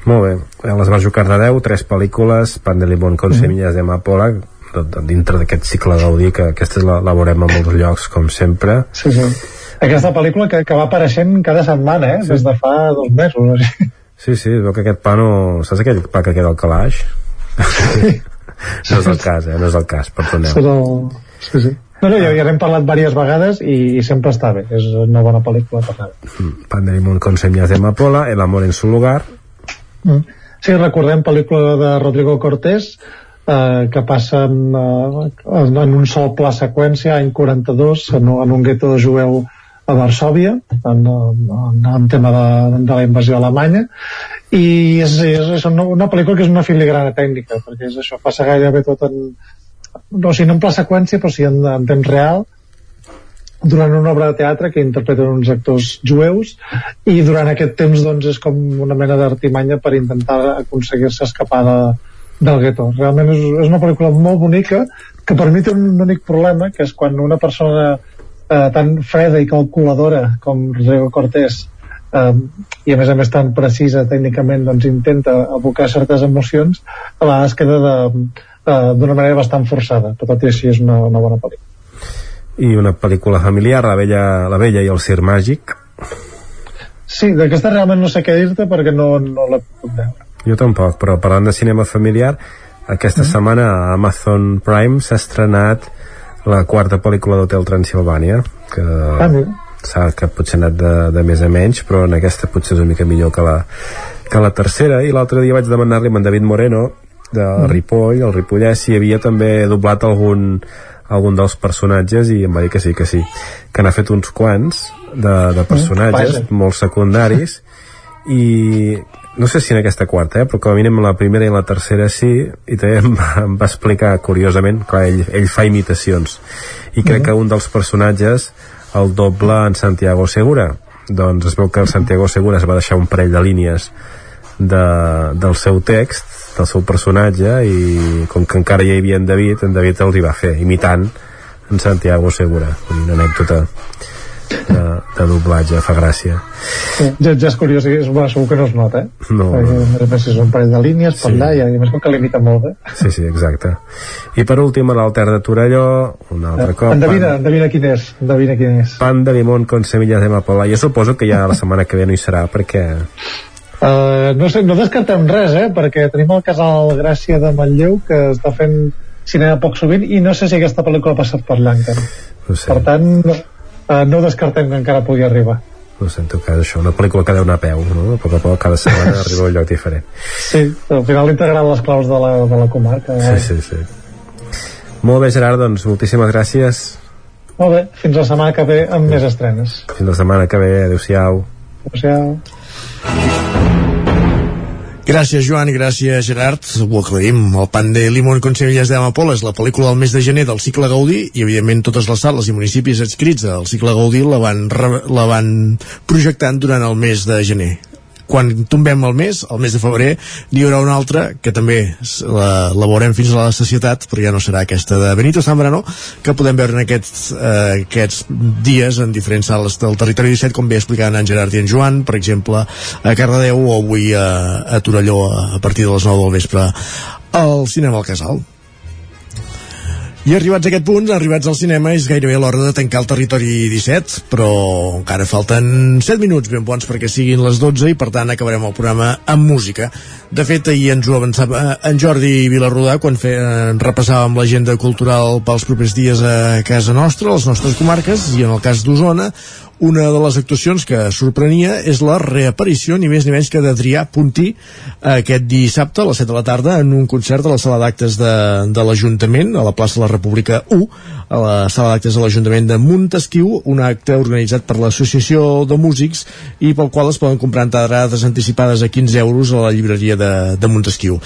molt bé, les va jugar de 10 tres pel·lícules, Pan de Limón con mm. semillas de Mapola dintre d'aquest cicle Gaudí que aquesta la, la veurem a molts llocs com sempre sí, sí. aquesta pel·lícula que, que va apareixent cada setmana eh? Sí. des de fa dos mesos sí, sí, veu que aquest pa no saps aquell pa que queda al calaix? Sí. no és el cas, eh? no és el cas, perdoneu el... sí, sí. No, no, ja, ja n'hem parlat diverses vegades i, i sempre està bé, és una bona pel·lícula per anar. Pan de limón con semillas de amapola, El amor en su lugar, Mm. Sí, recordem pel·lícula de Rodrigo Cortés eh, que passa en, eh, en un sol pla seqüència any 42 en, en un gueto de jueu a Varsòvia en, en, en tema de, de la invasió alemanya i és, és, és una, una pel·lícula que és una filigrana tècnica perquè és això, passa gairebé tot en no, o sigui, no en pla seqüència però sí en, en temps real durant una obra de teatre que interpreten uns actors jueus i durant aquest temps doncs, és com una mena d'artimanya per intentar aconseguir-se escapar de, del gueto. Realment és, és una pel·lícula molt bonica que per mi té un únic problema que és quan una persona eh, tan freda i calculadora com Rodrigo Cortés eh, i a més a més tan precisa tècnicament doncs intenta abocar certes emocions a vegades queda eh, d'una manera bastant forçada tot i així és una, una bona pel·lícula i una pel·lícula familiar, La Vella, la Vella i el Cir Màgic. Sí, d'aquesta realment no sé què dir-te perquè no, no la puc veure. Jo tampoc, però parlant de cinema familiar, aquesta mm -hmm. setmana a Amazon Prime s'ha estrenat la quarta pel·lícula d'Hotel Transilvània, que ah, s'ha que potser ha anat de, de més a menys, però en aquesta potser és una mica millor que la, que la tercera, i l'altre dia vaig demanar-li a en David Moreno, de mm. Ripoll, el Ripollès, si havia també doblat algun algun dels personatges i em va dir que sí, que sí. Que n'ha fet uns quants de, de personatges mm, molt secundaris. I no sé si en aquesta quarta, eh, però com a mínim la primera i la tercera sí, i també em va, em va explicar curiosament, clar, ell, ell fa imitacions, i crec mm. -hmm. que un dels personatges el doble en Santiago Segura, doncs es veu que el Santiago Segura es va deixar un parell de línies de, del seu text del seu personatge i com que encara hi havia en David en David els hi va fer, imitant en Santiago Segura. Una anècdota de, de doblatge, fa gràcia ja, ja és curiós, és, bueno, segur que no es nota eh? no, no. a més és un parell de línies per sí. allà i a més que l'imita molt eh? sí, sí, exacte i per últim a l'Alter de Torelló un altre cop endevina, pan... endevina quin és endevina quin és pan de limón con semillas de mapola jo suposo que ja la setmana que ve no hi serà perquè Uh, no sé, no descartem res, eh? perquè tenim el casal Gràcia de Manlleu que està fent cinema poc sovint i no sé si aquesta pel·lícula ha passat per encara. No sé. Per tant, uh, no descartem que encara pugui arribar. No sé, en tot cas, això, una pel·lícula que deu anar a peu, no? A poc a poc, cada setmana arriba a un lloc diferent. Sí, al final integrant les claus de la, de la comarca. Eh? Sí, sí, sí. Molt bé, Gerard, doncs moltíssimes gràcies. Molt bé, fins la setmana que ve amb sí. més estrenes. Fins la setmana que ve, adeu-siau. Adeu-siau. Gràcies, Joan, i gràcies, Gerard. Ho aclarim. El pan de limón con semillas de amapola és la pel·lícula del mes de gener del cicle Gaudí i, evidentment, totes les sales i municipis adscrits al cicle Gaudí la van, la van projectant durant el mes de gener quan tombem el mes, el mes de febrer n'hi haurà una altra que també la, la veurem fins a la societat però ja no serà aquesta de Benito Zambrano que podem veure en aquests, eh, aquests dies en diferents sales del territori 17 com bé explicaven en Gerard i en Joan per exemple a Cardedeu o avui a, a Torelló a partir de les 9 del vespre al cinema al Casal i arribats a aquest punt, arribats al cinema, és gairebé l'hora de tancar el territori 17, però encara falten 7 minuts ben bons perquè siguin les 12 i per tant acabarem el programa amb música. De fet, ahir ens ho avançava en Jordi Vilarrodà quan fe, eh, repassàvem l'agenda cultural pels propers dies a casa nostra, a les nostres comarques, i en el cas d'Osona, Una de les actuacions que sorprenia és la reaparició ni més ni menys que d'Adrià Puntí aquest dissabte a les 7 de la tarda en un concert a la sala d'actes de, de l'Ajuntament, a la plaça de la República 1, a la sala d'actes de l'Ajuntament de Montesquieu, un acte organitzat per l'Associació de Músics i pel qual es poden comprar entrades anticipades a 15 euros a la llibreria de, de Montesquieu.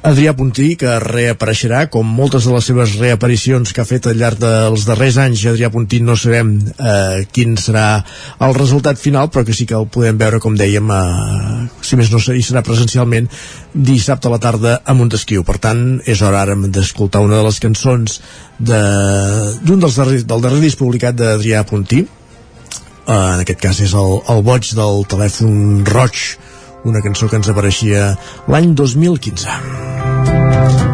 Adrià Puntí, que reapareixerà, com moltes de les seves reaparicions que ha fet al llarg dels darrers anys. Adrià Puntí no sabem eh, quin serà el resultat final, però que sí que el podem veure, com dèiem, eh, si més no hi serà presencialment, dissabte a la tarda a Montesquieu. Per tant, és hora ara d'escoltar una de les cançons d'un de, dels darrers, del darrer disc publicat d'Adrià Puntí. Eh, en aquest cas és el, el boig del telèfon roig, una cançó que ens apareixia l'any 2015.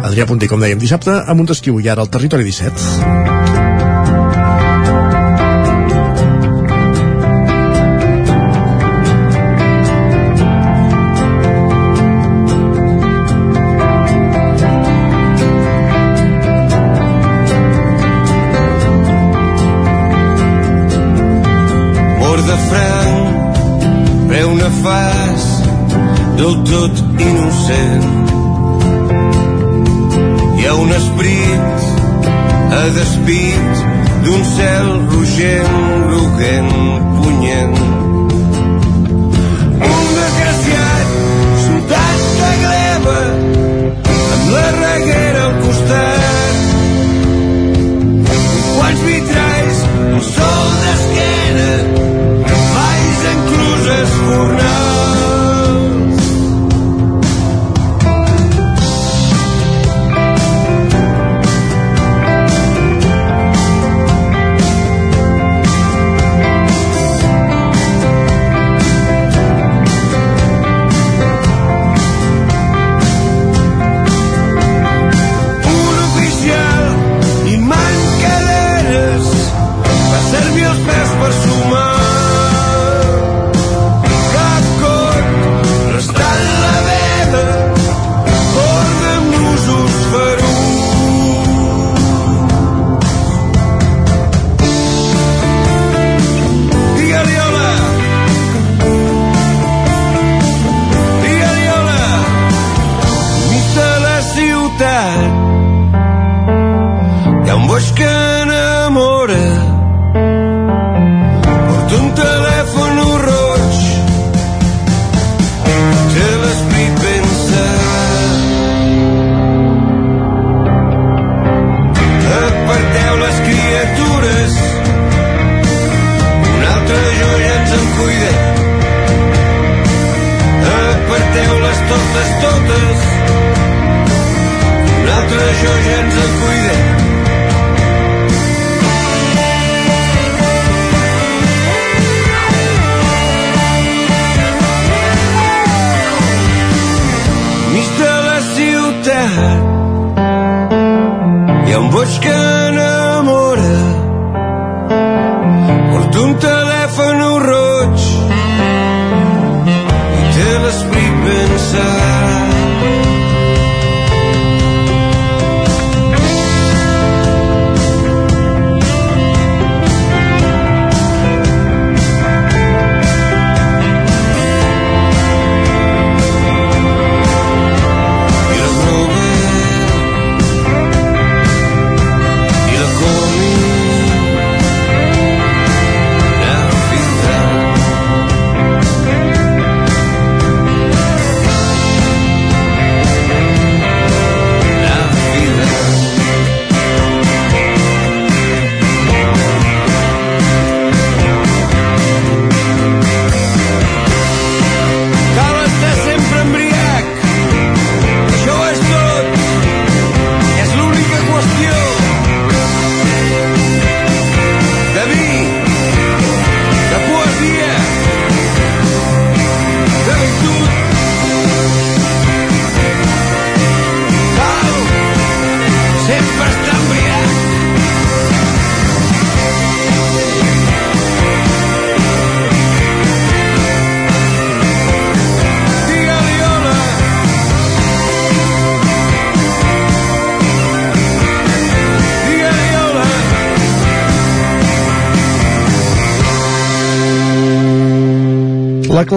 Adrià Puntí, com dèiem, dissabte a Montesquieu i ara al Territori 17. Mor del tot innocent. Hi ha un esprit a despit d'un cel rogent, groguent, punyent.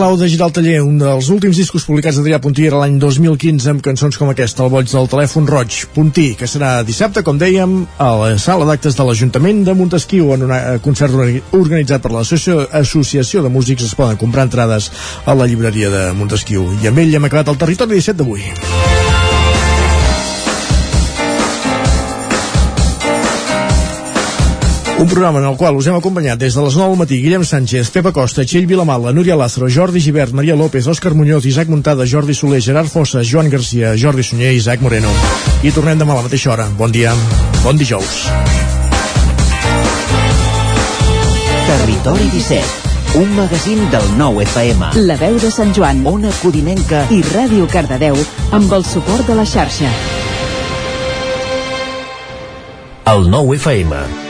Clau de girar el taller, un dels últims discos publicats d'Adrià Puntí era l'any 2015 amb cançons com aquesta, El boig del telèfon roig, Puntí, que serà dissabte, com dèiem, a la sala d'actes de l'Ajuntament de Montesquieu en un concert organitzat per l'Associació de Músics es poden comprar entrades a la llibreria de Montesquieu. I amb ell hem acabat el territori 17 d'avui. Un programa en el qual us hem acompanyat des de les 9 del matí Guillem Sánchez, Pepa Costa, Txell Vilamala, Núria Lázaro, Jordi Givert, Maria López, Òscar Muñoz, Isaac Montada, Jordi Soler, Gerard Fossa, Joan Garcia, Jordi Sunyer i Isaac Moreno. I tornem demà a la mateixa hora. Bon dia, bon dijous. Territori 17 un magazín del nou FM. La veu de Sant Joan. Ona Codinenca. I Ràdio Cardedeu amb el suport de la xarxa. El nou FM